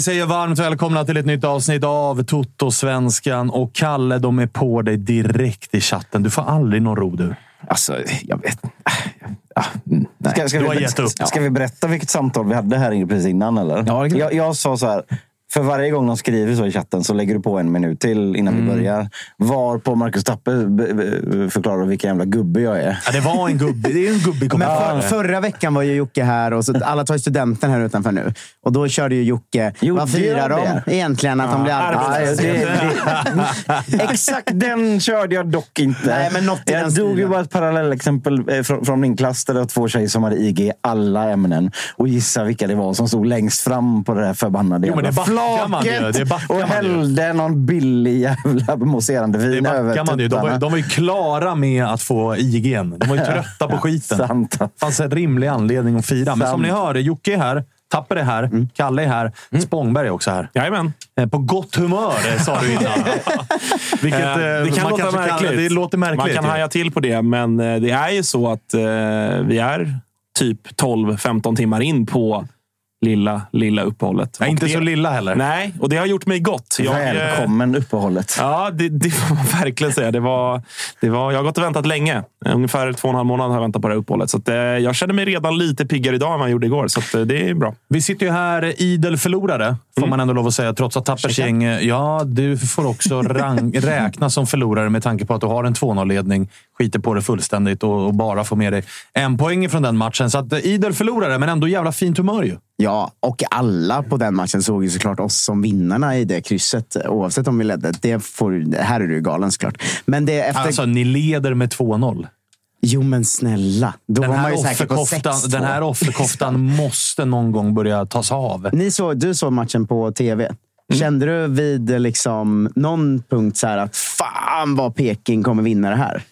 vi säger varmt välkomna till ett nytt avsnitt av Toto-svenskan. Och Kalle, de är på dig direkt i chatten. Du får aldrig någon ro du. Alltså, jag vet ah, nej. Ska, ska, Du har vi, gett upp. ska vi berätta vilket samtal vi hade här precis innan? Eller? Ja, jag, jag sa så här. För varje gång de skriver så i chatten så lägger du på en minut till innan Mm. vi börjar. Var på Marcus Tappe be- förklarar vilken jävla gubbe jag är. Ja, det var en gubbe. Det är en gubbig Men för, förra veckan var ju Jocke här och så alla tar ju studenten här utanför nu. Och då körde ju Jocke, Gjorde vad firar de det? egentligen att de blir Ja, arbetslösa? exakt den körde jag dock inte. Nej, men något jag drog ju bara ett parallellexempel eh, från, från min klass där det var två tjejer som hade IG i alla ämnen. Och gissa vilka det var som stod längst fram på det där förbannade Jo, jävla ju. Flaket Det backar och man ju. hällde någon billig jävla mousserande Det vin över backar man ju. De var, de var ju klara med att få IGN. De var ju trötta på skiten. Sant. Det fanns en rimlig anledning att fira. Men som ni hör, Jocke är här. Tapper är här. Kalle är här. Spångberg är också här. Jajamän. Eh, På gott humör, eh, sa du innan. Vilket, Eh, eh, det kan man låta märkligt. det låter märkligt. Man kan ju. haja till på det, men eh, det är ju så att eh, vi är typ 12-15 timmar in på lilla, lilla uppehållet. Nej, inte det, så lilla heller. Nej, och det har gjort mig gott. Jag, eh, Välkommen uppehållet. Ja, det, det får man verkligen säga. Det var, det var, jag har gått och väntat länge. Ungefär två och en halv månad har jag väntat på det här uppehållet. Så att, eh, jag känner mig redan lite piggare idag än vad jag gjorde igår. Så att, eh, det är bra. Vi sitter ju här idel förlorare, får man ändå lov att säga. Trots att Tappers gäng... eh, Ja, du får också rang, räknas som förlorare med tanke på att du har en 2-0-ledning. Skiter på det fullständigt och, och bara får med dig en poäng från den matchen. Så att, eh, idel förlorare, men ändå jävla fint humör ju. Ja, och alla på den matchen såg ju såklart oss som vinnarna i det krysset. Oavsett om vi ledde. Det får, här är du galen såklart. Men det efter... Alltså, ni leder med 2-0. jo, men snälla. Då Den var man ju säker på offerkoftan, 6-2. den här offerkoftan måste någon gång börja tas av. Ni så, du såg matchen på tv. Mm. Kände du vid liksom någon punkt så här att fan vad Peking kommer vinna det här?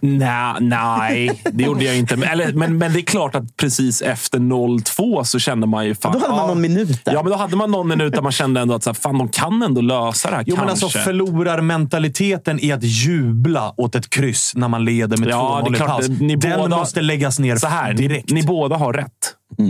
Nej, nej, det gjorde jag inte. Men, eller, men, men det är klart att precis efter 0-2 så kände man ju... Fan, Då hade man någon minut där. Ja, men då hade man någon minut där man kände ändå att så här, fan, de kan ändå lösa det här. Jo, men kanske. alltså förlorarmentaliteten i att jubla åt ett kryss när man leder med Ja, 2-0 det är i paus. Ni Den båda- måste läggas ner så här, direkt. Ni båda har rätt. Eh,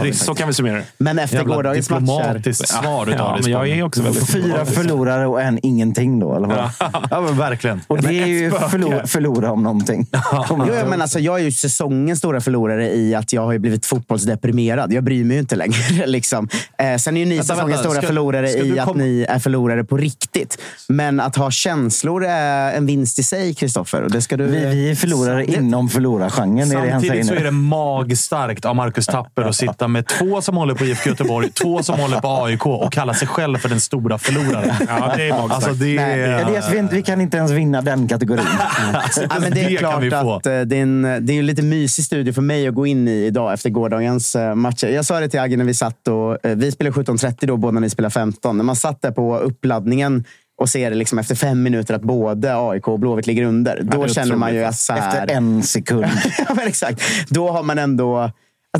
Trist, så kan vi summera det. Men efter Jävla gårdagens matcher. diplomatiskt svar utav Ja, men jag är också väldigt... Fyra förlorare och en ingenting då, eller vad? Ja, men verkligen. Och det är ju förlora, förlora om någonting. Jo, ja, men alltså, jag är ju säsongens stora förlorare i att jag har ju blivit fotbollsdeprimerad. Jag bryr mig ju inte längre. liksom. eh, sen är ju ni Vänta, säsongens vänta. stora Ska- förlorare ska i att ni är förlorare på riktigt. Men att ha känslor är en vinst i sig, Kristoffer. Vi, vi är förlorare inom förlorargenren, är det han säger Samtidigt så nu. är det magstarkt av Marcus Tapper att sitta med två som håller på IFK Göteborg, två som håller på AIK och kalla sig själv för den stora förloraren. Ja, det är magstarkt. Alltså, det Nej, är... Elias, vi, vi kan inte ens vinna den kategorin. Ja, men det är Det vi klart att eh, det är, en, det är en lite mysig studio för mig att gå in i idag efter gårdagens eh, matcher. Jag sa det till Agge när vi satt och eh, vi spelar 17.30 då, båda ni spelar 15. När man satt där på uppladdningen och ser liksom efter fem minuter att både AIK och Blåvitt ligger under. Då det är känner man ju att så här, Efter en sekund. ja, men exakt. Då har man ändå...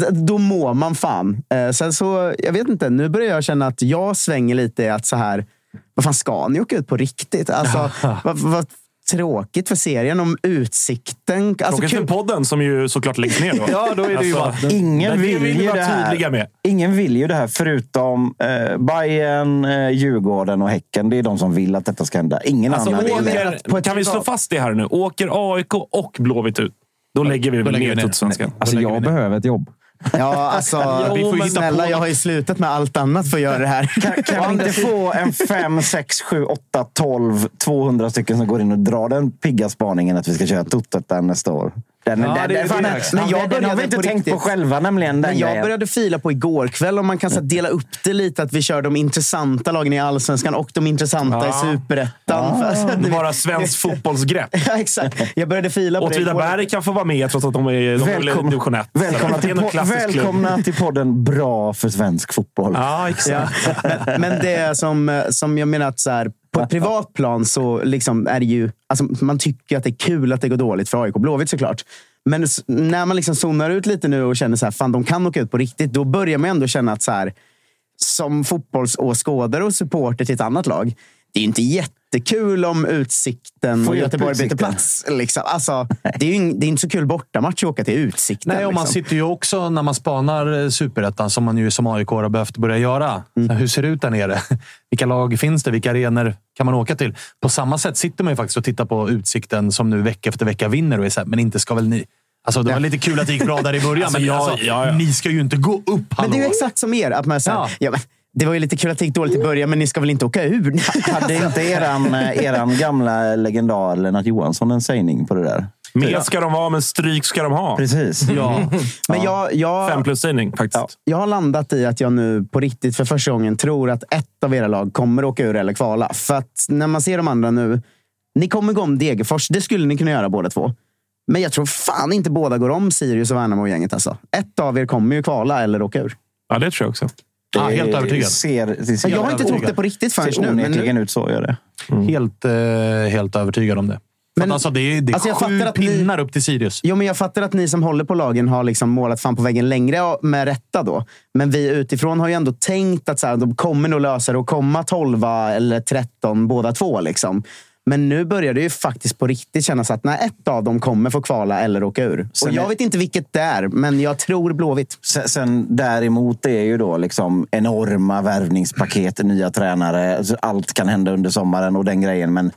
Alltså, då mår man fan. Eh, sen så, jag vet inte, nu börjar jag känna att jag svänger lite i att så här, vad fan ska ni åka ut på riktigt? Alltså, vad, vad tråkigt för serien om utsikten. Alltså, Tråkigt för kul. podden som ju såklart läggs ner då. Ja, då är det ju vatten. Ingen det vill, vill vi ju det här. med. Ingen vill ju det här förutom eh, Bayern, eh, Djurgården och Häcken. Det är de som vill att detta ska hända. Ingen Alltså, annan vill det. åker, På ett kan vi slå fast det här nu? Åker AIK och Blåvitt ut, då lägger vi väl lägger vi ner ner. Tutsvenskan. Alltså, jag ner. behöver ett jobb. Ja, alltså, vi får men hitta snälla, på jag har ju slutat med allt annat för att göra det här. Kan, kan vi inte få en 5, 6, 7, 8, 12, 200 stycken som går in och drar den pigga spaningen att vi ska köra Totot där nästa år? Den, Ja, den, det den, dags. den, Men jag den har började vi inte på tänkt på riktigt. själva nämligen. Den Men jag grejen. började fila på igår kväll om man kan så dela upp det lite. Att vi kör de intressanta lagen i Allsvenskan och de intressanta i Ja. Superettan. Alltså, du vet- Bara svensk fotbollsgrepp. Ja, exakt. Jag började fila på det igår. Åtvidaberg kan få vara med trots att de är, de Välkomna, division 1. välkomna, det till, po- välkomna till podden Bra för svensk fotboll. Ja, exakt. Ja. Men, men det som, som jag menar att så här, på ett privat plan så liksom är det ju... Alltså, man tycker att det är kul att det går dåligt för AIK och Blåvitt såklart. Men när man liksom zonar ut lite nu och känner så här, fan de kan åka ut på riktigt. Då börjar man ändå känna att så här, som fotbollsåskådare och supporter till ett annat lag. Det är ju inte jättekul om Utsikten Få och Göteborg byter plats. Liksom. Alltså, det, är ju det är inte så kul bortamatch att åka till Utsikten. Nej, och man liksom. sitter ju också när man spanar eh, superettan, som man ju som AIK har behövt börja göra. Mm. Hur ser det ut där nere? Vilka lag finns det? Vilka arenor kan man åka till? På samma sätt sitter man ju faktiskt och tittar på Utsikten som nu vecka efter vecka vinner och är så här, men inte ska väl ni... Alltså, det var lite kul att det gick bra där i början, Alltså, men ja, alltså, ja, ja. ni ska ju inte gå upp. Hallå. Men det är ju exakt som er. Att man säger, Ja. ja. men, det var ju lite kul att det gick dåligt i början, men ni ska väl inte åka ur? Hade inte eran, eh, eran gamla legendar Lennart Johansson en sägning på det där? Med ska de vara, men stryk ska de ha. Precis. Ja. Men jag, jag, Fem plus-sägning faktiskt. jag har landat i att jag nu på riktigt för första gången tror att ett av era lag kommer åka ur eller kvala. För att när man ser de andra nu. Ni kommer gå om Degerfors. Det skulle ni kunna göra båda två. Men jag tror fan inte båda går om Sirius och Värnamo-gänget. Alltså. Ett av er kommer ju kvala eller åka ur. Ja, det tror jag också. Ja, helt övertygad. Ser, det ser, Jag har inte trott det på riktigt förrän ser nu. Men onekligen nu ut så, gör det. Helt, eh, helt övertygad om det. Men, alltså, det är, det är Alltså, jag sju fattar att ni- pinnar upp till Sirius. Jo, men jag fattar att ni som håller på lagen har liksom målat fan på väggen längre med rätta då. Men vi utifrån har ju ändå tänkt att så här, de kommer nog lösa det och komma 12 eller 13 båda två. Liksom. Men nu börjar det ju faktiskt på riktigt kännas att när ett av dem kommer få kvala eller åka ur. Sen och jag är- vet inte vilket det är, men jag tror Blåvitt. Sen, sen däremot är ju då liksom enorma värvningspaket, nya tränare. Alltså, Allt kan hända under sommaren och den grejen. Men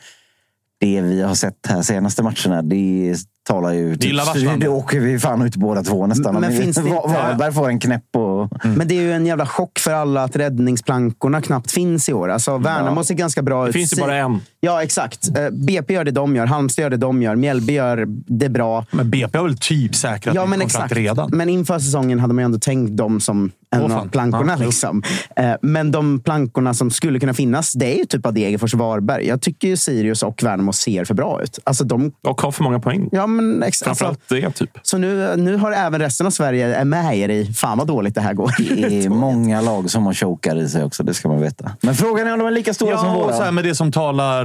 det vi har sett här senaste matcherna, det talar ju... Det är illavarslande. det åker vi fan ut båda två nästan. Men vi- finns det inte- Va- Varberg får en knäpp och... Men det är ju en jävla chock för alla att räddningsplankorna knappt finns i år. Alltså, Värnamo ser ganska bra ut. Det finns ju bara en. Ja, exakt. Eh, BP gör det de gör, Halmstad gör det de gör, Mjällby gör det bra. Men BP har väl typ säkrat Ja, men kontrakt exakt. redan. Men inför säsongen hade man ju ändå tänkt dem som en Åh, av plankorna. Ja, liksom. Eh, Men de plankorna som skulle kunna finnas, det är ju typ av Degerfors och Varberg. Jag tycker ju Sirius och Värnamo ser för bra ut. Alltså de, Och har för många poäng. ja, men ex- alltså, Framförallt det, typ. så nu, nu har även resten av Sverige är med er i, fan vad dåligt det här går. Det är många lag som har chokar i sig också, det ska man veta. Men frågan är om de är lika stora som Ja, och våra. så här, med det som talar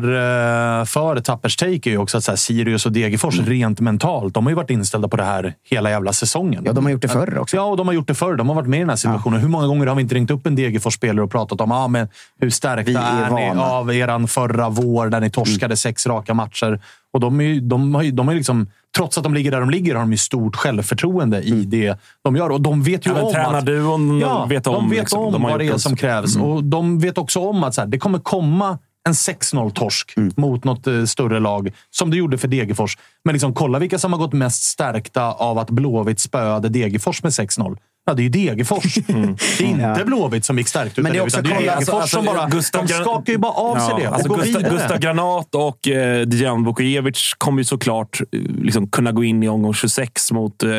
eh, för Tappers take är ju också att så här, Sirius och Degerfors rent mentalt, de har ju varit inställda på det här hela jävla säsongen. Ja, de har gjort det förr också. Ja, och de har gjort det förr. De har varit med i den här situationen. Hur många gånger har vi inte ringt upp en Degerfors-spelare och pratat om ah, men hur stärkta Vi är är, ni av eran förra vår där ni torskade sex raka matcher? Och de, är, de, har, de har liksom, trots att de ligger där de ligger har de ju stort självförtroende i det de gör. Och de vet ju Även om tränarduon Ja, vet om. de vet liksom. om De vad det är som krävs. Och de vet också om att så här, det kommer komma en 6-0-torsk mot något eh, större lag, som det gjorde för Degerfors. Men liksom, kolla vilka som har gått mest stärkta av att Blåvitt spöade Degerfors med 6-0. Ja, det är ju Degerfors. Det är inte Blåvitt som gick stärkt. Men utan det är också utan det är Degerfors alltså, som alltså, bara... Gustav de skakar ju bara av sig det och alltså går Gustav, vidare. Gustav Granat och eh, Dejan Vukojevic kommer ju såklart eh, liksom kunna gå in i omgång 26 mot eh,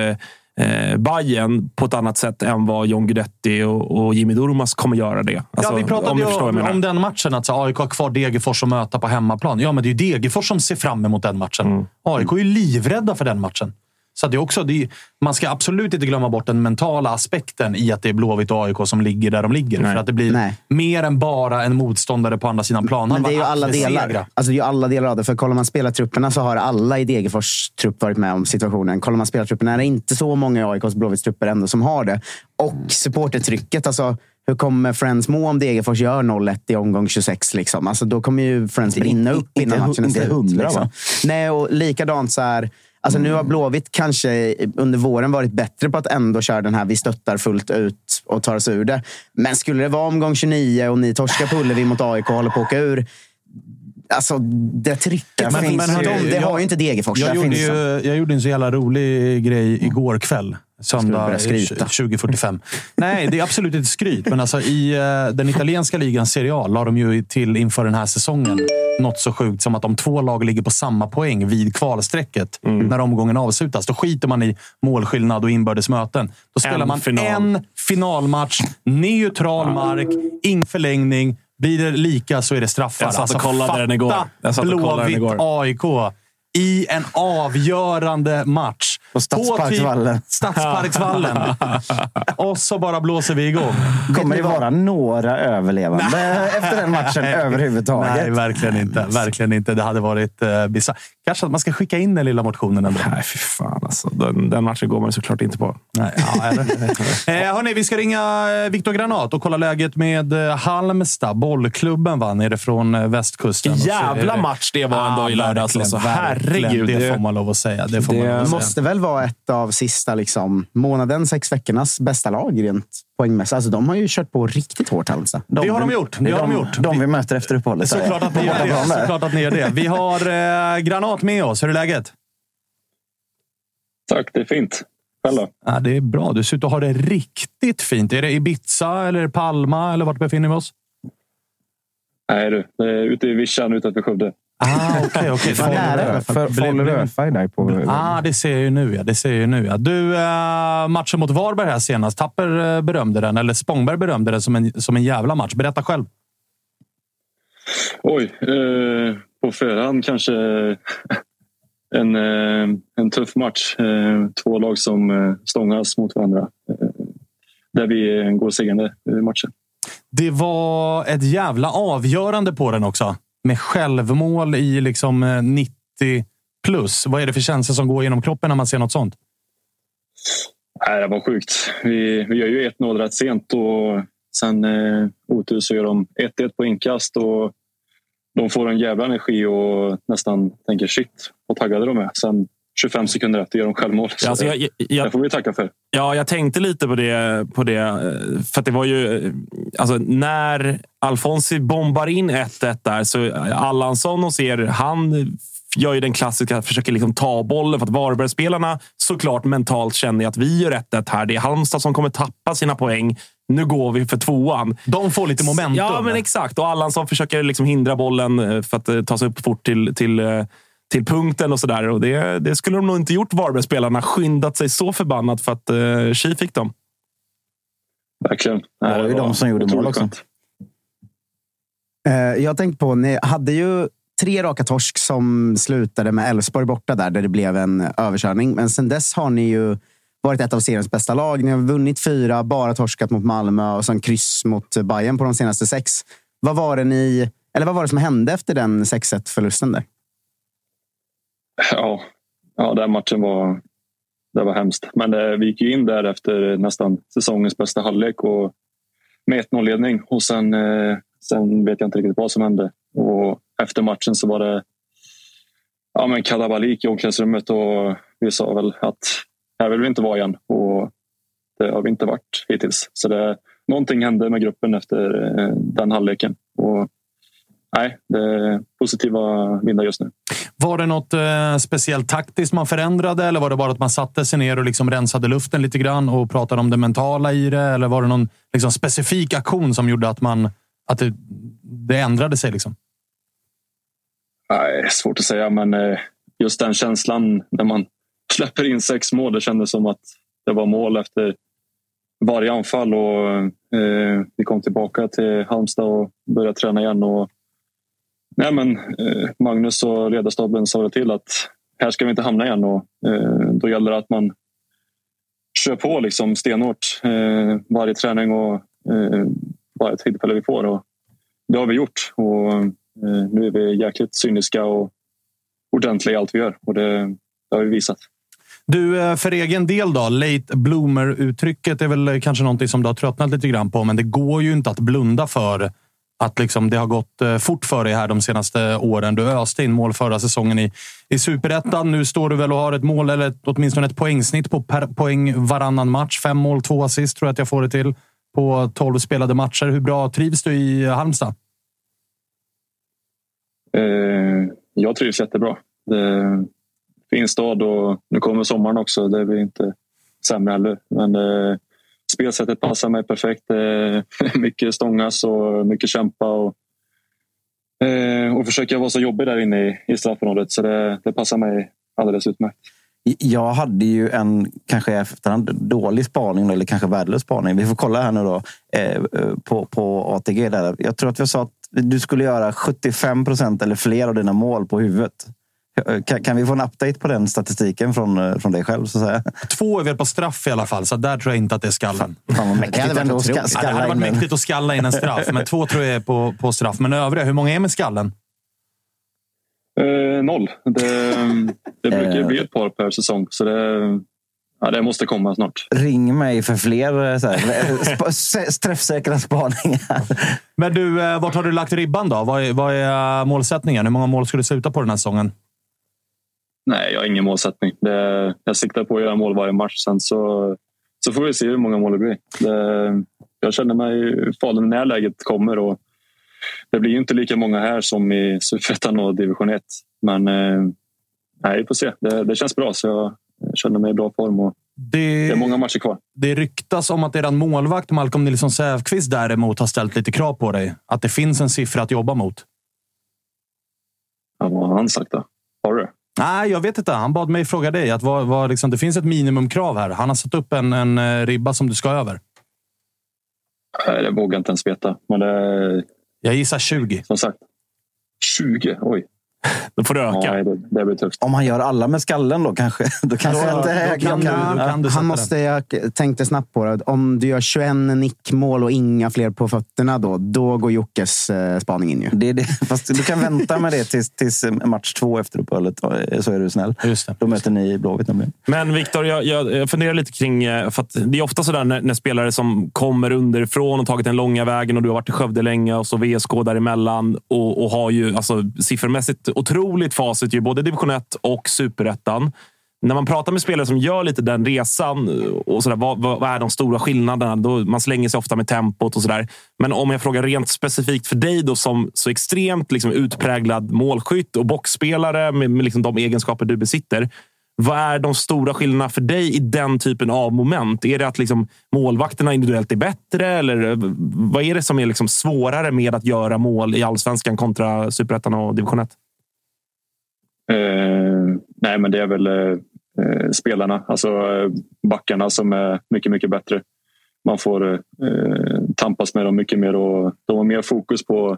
eh, Bayern på ett annat sätt än vad John Guidetti och, och Jimmy Durmaz kommer göra det. Alltså, ja, vi pratade om ju om, om den matchen. Att så, AIK har kvar Degerfors att möta på hemmaplan. Ja, men det är ju Degerfors som ser fram emot den matchen. Mm. AIK är ju livrädda för den matchen. Så det är också, det är, man ska absolut inte glömma bort den mentala aspekten i att det är Blåvitt och AIK som ligger där de ligger. Nej. För att det blir Nej. mer än bara en motståndare på andra sidan planen. Men det är ju alla delar. Alltså det är alla delar av det. För kollar man spelartrupperna så har alla i Degerfors trupp varit med om situationen. Kollar man spelartrupperna är det inte så många i AIKs Blåvitts trupper ändå som har det. Och supportertrycket. Alltså, hur kommer Friends må om Degerfors gör 0-1 i omgång 26? Liksom? Alltså, då kommer ju Friends Inte- brinna upp inte innan matchen är inte slut. hundra, liksom. va? Nej, och likadant så här. Alltså Nu har Blåvitt kanske under våren varit bättre på att ändå köra den här vi stöttar fullt ut och tar oss ur det. Men skulle det vara omgång 29 och ni torskar på Ullevi mot AIK och håller på att åka ur. Alltså det trycket som finns finns ju- det jag- har ju inte Degerfors. Jag gjorde, ju, jag gjorde en så jävla rolig grej igår kväll. Söndag börja skryta? 2045. Nej, det är absolut inte skryt. Men alltså, i eh, den italienska ligan Serie A la de ju till inför den här säsongen något så sjukt som att om två lag ligger på samma poäng vid kvalstrecket när omgången avslutas, då skiter man i målskillnad och inbördes möten. Då spelar En man final. en finalmatch, neutral mark, ingen förlängning. Blir det lika så är det straffar. Jag satt och kollade den igår. Blåvitt. AIK i en avgörande match. På Stadsparksvallen. På Stadsparksvallen. och så bara blåser vi igång. Kommer det vara några överlevande efter den matchen överhuvudtaget? Nej, verkligen inte. Verkligen inte. Det hade varit uh, bisarrt. Kanske att man ska skicka in den lilla motionen ändå. Nej, fy fan alltså. Den, den matchen går man såklart inte på. Nej, ja, eller? eh, hörni, vi ska ringa eh, Viktor Granat och kolla läget med eh, Halmstad. Bollklubben va, nere från västkusten. Jävla match det var ändå ja, i lördags. Alltså, herregud. Det får man lov att säga. Det, får det man måste väl vara ett av sista liksom, månaden, sex veckornas bästa lag rent poängmässigt. Alltså, de har ju kört på riktigt hårt, Halmstad. De, det har de gjort. Det har de, de gjort. De vi möter efter uppehållet. Såklart att ni gör det. Såklart att ni gör det. Vi har eh, Granat med oss. Hur är läget? Tack, det är fint. Själv ja, Det är bra. Du ser ut att ha det riktigt fint. Är det Ibiza eller Palma eller vart befinner vi oss? Nej du, det är ute i vischan utanför Skövde. Ah, okej, okej. Falu wifi där på... Ah, det ser jag ju nu. Ja. Det ser jag nu ja. Du, äh, matchen mot Varberg här senast. Tapper äh, berömde den, eller Spångberg berömde den som en, som en jävla match. Berätta själv. Oj, eh, på förhand kanske en, eh, en tuff match. Eh, två lag som eh, stångas mot varandra. Eh, där vi går segrande i matchen. Det var ett jävla avgörande på den också med självmål i liksom eh, 90 plus. Vad är det för känslor som går genom kroppen när man ser något sånt? Nej, det var sjukt. Vi, vi gör ju 1-0 rätt sent och sen eh, otur så gör de 1-1 på inkast. Och de får en jävla energi och nästan tänker shit, vad taggade de är. Sen 25 sekunder efter gör de självmål. Så alltså, jag, jag, det får vi tacka för. Ja, jag tänkte lite på det. På det eh, för det var ju... Eh, alltså, när Alfonsi bombar in 1-1 där, så Allansson och ser, han gör ju den klassiska, försöker liksom ta bollen för att Varbergsspelarna såklart mentalt känner att vi gör 1-1 här. Det är Halmstad som kommer tappa sina poäng. Nu går vi för tvåan. De får lite momentum. Ja, men exakt. Och Allansson försöker liksom hindra bollen eh, för att ta sig upp fort till, till till punkten och sådär. det, det skulle de nog inte gjort, Varbergsspelarna. Skyndat sig så förbannat för att uh, Chi fick dem. Verkligen. Det var ju de som gjorde mål också. Uh, jag tänkte på, ni hade ju tre raka torsk som slutade med Elfsborg borta där, där det blev en överkörning. Men sen dess har ni ju varit ett av seriens bästa lag. Ni har vunnit fyra, bara torskat mot Malmö och sen kryss mot Bayern på de senaste sex. Vad var det, ni, eller vad var det som hände efter den 6-1-förlusten där? Ja, ja den matchen var, det var hemskt. Men det, eh, vi gick in där efter eh, nästan säsongens bästa halvlek och med 1-0-ledning. Och sen, eh, sen vet jag inte riktigt vad som hände. Och efter matchen så var det ja, men kalabalik i omklädningsrummet och vi sa väl att här vill vi inte vara igen. Och det har vi inte varit hittills. Så det, någonting hände med gruppen efter eh, den halvleken. Och nej, det är positiva vindar just nu. Var det något eh, speciellt taktiskt man förändrade eller var det bara att man satte sig ner och liksom rensade luften lite grann och pratade om det mentala i det? Eller var det någon liksom, specifik aktion som gjorde att, man, att det, det ändrade sig? Liksom? Nej, svårt att säga, men eh, just den känslan när man släpper in sex mål. Det kändes som att det var mål efter varje anfall och eh, vi kom tillbaka till Halmstad och började träna igen. Och Nej, men, eh, Magnus och ledarstaben sa till att här ska vi inte hamna igen. Och, eh, då gäller det att man kör på liksom stenhårt eh, varje träning och eh, varje tillfälle vi får. Och det har vi gjort. Och, eh, nu är vi jäkligt cyniska och ordentliga i allt vi gör. Och det, det har vi visat. Du, eh, för egen del då? Late bloomer-uttrycket är väl eh, kanske någonting som du har tröttnat lite grann på, men det går ju inte att blunda för att liksom det har gått eh, fort för dig här de senaste åren. Du öste in mål förra säsongen i, i superettan. Nu står du väl och har ett mål, eller åtminstone ett poängsnitt på per poäng varannan match. Fem mål, två assist tror jag att jag får det till på tolv spelade matcher. Hur bra trivs du i Halmstad? Eh, jag trivs jättebra. Det är en fin stad och nu kommer sommaren också. Det blir inte sämre heller. Men eh, spelsättet passar mig perfekt. Eh, mycket stångas och mycket kämpa. Och, eh, och försöka vara så jobbig där inne i, i straffområdet. Så det, det passar mig alldeles utmärkt. Jag hade ju en, kanske efterhand, dålig spaning eller kanske värdelös spaning. Vi får kolla här nu då eh, på, på ATG. Där. Jag tror att jag sa att du skulle göra 75 procent eller fler av dina mål på huvudet. Kan, kan vi få en update på den statistiken från, från dig själv? Så att säga? Två är väl på straff i alla fall, så där tror jag inte att det är skallen. Fan mäktigt hade ändå ska, otroligt. Ja, det hade skalla varit mäktigt att skalla in en straff, men två tror jag är på, på straff. Men övriga, hur många är med skallen? Eh, noll. Det, det brukar Eh. bli ett par per säsong. Så det, ja, det måste komma snart. Ring mig för fler eh, så här, sp- träffsäkra spaningar. Men du, eh, vart har du lagt ribban då? Vad är, vad är eh, målsättningen? Hur många mål ska du sluta på den här säsongen? Nej, jag har ingen målsättning. Det, jag siktar på att göra mål varje match. Sen så, så får vi se hur många mål det blir. Det, jag känner mig farlig när läget kommer. Och det blir ju inte lika många här som i Superettan och division 1. Men eh, nej, vi får se. Det, det känns bra, så jag känner mig i bra form. Och Det, det är många matcher kvar. det ryktas om att eran målvakt Malcolm Nilsson Säfqvist däremot har ställt lite krav på dig. Att det finns en siffra att jobba mot. Ja, vad har han sagt då? Har du det? Nej, jag vet inte. Han bad mig fråga dig. Att vad, vad, liksom, det finns ett minimumkrav här. Han har satt upp en, en eh, ribba som du ska över. Nej, det vågar jag inte ens veta. Men det, Jag gissar 20. som sagt, 20. Oj, Då får du öka. nej, det, det blir tufft. Om han gör alla med skallen då kanske. Då kanske Då- inte då jag kan kan, du- då kan du han måste, jag tänkte snabbt på det. Om du gör 21 nickmål och inga fler på fötterna, då, då går Jockes eh, spaning in. Ju. det, är det. Fast du kan vänta med det tills, tills match två efter uppehållet, så är du snäll. Just det. Då möter ni Blåvitt nämligen. Men Viktor, jag, jag, funderar lite kring... eh, För att det är ofta så där när, när spelare som kommer underifrån och tagit den långa vägen och du har varit i Skövde länge och så VSK däremellan och, och har ju alltså, siffermässigt otroligt facit i både division 1 och superettan. När man pratar med spelare som gör lite den resan eh, och sådär, vad, vad, vad är de stora skillnaderna? Då, man slänger sig ofta med tempot och sådär. Men om jag frågar rent specifikt för dig då som så extremt liksom, utpräglad målskytt och boxspelare med, med liksom de egenskaper du besitter. Vad är de stora skillnaderna för dig i den typen av moment? Är det att liksom målvakterna individuellt är bättre? Eller eh, vad är det som är liksom svårare med att göra mål i allsvenskan kontra superettan och division 1? Eh, nej, men det är väl eh, spelarna, alltså eh, backarna som är mycket, mycket bättre. Man får tampas med dem mycket mer och de har mer fokus på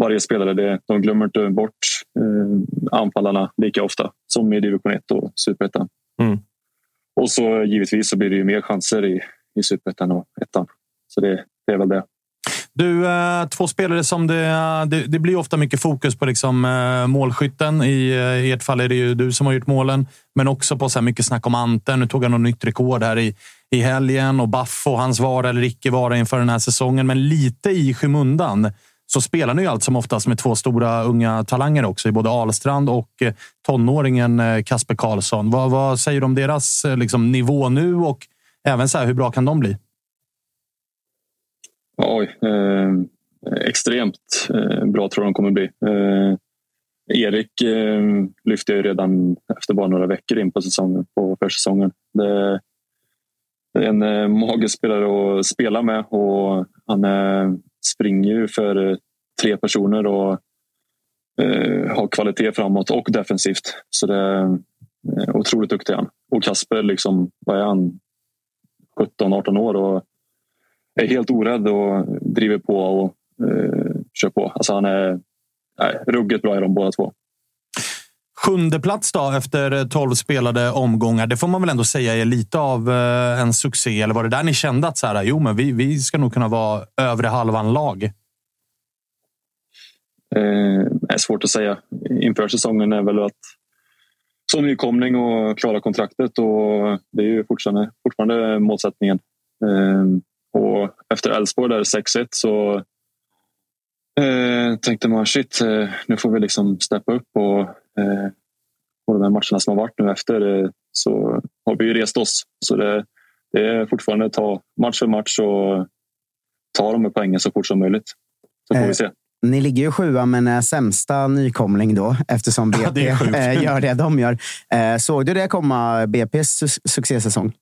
varje spelare. Det, de glömmer inte bort eh, anfallarna lika ofta som i division 1 och superettan. Mm. Och så givetvis så blir det ju mer chanser i, i superettan och ettan. Så det, det är väl det. Du, eh, två spelare som det, eh, det... Det blir ofta mycket fokus på liksom, eh, målskytten. I, I ert fall är det ju du som har gjort målen, men också på så här mycket snack om Anten. Nu tog han något nytt rekord här i, i helgen och Baffo, hans vara eller icke vara inför den här säsongen. Men lite i skymundan så spelar ni ju allt som oftast med två stora unga talanger också i både Alstrand och tonåringen Kasper Karlsson. Vad, vad säger du om deras liksom, nivå nu och även så här, hur bra kan de bli? Oj, eh, extremt eh, bra tror jag de kommer bli. Eh, Erik eh, lyfte jag redan efter bara några veckor in på säsongen, på försäsongen. Det, det är en eh, magisk spelare att spela med och han eh, springer ju för eh, tre personer och eh, har kvalitet framåt och defensivt. Så det är eh, otroligt duktig han. Och Kasper, liksom, vad är han? 17-18 år och är helt orädd och driver på och eh, kör på. Alltså han är nej, ruggigt bra i de båda två. Sjunde plats då efter 12 spelade omgångar. Det får man väl ändå säga är lite av eh, en succé. Eller var det där ni kände att så här, jo, men vi, vi ska nog kunna vara övre halvan lag? Eh, är svårt att säga. Inför säsongen är väl att som nykomling och klara kontraktet och det är ju fortfarande, fortfarande målsättningen. Eh, och efter Elfsborg där 6-1 så eh, tänkte man shit, eh, nu får vi liksom steppa upp och eh, på de här matcherna som har varit nu efter eh, så har vi ju rest oss. Så det, det är fortfarande ta match för match och ta de här poängen så fort som möjligt. Så får Eh, vi se. Ni ligger ju sjua, men är sämsta nykomling då, eftersom Ja, det BP sjukt. eh, gör det de gör. Eh, Såg du det komma, BPs su- succésäsong?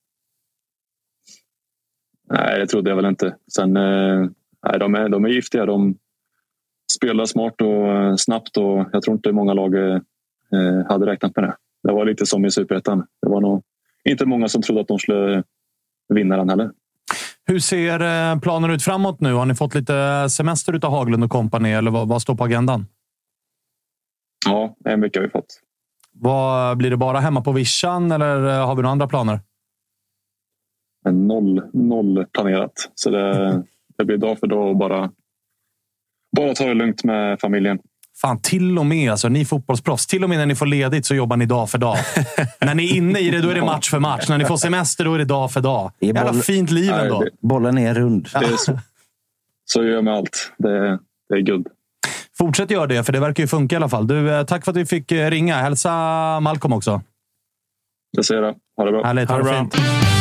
Nej, det trodde jag väl inte. Sen, eh, nej, de, är, de är giftiga. De spelar smart och eh, snabbt och jag tror inte många lag eh, hade räknat med det. Det var lite som i superettan. Det var nog inte många som trodde att de skulle vinna den heller. Hur ser planen ut framåt nu? Har ni fått lite semester av Haglund och kompani eller vad, vad står på agendan? Ja, en vecka har vi fått. Vad, blir det bara hemma på vischan eller har vi några andra planer? Noll, noll planerat. Så det, det blir dag för dag och bara, bara ta det lugnt med familjen. Fan, till och med alltså, ni fotbollsproffs, till och med när ni får ledigt så jobbar ni dag för dag. när ni är inne i det, då är det match för match. När ni får semester, då är det dag för dag. Det är Jävla boll- fint liv Nej, ändå. det- Bollen är rund. Det är så, så gör jag med allt. Det, det är guld. Fortsätt göra det, för det verkar ju funka i alla fall. Du, eh, tack för att vi fick eh, ringa. Hälsa Malcolm också. Det ser jag. Ha det bra. Härligt. Ha Ha det det bra. fint.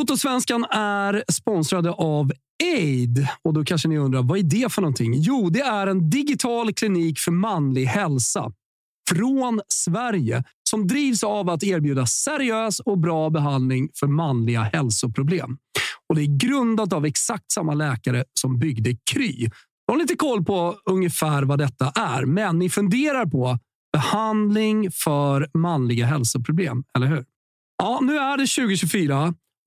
Totosvenskan är sponsrade av Aid. Och då kanske ni undrar, vad är det för någonting? Jo, det är en digital klinik för manlig hälsa från Sverige som drivs av att erbjuda seriös och bra behandling för manliga hälsoproblem. Och Det är grundat av exakt samma läkare som byggde Kry. Jag har lite koll på ungefär vad detta är, men ni funderar på behandling för manliga hälsoproblem, eller hur? Ja, nu är det 2024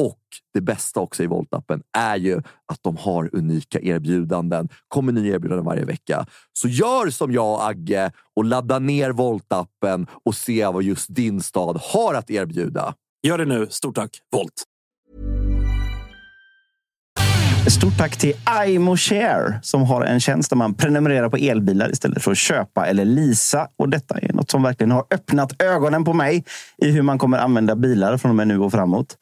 Och det bästa också i Volt-appen är ju att de har unika erbjudanden. kommer nya erbjudanden varje vecka. Så gör som jag och Agge och ladda ner Volt-appen och se vad just din stad har att erbjuda. Gör det nu. Stort tack, Volt. Stort tack till Aimo Share som har en tjänst där man prenumererar på elbilar istället för att köpa eller leasa. Och detta är något som verkligen har öppnat ögonen på mig i hur man kommer använda bilar från och med nu och framåt.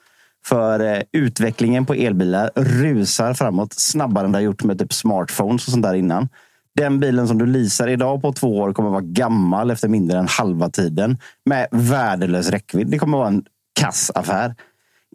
För eh, utvecklingen på elbilar rusar framåt snabbare än det har gjort med typ smartphones och sånt där innan. Den bilen som du leasar idag på två år kommer vara gammal efter mindre än halva tiden. Med värdelös räckvidd. Det kommer vara en kassaffär.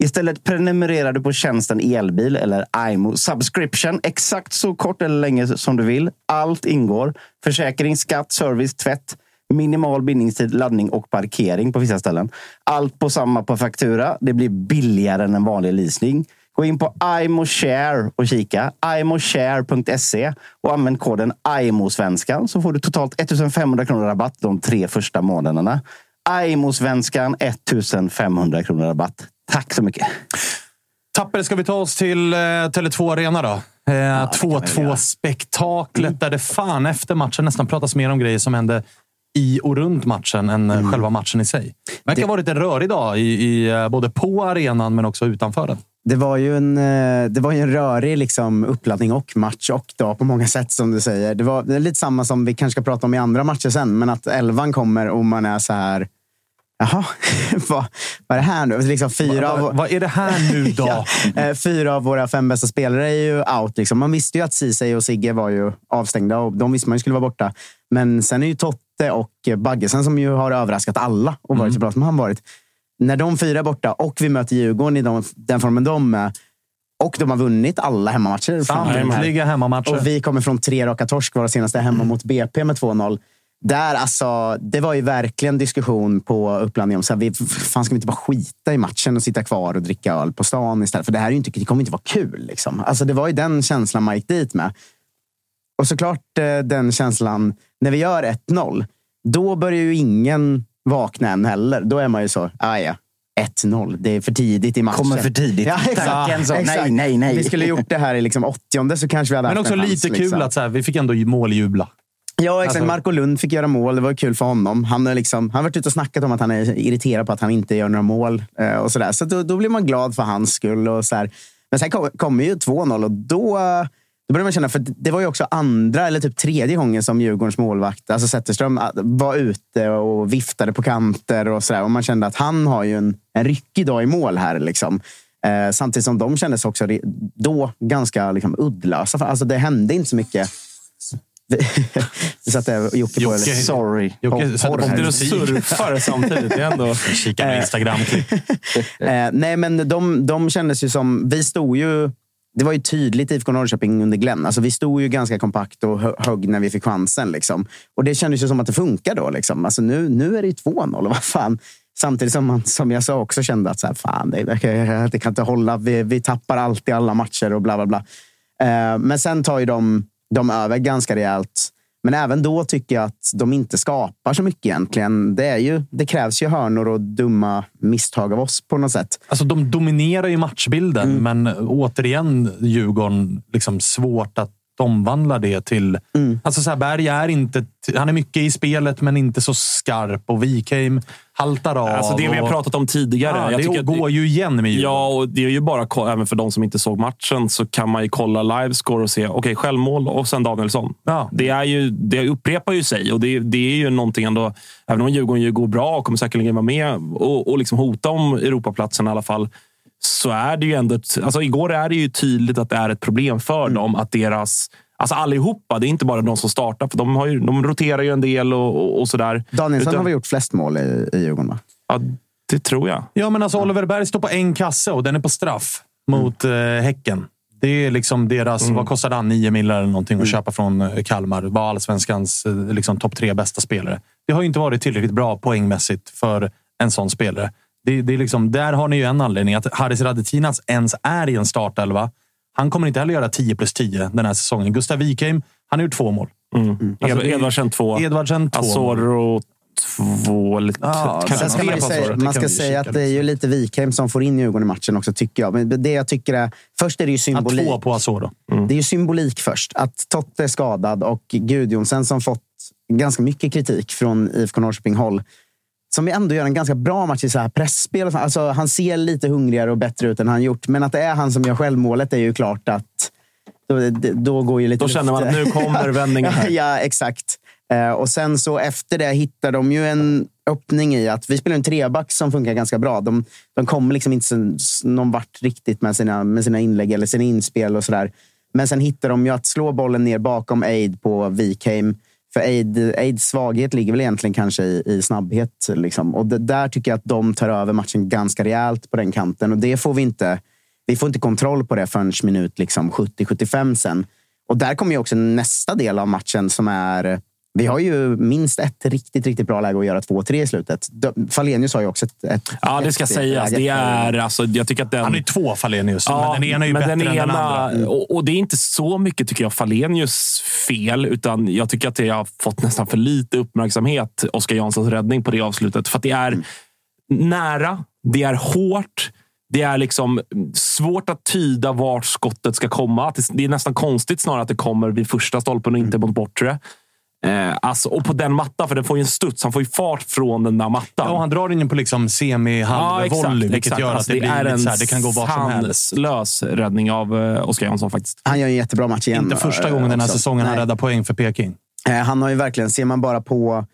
Istället prenumererar du på tjänsten elbil eller IMO subscription exakt så kort eller länge som du vill. Allt ingår. Försäkring, skatt, service, tvätt. Minimal bindningstid, laddning och parkering på vissa ställen. Allt på samma på faktura. Det blir billigare än en vanlig leasing. Gå in på IMOshare och kika. imoshare.se och använd koden IMOsvenskan så får du totalt 1500 kronor rabatt de tre första månaderna. IMOsvenskan 1500 kronor rabatt. Tack så mycket! Tapper, ska vi ta oss till eh, Tele2 Arena då? Eh, 2-2-spektaklet där det fan efter matchen nästan pratas mer om grejer som hände i och runt matchen än mm. själva matchen i sig. Det verkar ha varit en rörig dag, i, i, eh, både på arenan men också utanför den. Det var ju en, eh, det var ju en rörig liksom, uppladdning och match och dag på många sätt som du säger. Det var, det lite samma som vi kanske ska prata om i andra matcher sen, men att elvan kommer och man är så här Jaha, vad, vad är det här nu? Liksom fyra vad, vad, vad är det här nu då? ja, eh, fyra av våra fem bästa spelare är ju out. Liksom. Man visste ju att Ceesay och Sigge var ju avstängda och de visste man ju skulle vara borta. Men sen är ju Totte och Baggesen som ju har överraskat alla och varit mm. så bra som han varit. När de fyra är borta och vi möter Djurgården i de, den formen de är och de har vunnit alla hemmamatcher. Samtliga hemmamatcher. Och vi kommer från tre raka torsk, våra senaste hemma mot BP med 2-0 där alltså, det var ju verkligen diskussion på uppladdningen om så här, vi, fan ska vi inte bara skita i matchen och sitta kvar och dricka öl på stan istället? För det här är inte, det kommer inte vara kul. Liksom. Alltså, det var ju den känslan man gick dit med. Och såklart eh, den känslan, när vi gör 1-0, då börjar ju ingen vakna än heller. Då är man ju så, ah, ja, 1-0. Det är för tidigt i matchen. Kommer för tidigt. Ja, exakt. exakt. Nej, nej, nej. Vi skulle gjort det här i liksom 80 så kanske vi hade Men också lite kul liksom. att så här, vi fick ändå måljubla. Ja, exakt. Alltså... Marco Lund fick göra mål. Det var kul för honom. Han har liksom, han varit ute och snackat om att han är irriterad på att han inte gör några mål. Eh, och Så, där. så då, då blir man glad för hans skull. Och så här. Men sen kommer kom ju 2-0 och då, då börjar man känna, för det var ju också andra eller typ tredje gången som Djurgårdens målvakt, alltså Zetterström, ah, var ute och viftade på kanter och sådär. Och man kände att han har ju en, en ryckig dag i mål här. Liksom. Eh, samtidigt som de kändes också då ganska liksom, uddlösa. Alltså, det hände inte så mycket vi satt där och Jocke på Jocke, Sorry. Jocke satt och surfar samtidigt. Det ändå... Kika på Instagram-klipp. Eh, nej, men de, de kändes ju som... Vi stod ju... Det var ju tydligt IFK Norrköping under Glenn. Alltså, vi stod ju ganska kompakt och högg när vi fick chansen. Liksom. Och det kändes ju som att det funkar då. Liksom. Alltså, nu, nu är det ju 2-0. Vad fan? Samtidigt som man, som jag sa, också kände att så här, fan, det, det kan inte hålla. Vi, vi tappar alltid alla matcher och bla bla bla. Eh, men sen tar ju de de över ganska rejält. Men även då tycker jag att de inte skapar så mycket egentligen. Det, är ju, det krävs ju hörnor och dumma misstag av oss på något sätt. Alltså, de dominerar ju matchbilden, mm. men återigen Djurgården liksom svårt att omvandla det till... Mm. Alltså så här, Berg är inte... Han är mycket i spelet, men inte så skarp. Och Wikheim haltar av. Alltså det vi har pratat om tidigare. Ja, jag det går ju igen med Djurgården. Ja, och det är ju bara även för de som inte såg matchen så kan man ju kolla livescore och se okej, okay, självmål och sen Danielsson. Ja. Det, är ju, det upprepar ju sig och det, det är ju någonting ändå. Även om Djurgården ju går bra och kommer säkerligen vara med och, och liksom hota om Europaplatsen i alla fall så är det ju ändå... Ett, alltså igår är det ju tydligt att det är ett problem för mm. dem att deras Alltså allihopa. Det är inte bara de som startar. För de, har ju, de roterar ju en del och, och, och sådär. Danielsson Utan, har väl gjort flest mål i, i Djurgården? Va? Ja, det tror jag. Ja, men alltså Oliver Berg står på en kasse och den är på straff mot mm. eh, Häcken. Det är liksom deras... Mm. Vad kostade han? Nio miljoner eller någonting att mm. köpa från eh, Kalmar. Var allsvenskans eh, liksom, topp tre bästa spelare. Det har ju inte varit tillräckligt bra poängmässigt för en sån spelare. Det, det är liksom, där har ni ju en anledning. Att Haris Radetinas ens är i en startelva han kommer inte heller göra 10 plus 10 den här säsongen. Gustav Wikheim, han har gjort två mål. Mm. Mm. Alltså, Edvardsen två. Edvardsen två. Asoro två. Lite, ah, sen ska man, säga, man ska säga att det är ju lite Wikheim som får in Djurgården i matchen också, tycker jag. Men det jag tycker är... Först är det ju symbolik. två på Asoro. Mm. Det är ju symbolik först. Att Totte är skadad och Gudjonsen som fått ganska mycket kritik från IFK Norrköping-håll som ändå gör en ganska bra match i så här pressspel. Alltså, han ser lite hungrigare och bättre ut än han gjort. Men att det är han som gör självmålet är ju klart att då, då går ju lite Då känner man att nu kommer vändningen. Här. ja, exakt. Eh, och sen så efter det hittar de ju en öppning i att vi spelar en treback som funkar ganska bra. De, de kommer liksom inte någon vart riktigt med sina, med sina inlägg eller sina inspel och sådär. Men sen hittar de ju att slå bollen ner bakom Aid på Wikheim. För Aid, Aids svaghet ligger väl egentligen kanske i, i snabbhet. Liksom. Och det, där tycker jag att de tar över matchen ganska rejält på den kanten. Och det får vi inte. Vi får inte kontroll på det förrän minut liksom 70-75 sen. Och där kommer ju också nästa del av matchen som är vi har ju minst ett riktigt, riktigt bra läge att göra 2-3 i slutet. Falenius har ju också ett... ett ja, det ska sägas. Det är, alltså, jag tycker att den... Han är två Falenius, ja, men den ena är ju bättre den än ena, den andra. Och, och, det är inte så mycket, tycker jag, Falenius fel. Utan jag tycker att det har fått nästan för lite uppmärksamhet, Oskar Janssons räddning på det avslutet. För att det är mm. nära, det är hårt. Det är liksom svårt att tyda vart skottet ska komma. Det är nästan konstigt snarare att det kommer vid första stolpen och inte mot bortre. Eh, alltså, och på den mattan, för den får ju en studs. Han får ju fart från den där mattan. Ja, och han drar in på liksom semi-halvvolley, ja, vilket exakt. gör att alltså, det, det blir lite så här, det kan gå var som helst. lös räddning av eh, Oskar Jansson faktiskt. Han gör en jättebra match igen. Inte första gången den här också. säsongen Nej. han räddar poäng för Peking. Eh, han har ju verkligen, ser man bara på,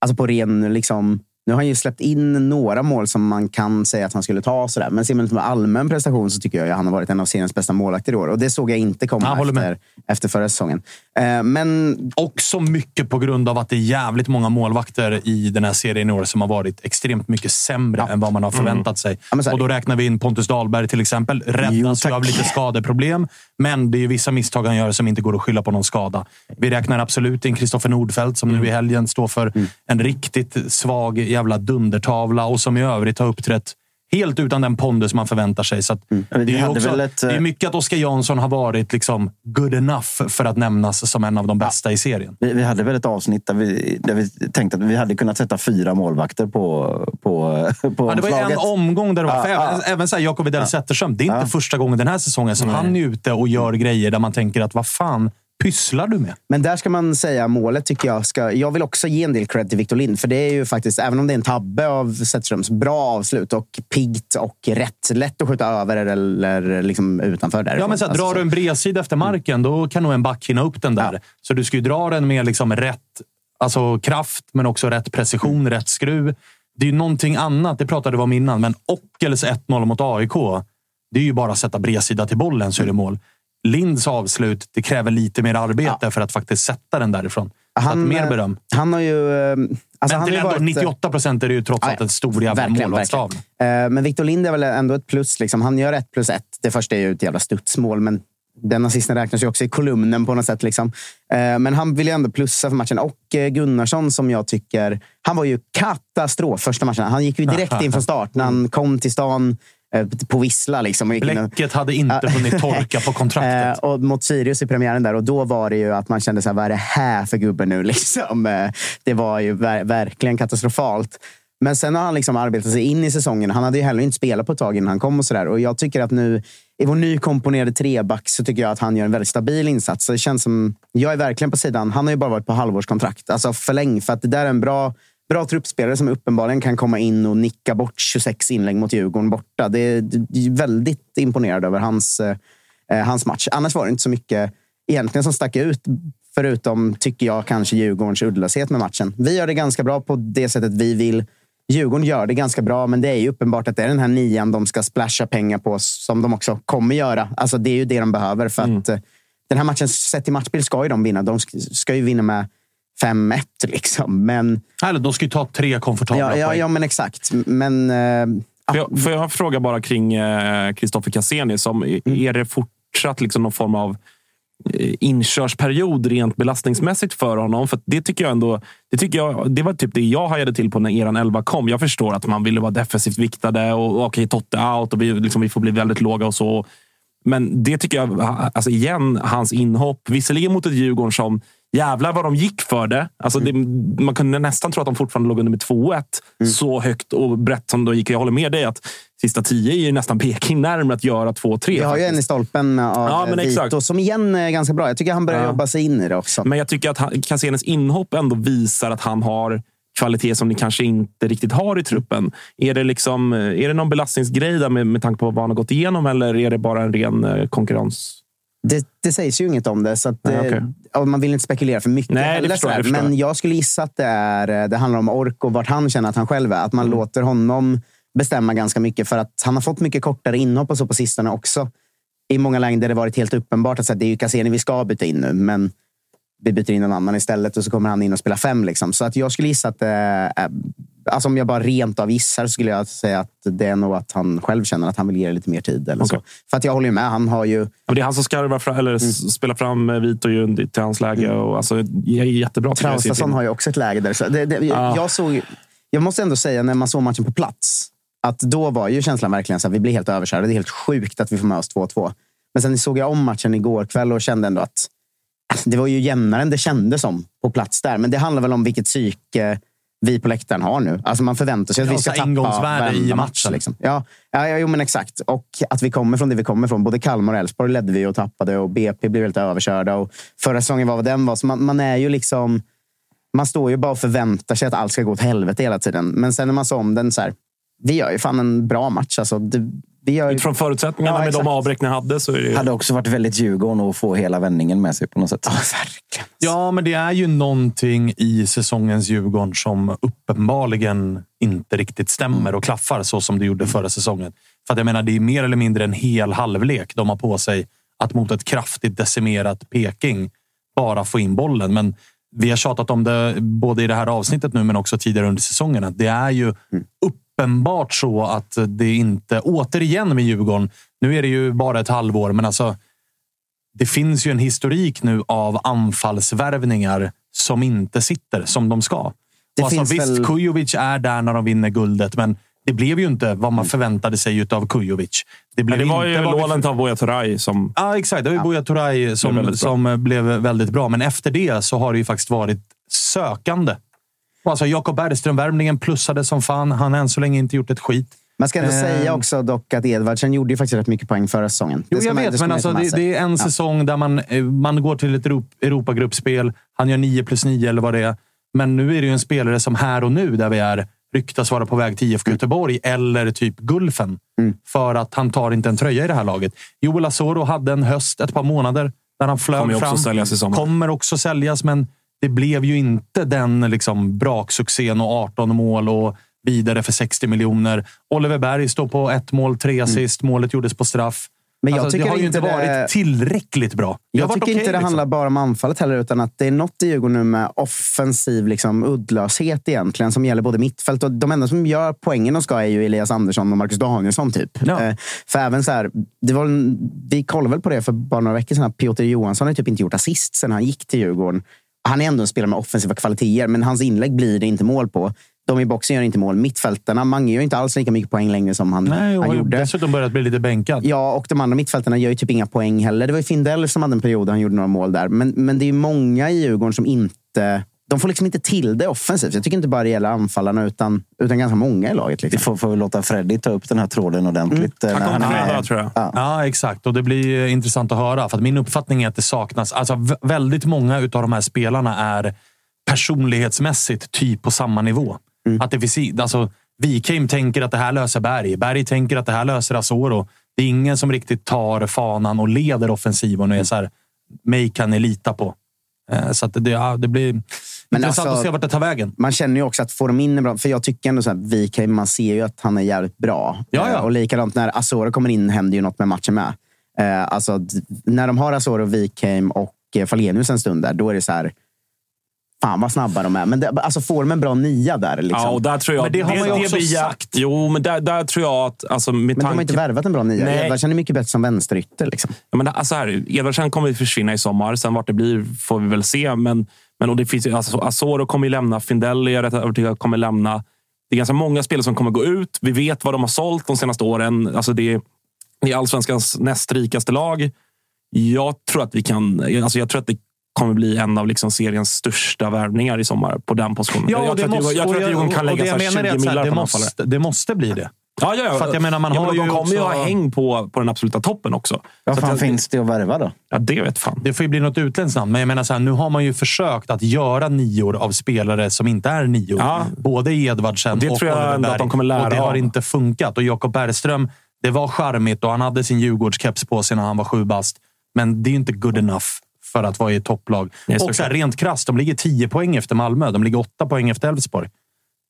alltså på ren liksom, nu har han ju släppt in några mål som man kan säga att han skulle ta. Sådär. Men ser man till allmän prestation så tycker jag att han har varit en av seriens bästa målvakter i år. Och det såg jag inte komma jag efter, efter förra säsongen. Eh, men... Också mycket på grund av att det är jävligt många målvakter i den här serien i år som har varit extremt mycket sämre ja. än vad man har förväntat sig. Mm. Ja, och då räknar vi in Pontus Dahlberg till exempel. Räddas ju av lite skadeproblem. Men det är vissa misstag han gör som inte går att skylla på någon skada. Vi räknar absolut in Kristoffer Nordfeldt som mm. nu i helgen står för mm. en riktigt svag jävla dundertavla och som i övrigt har uppträtt helt utan den pondus man förväntar sig. Så mm. det, är också, ett, det är mycket att Oskar Jansson har varit liksom good enough för att nämnas som en av de bästa i serien. Vi, vi hade väl ett avsnitt där vi, där vi tänkte att vi hade kunnat sätta fyra målvakter på, på, på ja, Det var en omgång där. Ja, även, ja. även så Jakob Widell ja. Zetterström. Det är inte första gången den här säsongen som han är ute och gör grejer där man tänker att vad fan pysslar du med? Men där ska man säga målet tycker jag. Ska, jag vill också ge en del cred till Victor Lind. För det är ju faktiskt, även om det är en tabbe av Zetterströms, bra avslut och piggt och rätt. Lätt att skjuta över eller liksom utanför. Därifrån. Ja, men så här, alltså, drar du en bredsida efter marken, då kan nog en back hinna upp den där. Ja. Så du ska ju dra den med liksom rätt alltså kraft, men också rätt precision, mm. rätt skruv. Det är ju någonting annat, det pratade vi om innan, men Ockels 1-0 mot AIK. Det är ju bara att sätta bredsida till bollen så är det mål. Linds avslut, det kräver lite mer arbete ja. för att faktiskt sätta den därifrån. Han, mer beröm. Han har ju... Eh, alltså men till ändå, varit, 98 procent är det ju trots allt en stor jävla målvaktstavla. Eh, men Victor Lind är väl ändå ett plus. Liksom. Han gör ett plus ett. Det första är ju ett jävla studsmål, men den assisten räknas ju också i kolumnen på något sätt. Liksom. Eh, men han vill ju ändå plussa för matchen. Och Gunnarsson som jag tycker... Han var ju katastrof första matchen. Han gick ju direkt in från start när han kom till stan. Eh, på vissla. Liksom. Bläcket hade inte hunnit torka på kontraktet. Eh, och mot Sirius i premiären där. Och då var det ju att man kände så här, vad är det här för gubbe nu? Liksom. Eh, det var ju ver verkligen katastrofalt. Men sen har han liksom arbetat sig in i säsongen. Han hade ju heller inte spelat på ett tag innan han kom. Och så där. Och jag tycker att nu i vår nykomponerade treback så tycker jag att han gör en väldigt stabil insats. Så det känns som, jag är verkligen på sidan. Han har ju bara varit på halvårskontrakt. Alltså förläng, för att det där är en bra bra truppspelare som uppenbarligen kan komma in och nicka bort 26 inlägg mot Djurgården borta. Det är väldigt imponerad över hans, eh, hans match. Annars var det inte så mycket egentligen som stack ut. Förutom, tycker jag, kanske Djurgårdens uddlöshet med matchen. Vi gör det ganska bra på det sättet vi vill. Djurgården gör det ganska bra, men det är ju uppenbart att det är den här nian de ska splasha pengar på, som de också kommer göra. Alltså, det är ju det de behöver. för mm. att eh, Den här matchen, sett till matchbild, ska ju de vinna. De ska ju vinna med 5-1. Liksom. Men, Eller, de ska ju ta tre komfortabla ja, ja, poäng. Ja, men exakt. Men, uh, får, jag, får jag fråga bara kring Kristoffer uh, Cassini? Som, mm. Är det fortsatt liksom någon form av eh, inkörsperiod rent belastningsmässigt för honom. För det tycker jag ändå. Det, tycker jag, det var typ det jag hajade till på när eran 11 kom. Jag förstår att man ville vara defensivt viktade och okej, okay, Totte out och vi, liksom, vi får bli väldigt låga och så. Men det tycker jag, alltså igen, hans inhopp. Visserligen mot ett Djurgården som jävlar vad de gick för det. Alltså det, man kunde nästan tro att de fortfarande låg under med 2-1. Mm. Så högt och brett som de gick. Jag håller med dig att sista tio är ju nästan Peking närmare att göra 2-3. Vi har ju en i stolpen av ja, men Vito exakt. som igen är ganska bra. Jag tycker han börjar ja. jobba sig in i det också. Men jag tycker att Cassenes inhopp ändå visar att han har kvalitet som ni kanske inte riktigt har i truppen. Är det, liksom, är det någon belastningsgrej där med, med tanke på vad han har gått igenom eller är det bara en ren eh, konkurrens? Det, det sägs ju inget om det, så att, Nej, okay. Man vill inte spekulera för mycket. Nej, det förstår, jag men jag skulle gissa att det, är, eh, det handlar om ork och vart han känner att han själv är. Att man mm. låter honom bestämma ganska mycket. För att han har fått mycket kortare inhopp och så på sistone också. i många lägen där det varit helt uppenbart att så här, det är ju Cassini vi ska byta in nu, men vi byter in en annan istället och så kommer han in och spelar fem. Liksom. Så att jag skulle gissa att, eh, alltså om jag bara rent av gissar, så skulle jag säga att det är nog att han själv känner att han vill ge det lite mer tid. Eller Okej. så. För att jag håller ju med. Han har ju... Ja, Det är han som skarvar fram, eller s- spelar fram eh, Vito till hans läge. Och, alltså, är jättebra. Traustason har ju också ett läge där. Så det, det, Ja. jag, såg, jag måste ändå säga, när man såg matchen på plats, att då var ju känslan verkligen så att vi blir helt överkörda. Det är helt sjukt att vi får med oss 2-2. Men sen såg jag om matchen igår kväll och kände ändå att det var ju jämnare än det kändes som på plats där. Men det handlar väl om vilket psyke vi på läktaren har nu. Alltså man förväntar sig att Ja, vi ska tappa ingångsvärde i matchen. Liksom. Ja, ja, jo, men exakt. Och att vi kommer från det vi kommer från. Både Kalmar och Elfsborg ledde vi och tappade och BP blev helt överkörda. Och förra säsongen var vad den var. Så man, man är ju liksom... Man står ju bara och förväntar sig att allt ska gå åt helvete hela tiden. Men sen när man såg om den så här. Vi gör ju fan en bra match. Alltså, det, gör. Utifrån förutsättningarna Ja, med de avbräck ni hade så är det ju... hade också varit väldigt Djurgården att få hela vändningen med sig på något sätt. Ja, verkligen. Ja, men det är ju någonting i säsongens Djurgården som uppenbarligen inte riktigt stämmer och klaffar så som det gjorde förra säsongen. För att jag menar, det är mer eller mindre en hel halvlek de har på sig att mot ett kraftigt decimerat Peking bara få in bollen. Men vi har tjatat om det både i det här avsnittet nu, men också tidigare under säsongen. Att det är ju uppenbart så att det inte, återigen med Djurgården, nu är det ju bara ett halvår, men alltså det finns ju en historik nu av anfallsvärvningar som inte sitter som de ska. Det Och alltså, finns visst, väl- Kujovic är där när de vinner guldet, men det blev ju inte vad man förväntade sig av Kujovic. Det, blev det var ju inte vad vi- lånet av Buya Turay som... Ja, exakt. Det var ju Buya Turay som, som blev väldigt bra. Men efter det så har det ju faktiskt varit sökande. Alltså, Jakob Bergström-värvningen plussade som fan. Han har än så länge inte gjort ett skit. Man ska ändå Eh. säga också dock att Edvardsen gjorde ju faktiskt rätt mycket poäng förra säsongen. Jo, jag man- vet, men alltså, det, det är en säsong där man, eh, man går till ett Europ- Europagruppspel. Han gör 9 plus 9 eller vad det är. Men nu är det ju en spelare som här och nu, där vi är, ryktas vara på väg till IFK Göteborg eller typ Gulfen. För att han tar inte en tröja i det här laget. Joel Asoro hade en höst, ett par månader, där han flög Kommer ju också fram. säljas i sommar. Kommer också säljas, men det blev ju inte den liksom braksuccén och 18 mål och vidare för 60 miljoner. Oliver Berg står på ett mål, tre assist. Målet gjordes på straff. Men jag alltså, tycker det har ju inte det- varit tillräckligt bra. Det Jag tycker okej, inte det liksom. handlar bara om anfallet heller, utan att det är något i Djurgården nu med offensiv liksom, uddlöshet egentligen, som gäller både mittfält och de enda som gör poängen de ska är ju Elias Andersson och Marcus Danielsson. Typ. Ja. Eh, för även så här, det var, vi kollade väl på det för bara några veckor sedan. Piotr Johansson har typ inte gjort assist sen han gick till Djurgården. Han är ändå en spelare med offensiva kvaliteter, men hans inlägg blir det inte mål på. De i boxen gör inte mål. Mittfältarna, Mange gör inte alls lika mycket poäng längre som han, Nej, och han gjorde. dessutom börjat bli lite bänkad. Ja, och de andra mittfältarna gör ju typ inga poäng heller. Det var ju Findell som hade en period där han gjorde några mål där. Men, men det är ju många i Djurgården som inte... De får liksom inte till det offensivt. Jag tycker inte bara det gäller anfallarna, utan, utan ganska många i laget. Vi Liksom. får, får vi låta Freddy ta upp den här tråden ordentligt. eh, Han när kom är fredag, med. tror jag. Ja. Ja, exakt. Och det blir eh, intressant att höra. För att min uppfattning är att det saknas... Alltså, vä- väldigt många av de här spelarna är personlighetsmässigt typ på samma nivå. Att det finns, alltså, Wikheim tänker att det här löser Berg. Berg tänker att det här löser Asoro. Det är ingen som riktigt tar fanan och leder offensiven och är så här, mig kan ni lita på. Eh, Så att det, det blir intressant alltså- att se vart det tar vägen. Man känner ju också att får de in en bra... För jag tycker ändå så här, Wikheim, man ser ju att han är jävligt bra. Ja, ja. Eh, Och likadant när Asoro kommer in händer ju något med matchen med. Eh, alltså, när de har Asoro, Wikheim och eh, Falenius en stund där, då är det så här... Fan vad snabba de är. Men det, alltså, får de en bra nia där? Liksom. Ja, och där tror jag... Men det har man ju också blir- sagt. Jo, men där, där tror jag att... Alltså, med Men de har tanke inte värvat en bra nia. Edvardsen är mycket bättre som vänsterytter. Liksom. Ja, men alltså här, Edvardsen kommer ju försvinna i sommar. Sen vart det blir får vi väl se. Men, men och det finns, ju- alltså, Asoro kommer ju lämna. Findell är jag rätt övertygad kommer lämna. Det är ganska många spelare som kommer gå ut. Vi vet vad de har sålt de senaste åren. Alltså det, är- det är allsvenskans näst rikaste lag. Jag tror att vi kan... Alltså jag tror att det kommer bli en av liksom seriens största värvningar i sommar på den positionen. Ja, jag, tror att måste- Djurgården- jag tror och att Djurgården kan lägga det så jag här menar är 20 att så här, millar det på anfallare. måste, det måste bli det. Ja, ja, ja. För att jag menar, man ja, har men ju de kommer ju också- ha häng på, på den absoluta toppen också. Vad Så fan att- finns det att värva då? Ja, det vet fan. Det får ju bli något utländskt namn, men jag menar så här, nu har man ju försökt att göra nior av spelare som inte är nior. Ja. Både Edvardsen Och det och tror jag Oliver ändå att Berg. de kommer lära Och det har av. inte funkat. Och Jakob Bergström, det var charmigt och han hade sin Djurgårdskeps på sig när han var sju bast. Men det är inte good enough för att vara i ett topplag. Nej, och så här, rent krasst, de ligger 10 poäng efter Malmö. De ligger 8 poäng efter Elfsborg.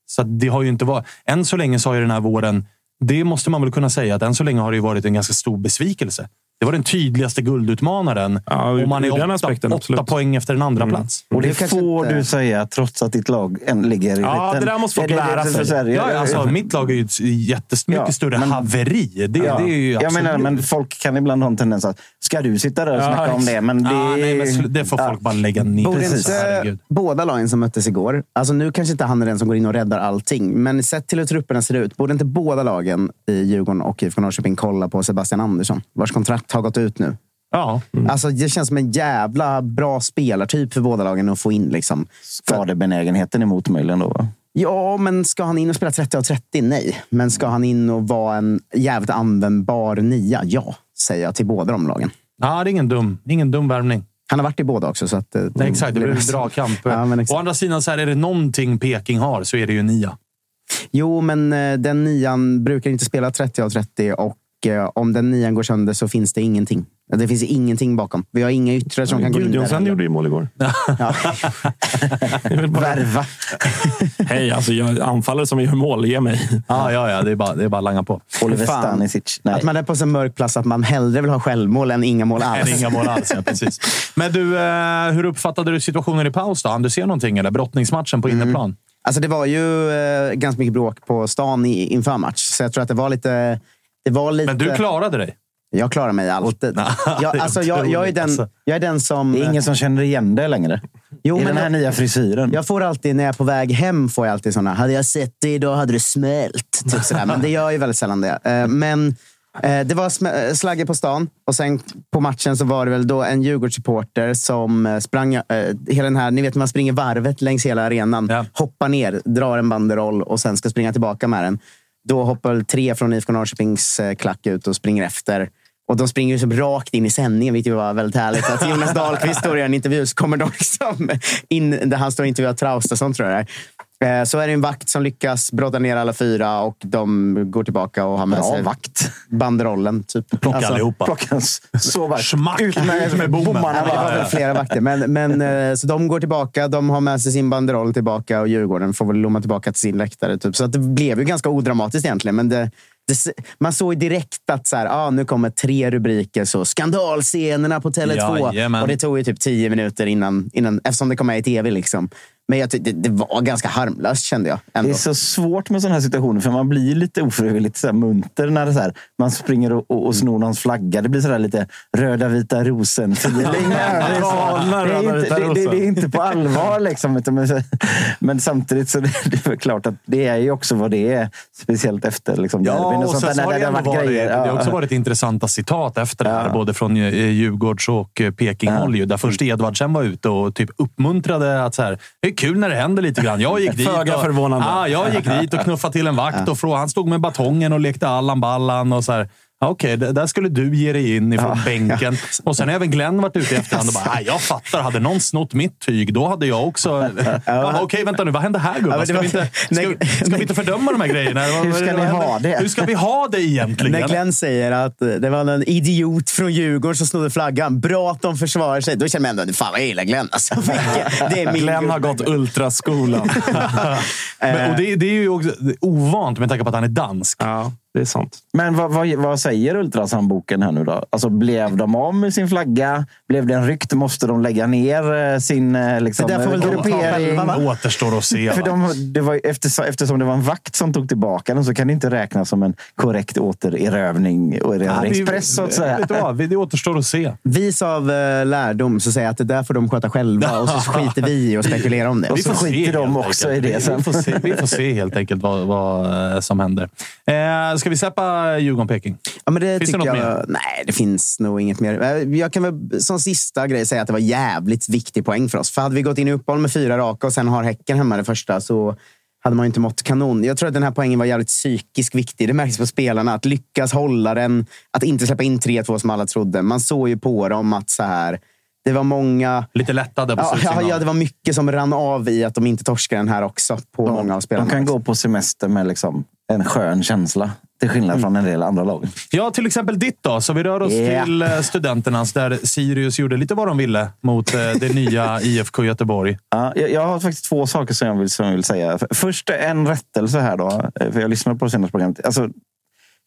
Så det har ju inte varit... Än så länge så har ju den här våren... Det måste man väl kunna säga att än så länge har det ju varit en ganska stor besvikelse. Det var den tydligaste guldutmanaren. Ja, och man är åtta, aspekten, åtta poäng efter en andra plats. Och det, Det kanske får inte- du säga trots att ditt lag än ligger i Ja, liten- det där måste folk lära det- sig. så här, Ja, ja, alltså, mitt lag är ju ett jättemycket Ja, större men- haveri. Det, Ja, det är ju jag absolut- menar, men folk kan ibland ha en tendens att ska du sitta där och Ja, snacka om det? Men det, Ah, nej, men det får folk bara lägga ner. Borde inte båda lagen som möttes igår, alltså nu kanske inte han är den som går in och räddar allting, men sett till hur trupperna ser ut, borde inte båda lagen i Djurgården och IFK Norrköping kolla på Sebastian Andersson, vars kontrakt har gått ut nu? Ja. Alltså, det känns som en jävla bra spelartyp för båda lagen att få in. Liksom. skadebenägenheten emot möjligen då. Va? Ja, men ska han in och spela 30 av 30? Nej. Men ska han in och vara en jävligt användbar nia? Ja, säger jag till båda de lagen. ja, det är ingen dum, ingen dum värvning. Han har varit i båda också. Så att, eh, Nej, exakt, det blir en blir- dragkamp. Ja. Å andra sidan, så här, är det någonting Peking har så är det ju nia. Jo, men eh, den nian brukar inte spela 30 av 30 och om den nian går sönder så finns det ingenting. Det finns ingenting bakom. Vi har inga yttrar som kan gå in där. Heller. gjorde ju mål igår. Ja. Värva. Hej, alltså jag anfallare som gör mål, ge mig. Ja, ja, ja det, är bara, det är bara att langa på. Oliver. Stanisic. Att man är på så mörk plats att man hellre vill ha självmål än inga mål alls. Än inga mål alls, ja, precis. Men du, eh, hur uppfattade du situationen i paus? då? Du se någonting? Eller brottningsmatchen på inneplan? Alltså det var ju eh, ganska mycket bråk på stan i, inför match. Så jag tror att det var lite... Det var lite Men du klarade dig. Jag klarar mig alltid. Jag, alltså, jag, jag, är den, alltså. jag är den som... Det är ingen som känner igen det längre. Jo, I men den här jag- nya frisyren. Jag får alltid, när jag är på väg hem, får jag alltid såna. Hade jag sett det idag hade det smält. Typ sådär. Men det gör ju väldigt sällan det. Eh, Men eh, det var sm- slagge på stan och sen på matchen så var det väl då en Djurgårdssupporter som eh, sprang eh, hela den här, ni vet man springer varvet längs hela arenan, Ja. hoppar ner, drar en banderoll och sen ska springa tillbaka med den. Då hoppar tre från IFK Norrköpings eh, klack ut och springer efter. Och de springer ju rakt in i sändningen, vilket var väldigt härligt. Att Jonas Dahlqvist står i en intervju så kommer de liksom in där han står och intervjuar Traustason, tror jag det är. Så är det en vakt som lyckas brotta ner alla fyra och de går tillbaka och har med Bra sig vakt. banderollen. Typ. Plocka Alltså, allihopa. Plocka så vakt. Schmack! Ut med, med bommarna. Ja, men det var väl flera vakter. Men, men, eh, så de går tillbaka, de har med sig sin banderoll tillbaka och Djurgården får väl lomma tillbaka till sin läktare. Typ. Så att det blev ju ganska odramatiskt egentligen. Men det, det, man såg direkt att så här, ah, nu kommer tre rubriker. Så skandalscenerna på Tele2. Jajamän. Och det tog ju typ tio minuter innan, innan eftersom det kom med i tv. Liksom. Men jag tyckte det, det var ganska harmlöst kände jag. Ändå. Det är så svårt med sådana här situationer för man blir lite ofrivilligt så här munter när det så här, man springer och, och, och snor någons flagga. Det blir så där lite röda vita rosen-feeling. det, är så- Galna det, är inte- vita det, det, rosen. det är inte på allvar. Liksom, utan men, men samtidigt så det, det är klart att det är ju också vad det är. Speciellt efter liksom, derbyn Ja, och sånt sen där, när det, varit varit, grejer. det har Ja. också varit intressanta citat efter det här, Ja. både från eh, Djurgårds och eh, Peking-håll. ju, Där först Edvardsen var ute och typ uppmuntrade att så här, kul när det händer lite grann. Jag gick dit Föga och, förvånande. Ja, jag gick dit och knuffade till en vakt och frågade, han stod med batongen och lekte Allan Ballan. Och så här, Okej, det- där skulle du ge dig in ifrån bänken. Och sen har även Glenn varit ute i efterhand och bara, "Nej, jag fattar. Hade någon snott mitt tyg, då hade jag också... Ja, Okej, vänta nu. Vad hände här Ja, gubbar? det Ska, var- vi inte, ska, Nej, ska vi inte fördöma de här grejerna? Hur ska ni ha det? Hur ska vi ha det egentligen? När Glenn säger att eh, det var en idiot från Djurgården som snodde flaggan. Bra att de försvarar sig. Då känner man ändå, fan vad jag gillar Glenn. Alltså, det är min Glenn har gått ultraskolan. Men, och det, det är ju också ovant med tanke på att han är dansk. Det är sant. Men vad, vad, vad säger Ultrasamboken här nu då? Alltså, blev de av med sin flagga? Blev det en rykt? Måste de lägga ner eh, sin eh, liksom, Det där får väl gruppering? Det återstår att se. För de, det var, eftersom, eftersom det var en vakt som tog tillbaka den så kan det inte räknas som en korrekt återerövning och erövringspress så att säga. Vet du vad? Det återstår att se. Vis av eh, lärdom så säger jag att det där får de sköta själva och så skiter vi i att spekulera om det. Och så skiter de också enkelt. i det Vi- sen. Vi får se, vi får se helt enkelt vad, vad som händer. Eh, ska vi släppa Djurgården-Peking? Ja, men det Finns det något jag, mer? Nej, det finns nog inget mer. Eh, Jag kan väl som sista grej säga att det var jävligt viktig poäng för oss. För hade vi gått in i uppehåll med fyra raka och sen har Häcken hemma det första så hade man ju inte mått kanon. Jag tror att den här poängen var jävligt psykiskt viktig. Det märks på spelarna. Att lyckas hålla den, att inte släppa in 3-2 som alla trodde. Man såg ju på dem att så här, det var många... Lite lättade på Ja, ja, det var mycket som rann av i att de inte torskade den här också på många av spelarna. De kan gå på semester med liksom en skön känsla. Till skillnad från en del andra lag. Ja, till exempel ditt då. Så vi rör oss Ja. till eh, studenternas där Sirius gjorde lite vad de ville mot eh, det nya IFK Göteborg. Ja, jag, jag har faktiskt två saker som jag vill, som jag vill säga. Först en rättelse här då. eh, För jag lyssnade på det senaste programmet. Alltså,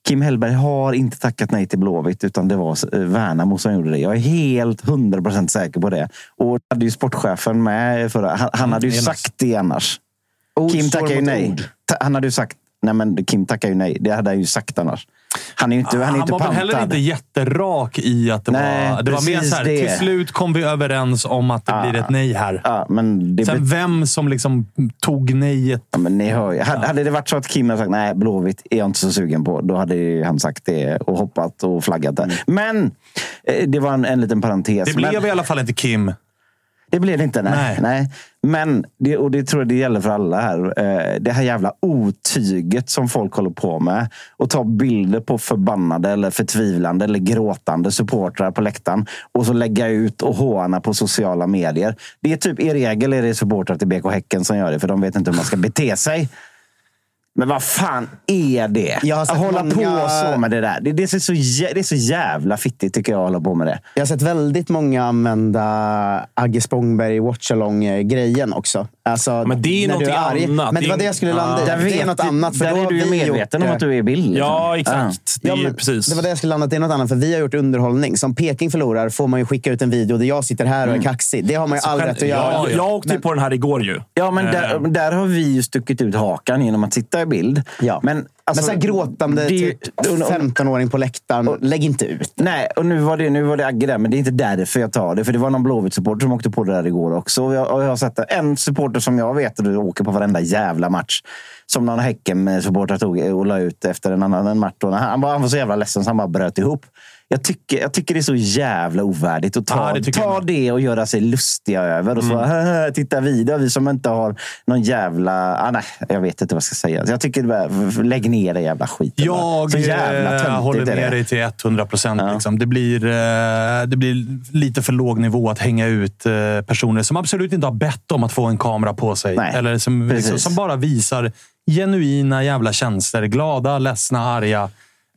Kim Hellberg har inte tackat nej till Blåvitt, utan det var Värnamo som gjorde det. Jag är helt 100% säker på det. Och hade ju sportchefen med förra. Han, han hade ju Mm, sagt det annars. Kim tackar ju nej. Han hade ju sagt, nej men Kim tackar ju nej. Det hade han ju sagt annars. Han är ju inte, han är Han inte var väl heller pantad. inte jätterak i att det Nej, var... Det var mer så här, det. till slut kom vi överens om att det Ja. blir ett nej här. Ja, men det Sen vem som liksom tog nejet. Ja, men ni hör ju. Hade, hade det varit så att Kim hade sagt nej, Blåvitt är jag inte så sugen på. Då hade han sagt det och hoppat och flaggat där. Men eh, det var en, en liten parentes. Det blev men, i alla fall inte Kim. Det blev det inte. Nej. Nej. nej. Men, det, och det tror jag det gäller för alla här. Eh, Det här jävla otyget som folk håller på med. Och ta bilder på förbannade eller förtvivlande eller gråtande supportrar på läktaren. Och så lägga ut och håna på sociala medier. Det är typ i regel är det supportrar till BK Häcken som gör det. För de vet inte hur man ska bete sig. Men vad fan är det? Jag att hålla många- på så med det där. Det, det, är så, jä- det är så jävla fittigt tycker jag att hålla på med det. Jag har sett väldigt många använda Agge Spångberg watchalong-grejen också. Alltså, men det är någonting arg. annat. Men det var är- det jag skulle landa i. Det vet är något du- annat. För där då är du ju medveten gjort, om att du är i bild. liksom. Ja, exakt. Det är Ja, ju men precis. Det var det jag skulle landa Det är något annat. För vi har gjort underhållning. Som Peking förlorar får man ju skicka ut en video där jag sitter här och är kaxig. Det har man ju all rätt att göra. jag, jag åkte ju på den här igår ju. Ja, men där, Eh. där har vi ju stuckit ut hakan genom att sitta i bild. Ja. Men, alltså, men så här gråtande är typ, och- och- 15-åring på läktaren. Lägg inte ut. Nej, och nu var, det, nu var det Agge där, men det är inte därför jag tar det. För det var någon Blåvitt-supporter som åkte på det där igår också. Och jag, och jag har sett. En supporter som jag vet och du åker på varenda jävla match. Som någon Häcken-supporter tog och la ut efter en annan en match. Och han, var, han var så jävla ledsen så han bara bröt ihop. Jag tycker, jag tycker det är så jävla ovärdigt att ta, Ja, det jag ta det och göra sig lustiga över. Och så bara, titta vidare. Vi som inte har någon jävla... Ah, nej, jag vet inte vad jag ska säga. Jag tycker, bara, lägg ner det jävla skiten. Jag så jävla eh, töntigt håller är det. med dig till 100 procent. Liksom. Det, blir, eh, det blir lite för låg nivå att hänga ut eh, personer som absolut inte har bett om att få en kamera på sig. Nej, Eller som, liksom, som bara visar genuina jävla känslor. Glada, ledsna, arga.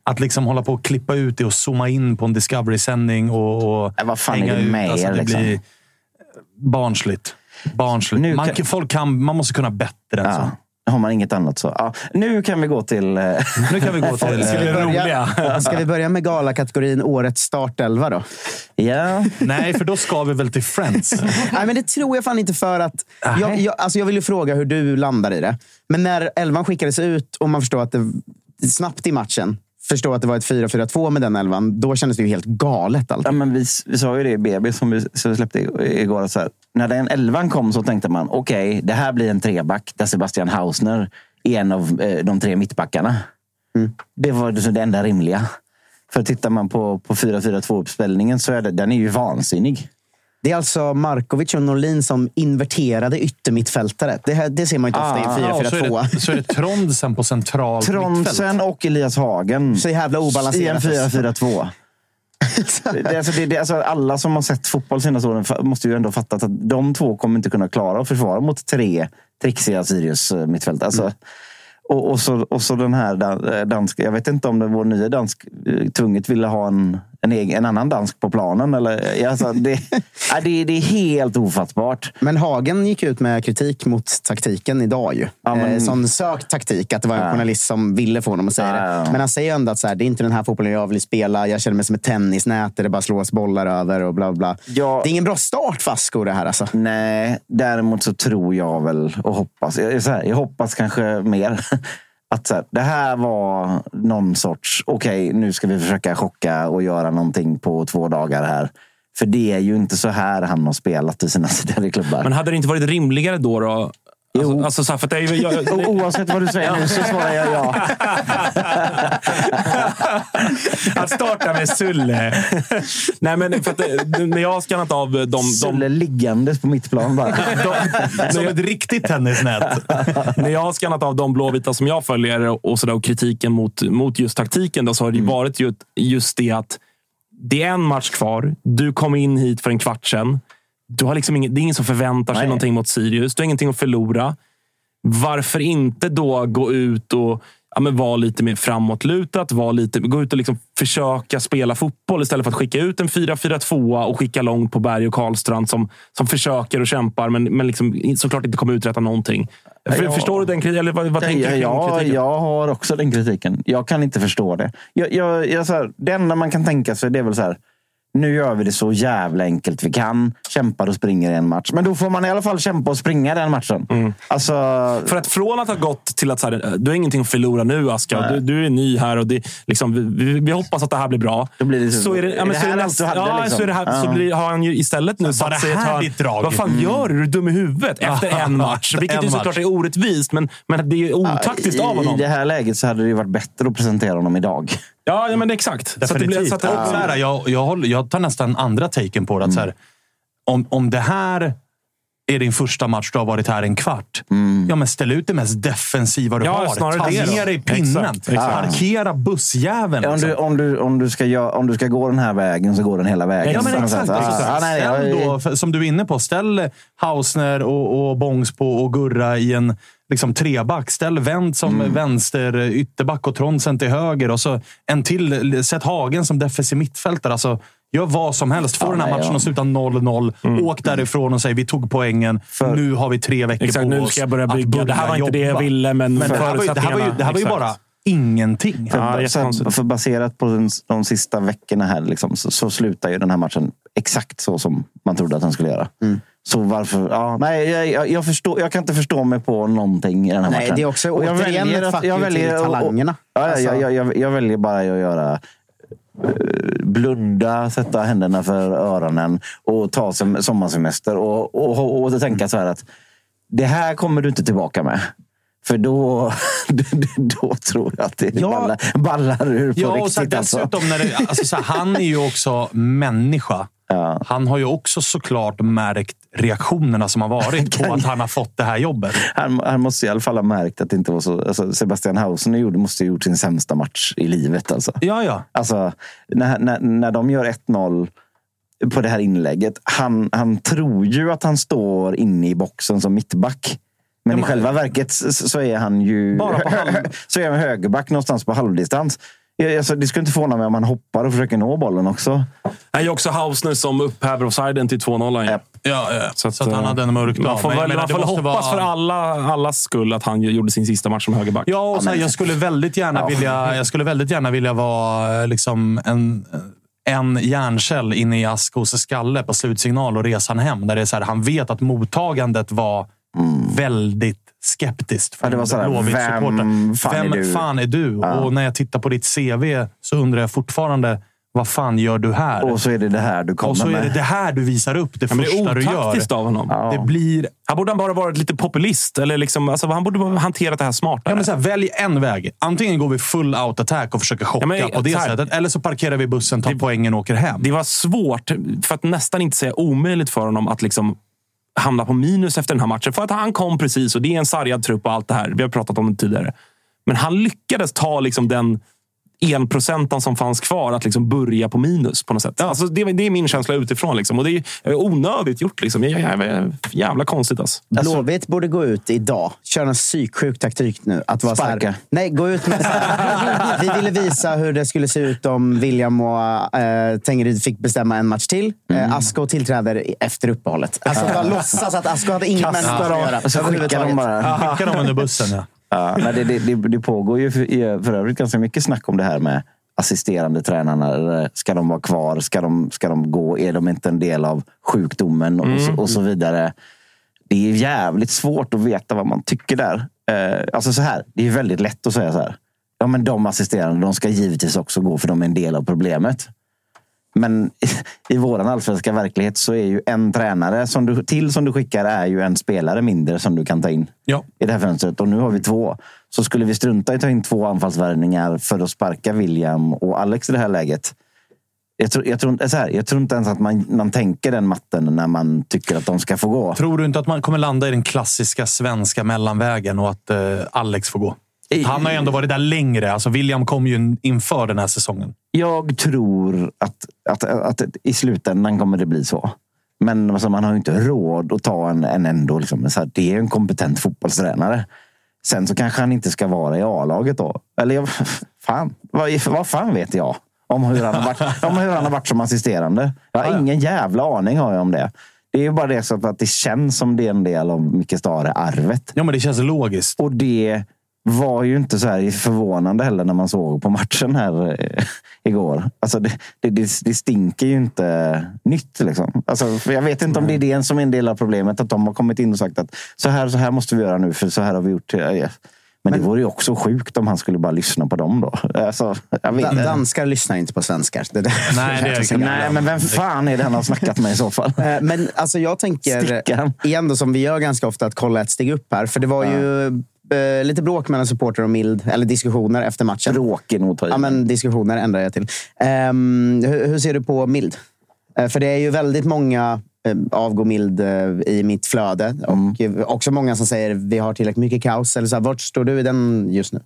Att liksom hålla på och klippa ut det och zooma in på en Discovery-sändning och, och Nej, vad fan är hänga det ut. med Alltså, er, det liksom? blir barnsligt. barnsligt. Nu Man, kan- folk kan, man måste kunna bättre än så. Ja. Har man inget annat så. Ja. Nu kan vi gå till... eh, Nu kan vi gå till... Ska vi eh, roliga? Ska vi börja med galakategorin Årets startelva då? ja. Nej, för då ska vi väl till Friends. Nej, men det tror jag fan inte för att... Jag, jag, alltså jag vill ju fråga hur du landar i det. Men när elvan skickades ut och man förstår att det snabbt i matchen förstår att det var ett 4-4-2 med den elvan, då kändes det ju helt galet. Allt. Ja, men vi, vi sa ju det i BB som vi, som vi släppte igår. Så här, när den elvan kom så tänkte man okej, det här blir en treback där Sebastian Hausner är en av eh, de tre mittbackarna. Det var det, det enda rimliga. För tittar man på, på 4-4-2-uppställningen så är det, den är ju vansinnig. Det är alltså Markovic och Norlin som inverterade yttermittfältare. Det, här, det ser man inte ofta i en så, är 4-4-2. det, så är det Trondsen på centralt Tronsen mittfält. och Elias Hagen Så jävla i en obalanserat. 4-4-2. Det, alltså, det, det, alltså, alla som har sett fotboll senaste åren måste ju ändå fatta att de två kommer inte kunna klara att försvara mot tre trixiga Sirius eh, mittfält. Alltså, och, och, så, och så den här eh, danska. Jag vet inte om det vår nya dansk eh, tvunget ville ha en, en, egen, en annan dansk på planen. Eller, alltså, det, ja, det, det är helt ofattbart. Men Hagen gick ut med kritik mot taktiken idag. Ju. Ja, men- eh, sån sökt taktik, att det var en Ja. journalist som ville få honom att säga det. Men han säger ändå att så här, det är inte den här fotbollen jag vill spela. Jag känner mig som ett tennisnät där det bara slås bollar över och bla bla. Ja. Det är ingen bra start för Asko det här alltså. Nej, däremot så tror jag väl och hoppas. Jag, här, jag hoppas kanske mer. Att så här, det här var någon sorts, okej nu ska vi försöka chocka och göra någonting på två dagar här. För det är ju inte så här han har spelat i sina tidigare klubbar. Men hade det inte varit rimligare då? då? Alltså, alltså, så här, för det är jag, O- Oavsett vad du säger nu så svarar jag ja. att starta med Sulle. Nej, men för att, det- när jag har skannat av de... de Sulle liggandes på mitt plan bara. Som ett riktigt tennisnät. när jag har skannat av de blåvita som jag följer och, så där, och kritiken mot, mot just taktiken, då, så har det ju varit ju, just det att det är en match kvar. Du kom in hit för en kvart sedan. Du har liksom ingen, det är ingen som förväntar sig Nej. någonting mot Sirius. Du har ingenting att förlora. Varför inte då gå ut och ja, men vara lite mer framåtlutat? Vara lite, gå ut och liksom försöka spela fotboll istället för att skicka ut en 4-4-2 och skicka långt på Berg och Karlstrand som, som försöker och kämpar men, men liksom såklart inte kommer uträtta någonting. För, Ja. Förstår du den kritiken? Eller vad, vad tänker Ja, du kring kritiken? jag har också den kritiken. Jag kan inte förstå det. Jag, jag, jag, så här, det enda man kan tänka sig det är väl så här. Nu gör vi det så jävla enkelt vi kan. Kämpar och springer i en match. Men då får man i alla fall kämpa och springa den matchen. Mm. Alltså, För att från att ha gått till att så här, du har ingenting att förlora nu, Aska. Du, du är ny här och det, liksom, vi, vi hoppas att det här blir bra. Då blir det så- så är det, ja, är men det så är här det allt nästa, du hade, ja, liksom? så, är det här, så Ja. blir, har han ju istället nu var satt det sig i ett här hörn. Vad fan Mm. gör du? Är du dum i huvudet? Efter en match. Vilket En ju såklart match. är orättvist, men, men det är otaktiskt av I honom. det här läget så hade det ju varit bättre att presentera honom idag. Ja, ja men exakt. Så att det blir, Definitivt. så att det, Och så här, jag, jag, håller, jag tar nästan andra taken på det. Att så här, om, om det här är din första match du har varit här en kvart. Ja, men ställ ut det mest defensiva du Ja, har. Ta ner dig i pinnen. Exakt, exakt. Parkera bussjäveln. Om liksom. du, om, du, om, du ska, om du ska gå den här vägen så går den hela vägen. Ja, men exakt. sätt. exakt. Ja, nej, Ställ jag- då, för- som du är inne på, ställ Hausner och, och Bångsbo och Gurra i en liksom, treback. Ställ Wendt som Mm. vänster ytterback och Tronsen till höger. Och så en till. Sätt Hagen som defensiv mittfältare. Alltså, gör vad som helst. Få Ja, den här nej, matchen ja. att sluta 0-0. Åk därifrån och säg vi tog poängen. För- nu har vi tre veckor Exakt, på nu oss ska jag börja bygga. Det här var inte det jag jobba. ville, men, Men det här var ju, det här var ju, det här var ju Exakt. bara ingenting. För, Ja, jättekonstigt. för baserat på den, de sista veckorna här liksom, så, så slutar ju den här matchen exakt så som man trodde att den skulle göra. Så varför? Ja, nej, jag, jag, jag, förstår, jag kan inte förstå mig på någonting i den här Nej, matchen. det är också Och jag återigen väljer ett att- fuck jag you till väljer- och- och- talangerna. Ja, Alltså- jag, jag, jag, jag väljer bara att göra Eh, blunda, sätta händerna för öronen och ta som, sommarsemester och, och, och, och tänka så här att det här kommer du inte tillbaka med. För då, då tror jag att det Ja. ballar, ballar ur på Ja, och så riktigt. Alltså. dessutom, när det, alltså, så här, han är ju också människa. Ja. Han har ju också såklart märkt reaktionerna som har varit på att han har fått det här jobbet. Han, han måste i alla fall ha märkt att det inte var så... Alltså Sebastian Hausen gjorde, måste ha gjort sin sämsta match i livet. Alltså. Ja, ja. Alltså, när, när, när de gör 1-0 på det här inlägget. Han, han tror ju att han står inne i boxen som mittback. Men Ja, i själva verket så så är han ju Bara på halv- så är han högerback någonstans på halvdistans. Ja, Alltså, det skulle inte förvåna mig om han hoppar och försöker nå bollen också. Det är ju också Hausner som upphäver offsiden till 2-0. Japp. Ja, ja. Så, att, eh, han hade en mörk dag. Man får väl, menar, man får hoppas vara- för alla, allas skull att han gjorde sin sista match som högerback. Ja, och så här, jag skulle väldigt gärna Ja. vilja, jag skulle väldigt gärna vilja vara eh, liksom en, en hjärncell inne i Askos skalle på slutsignal och resan hem. Där det är så här, han vet att mottagandet var väldigt skeptiskt. för Ja, det var så här, Blåvitt-supportrar. vem fan vem är du? fan är du? Ja. Och när jag tittar på ditt CV så undrar jag fortfarande, vad fan gör du här? Och så är det det här du kommer Och så är med. det det här du visar upp, det Ja, det första är du gör. av honom. Ja. Det blir Han borde bara varit lite populist. Eller liksom, alltså, han borde ha hanterat det här smartare. Ja, men så här, välj en väg. Antingen går vi full out attack och försöker chocka Ja, men på det här- sättet. Eller så parkerar vi bussen, tar poängen och åker hem. Det var svårt, för att nästan inte säga omöjligt för honom att liksom hamna på minus efter den här matchen. För att han kom precis och det är en sargad trupp och allt det här. Vi har pratat om det tidigare. Men han lyckades ta liksom den enprocentan som fanns kvar att liksom börja på minus på något sätt. Alltså det, det är min känsla utifrån. Liksom. Och det är onödigt gjort. Liksom. Jävla, jävla konstigt. Alltså. Blåvitt borde gå ut idag, köra en psyksjuk taktik nu. Att vara så Sparka. här, nej, gå ut med så här, Vi ville visa hur det skulle se ut om William och äh, Tengryd fick bestämma en match till. Mm. Asko tillträder efter uppehållet. Alltså bara låtsas att Asko hade inget med att dem, göra. och så skickar de bara. Skicka dem under bussen. Ja. Ja, nej, det, det, det, pågår ju för, för övrigt ganska mycket snack om det här med assisterande tränarna. Ska de vara kvar? Ska de, ska de gå? Är de inte en del av sjukdomen? Och, så, och så vidare. Det är jävligt svårt att veta vad man tycker där. Eh, alltså så här, det är väldigt lätt att säga så här. Ja, men de assisterande de ska givetvis också gå för de är en del av problemet. Men i våran allsvenska verklighet så är ju en tränare som du, till som du skickar är ju en spelare mindre som du kan ta in Ja. i det här fönstret. Och nu har vi två. Så skulle vi strunta i att ta in två anfallsvärvningar för att sparka William och Alex i det här läget. Jag tror, jag tror, här, jag tror inte ens att man, man tänker den matten när man tycker att de ska få gå. Tror du inte att man kommer landa i den klassiska svenska mellanvägen och att eh, Alex får gå? Han har ju ändå varit där längre. Alltså William kom ju inför den här säsongen. Jag tror att, att, att, i slutändan kommer det bli så. Men alltså, man har ju inte råd att ta en, en ändå. Liksom, så här, det är en kompetent fotbollstränare. Sen så kanske han inte ska vara i A-laget då. Eller jag, fan, vad, vad fan vet jag? Om hur, han har varit, om hur han har varit som assisterande. Jag har ingen jävla aning har jag om det. Det är ju bara det så att det känns som det är en del av Micke Stare-arvet. Ja, men det känns logiskt. Och det var ju inte så här förvånande heller när man såg på matchen här eh, igår. Alltså det, det, det, stinker ju inte nytt. Liksom. Alltså, jag vet inte om det är det som är en del av problemet. Att de har kommit in och sagt att så här, så här måste vi göra nu, för så här har vi gjort. Men, men det vore ju också sjukt om han skulle bara lyssna på dem då. Alltså, Danskar lyssnar inte på svenskar. Det. Nej, det är nej, men vem fan är det han har snackat med i så fall? Eh, Men alltså jag tänker, Stickan. igen då, som vi gör ganska ofta, att kolla ett steg upp här. För det var ju eh, lite bråk mellan supporter och Mild, eller diskussioner efter matchen. Bråk är nog. Ja, men diskussioner ändrar jag till. Ehm, hur, hur ser du på Mild? Eh, för det är ju väldigt många eh, avgå Mild eh, i mitt flöde. Och eh, också många som säger vi har tillräckligt mycket kaos. Eller så här, vart står du i den just nu?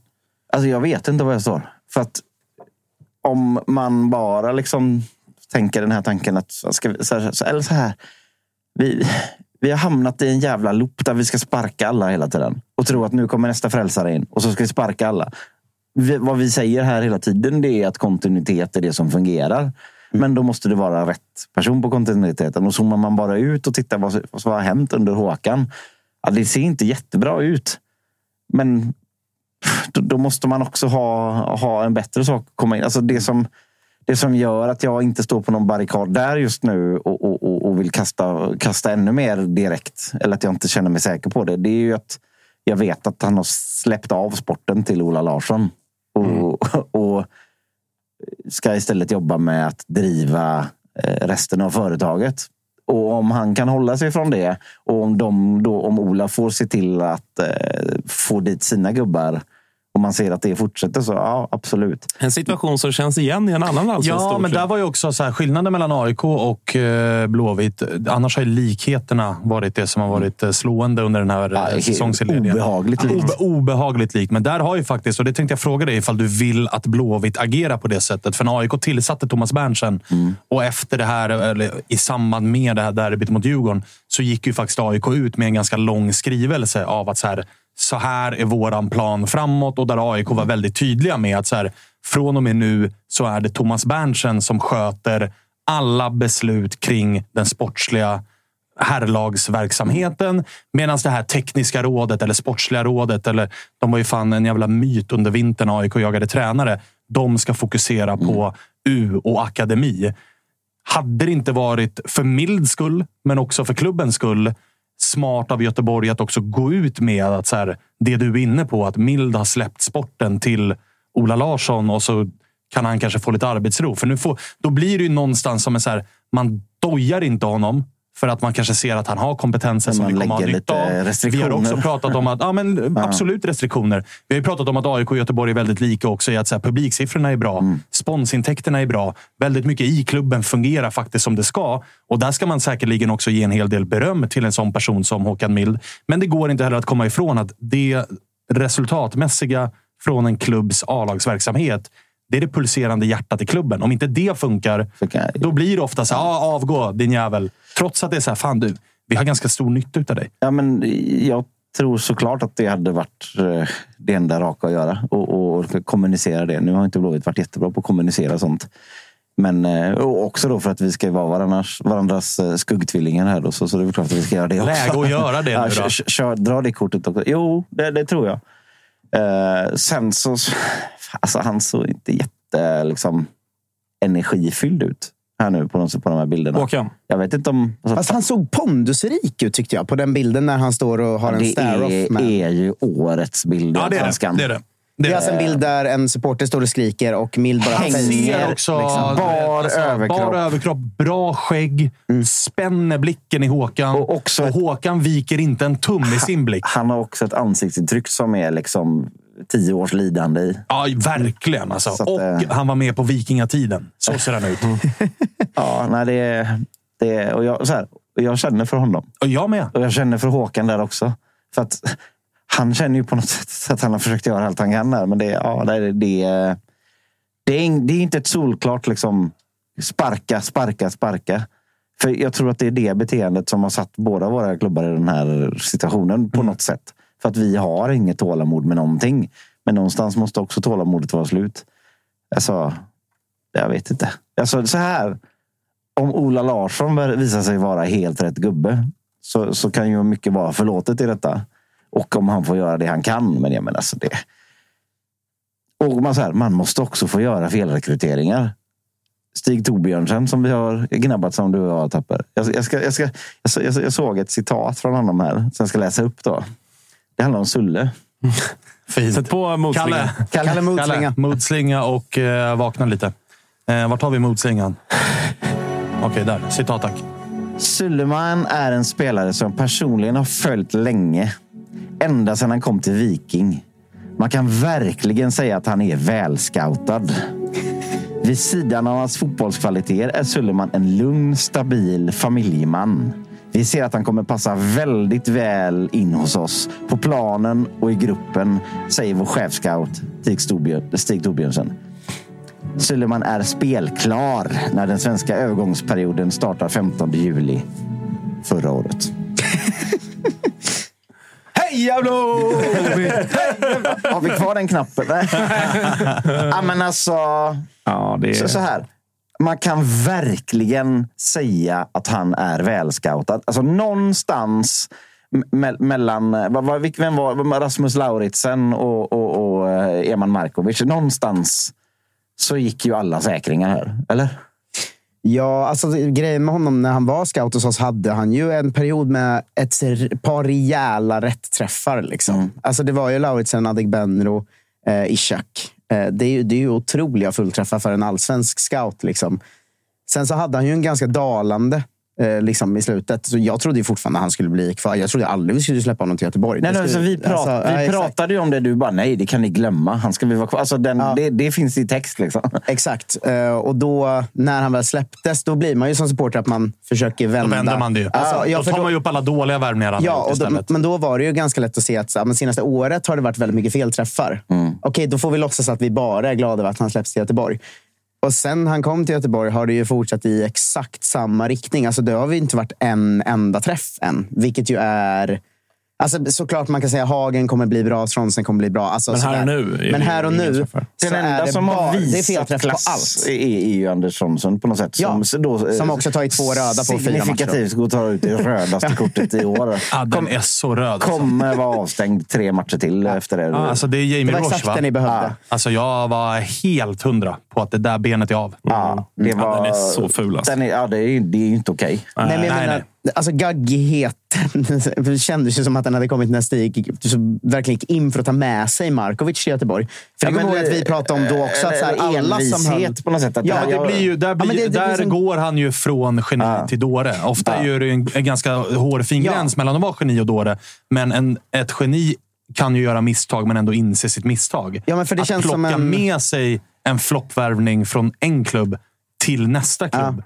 Alltså jag vet inte var jag står. För att om man bara liksom tänker den här tanken att... Ska vi, så här, så- eller så här. Vi, vi har hamnat i en jävla loop där vi ska sparka alla hela tiden. Och tro att nu kommer nästa frälsare in och så ska vi sparka alla. Vi, vad vi säger här hela tiden det är att kontinuitet är det som fungerar. Men då måste det vara rätt person på kontinuiteten. Och zoomar man bara ut och tittar vad, vad som har hänt under Håkan. Ja, det ser inte jättebra ut. Men då, då måste man också ha, ha en bättre sak att komma in. Alltså det, som, det som gör att jag inte står på någon barrikad där just nu och, och, och, vill kasta, kasta ännu mer direkt, eller att jag inte känner mig säker på det, det är ju att jag vet att han har släppt av sporten till Ola Larsson. Och, och ska istället jobba med att driva eh, resten av företaget. Och om han kan hålla sig från det och om, de då, om Ola får se till att eh, få dit sina gubbar och man ser att det fortsätter så ja, absolut. En situation som känns igen i en annan allsvensk Ja, men där var ju också så här, skillnaden mellan AIK och eh, Blåvitt. Annars har ju likheterna varit det som har varit eh, slående under den här Ja, ja, säsongsinledningen. obehagligt likt. Obe, obehagligt likt. Men där har ju faktiskt, och det tänkte jag fråga dig ifall du vill att Blåvitt agerar på det sättet. För när AIK tillsatte Thomas Berntsen och efter det här, eller i samband med det här derbyt mot Djurgården, så gick ju faktiskt AIK ut med en ganska lång skrivelse av att så här, så här är våran plan framåt och där AIK var väldigt tydliga med att så här, från och med nu så är det Thomas Berntsen som sköter alla beslut kring den sportsliga herrlagsverksamheten. Medan det här tekniska rådet eller sportsliga rådet, eller de var ju fan en jävla myt under vintern AIK jagade tränare. De ska fokusera på U och akademi. Hade det inte varit för Mild skull, men också för klubbens skull, smart av Göteborg att också gå ut med att så här, det du är inne på, att Mild har släppt sporten till Ola Larsson och så kan han kanske få lite arbetsro. För nu får, då blir det ju någonstans som en så här, man dojar inte honom för att man kanske ser att han har kompetensen som vi kommer ha nytta av. Vi har också pratat om att, ja men absolut restriktioner. Vi har ju pratat om att AIK och Göteborg är väldigt lika också i att så här, publiksiffrorna är bra. Sponsintäkterna är bra. Väldigt mycket i klubben fungerar faktiskt som det ska. Och där ska man säkerligen också ge en hel del beröm till en sån person som Håkan Mild. Men det går inte heller att komma ifrån att det resultatmässiga från en klubbs A-lagsverksamhet det är det pulserande hjärtat i klubben. Om inte det funkar, jag- då blir det ofta så här, ah, avgå din jävel. Trots att det är så här, fan du, vi har ganska stor nytta av dig. Ja, men jag tror såklart att det hade varit eh, det enda raka att göra och, och kommunicera det. Nu har inte Blåvitt varit jättebra på att kommunicera sånt. Men eh, och också då för att vi ska vara varandras, varandras eh, skuggtvillingar här. Då, så, så det är väl klart att vi ska göra det också. Läge att göra det ja, nu då. kör, kör, dra det kortet också. Jo, det, det tror jag. Eh, sen så... Alltså han såg inte jätte liksom, energifylld ut här nu på de, på de här bilderna. Håkan? Jag vet inte om... Alltså, Fast han såg pondusrik ut tyckte jag på den bilden när han står och har en det stare-off. är, med- är ju årets bild Ja, det är det. Det, är det. Det är alltså en bild där en supporter står och skriker och Mild bara Han hänger. ser också liksom, bar överkropp. bar överkropp, bra skägg, spänner blicken i Håkan. Och också och ett- Håkan viker inte en tum i sin blick. Han har också ett ansiktsuttryck som är liksom tio års lidande i. Ja, verkligen. Alltså. Så att, och eh, han var med på vikingatiden. Så ser han ut. Ja, nej, det, det, och jag, så här, och jag känner för honom. Och jag med. Och jag känner för Håkan där också. För att han känner ju på något sätt att han har försökt göra allt han kan där. Men det, ja, det, det, det, är, det är inte ett solklart liksom sparka, sparka, sparka. För jag tror att det är det beteendet som har satt båda våra klubbar i den här situationen på något sätt. För att vi har inget tålamod med någonting. Men någonstans måste också tålamodet vara slut. Alltså, jag vet inte. Alltså, så här. om Ola Larsson visar sig vara helt rätt gubbe så, så kan ju mycket vara förlåtet i detta. Och om han får göra det han kan. Men jag menar, alltså det... Och man, så här, man måste också få göra felrekryteringar. Stig Torbjörnsen som vi har gnabbat som du och jag Tapper. Jag, jag, ska, jag, ska, jag, jag såg ett citat från honom här som jag ska läsa upp. då. Det handlar om Sulle. Fint. Sätt på motslingan. Kalle, Kalle, Kalle, motslinga. motslinga och eh, vakna lite. Eh, vart har vi motslingan? Okej, där. Citat tack. Suleman är en spelare som personligen har följt länge. Ända sedan han kom till Viking. Man kan verkligen säga att han är välscoutad. Vid sidan av hans fotbollskvaliteter är Suleman en lugn, stabil familjeman. Vi ser att han kommer passa väldigt väl in hos oss. På planen och i gruppen, säger vår chefscout Stig Torbjörn- Stig Torbjörnsen. Suleman är spelklar när den svenska övergångsperioden startar 15 juli förra året. Heja Blå! Har vi kvar den knappen? Ja, men alltså, Ja, det så, så här. Man kan verkligen säga att han är välscoutad. Alltså någonstans me- mellan... Vem var Rasmus Lauritsen och, och, och eh, Eman Markovic? Någonstans så gick ju alla säkringar här. Eller? Ja, alltså grejen med honom när han var scout hos oss hade han ju en period med ett par rejäla rätt-träffar. Liksom. Alltså, det var ju Lauritsen, Adegbenro, eh, Ishak. Eh, det, är ju, det är ju otroliga fullträffar för en allsvensk scout. Liksom. Sen så hade han ju en ganska dalande eh, liksom, i slutet. Så jag trodde ju fortfarande han skulle bli kvar. Jag trodde aldrig vi skulle släppa honom till Göteborg. Nej, nej, skulle- alltså, vi prat, alltså, vi ja, pratade ju om det. Du bara, nej, det kan ni glömma. Han ska vi vara kvar. Alltså, den, Ja. det, det finns i text. Liksom. Exakt. Eh, och då, när han väl släpptes, då blir man ju som supporter att man försöker Då vända. vänder man det ju. Alltså, ja, då tar då- man ju upp alla dåliga värvningar han Ja, och då, men då var det ju ganska lätt att se att så, men senaste året har det varit väldigt mycket felträffar. Okej, då får vi låtsas att vi bara är glada över att han släpps till Göteborg. Och sen han kom till Göteborg har det ju fortsatt i exakt samma riktning. Alltså, det har vi inte varit en enda träff än, vilket ju är... Alltså, såklart man kan säga Hagen kommer bli bra, Stronsen kommer bli bra. Alltså, Men här sådär. och nu Men det här och nu Den är enda det som har bara, det är visat felträff på klass allt. är, ju Anders Jonsson på något sätt. Ja, som, då, som också tagit två röda på fyra matcher. Signifikativt går att ta ut det rödaste kortet i år. Ja, den är så röd. Alltså. Kommer vara avstängd tre matcher till efter det. Ja, alltså, det är Jamie var Roche, exakt va? det ni behövde. Ja. Alltså, jag var helt hundra på att det där benet är av. ja, det Ja, var, den är så ful alltså. den är, ja, det är, det är inte okej. Nej, men jag nej, menar, Alltså gaggigheten. Det kändes ju som att den hade kommit när Stig så verkligen gick in för att ta med sig Markovic till Göteborg. För Ja, jag kommer ihåg att vi pratade om då också. Att så här, alla som envishet på något sätt. Att Ja, det blir ju, där, blir, men det- det där en- går han ju från geni Ja. till dåre. Ofta Ja. är det en, en ganska hårfin Ja. gräns mellan att vara geni och dåre. Men en, ett geni kan ju göra misstag, men ändå inse sitt misstag. Ja, men för det att känns plocka som en- med sig en floppvärvning från en klubb till nästa klubb.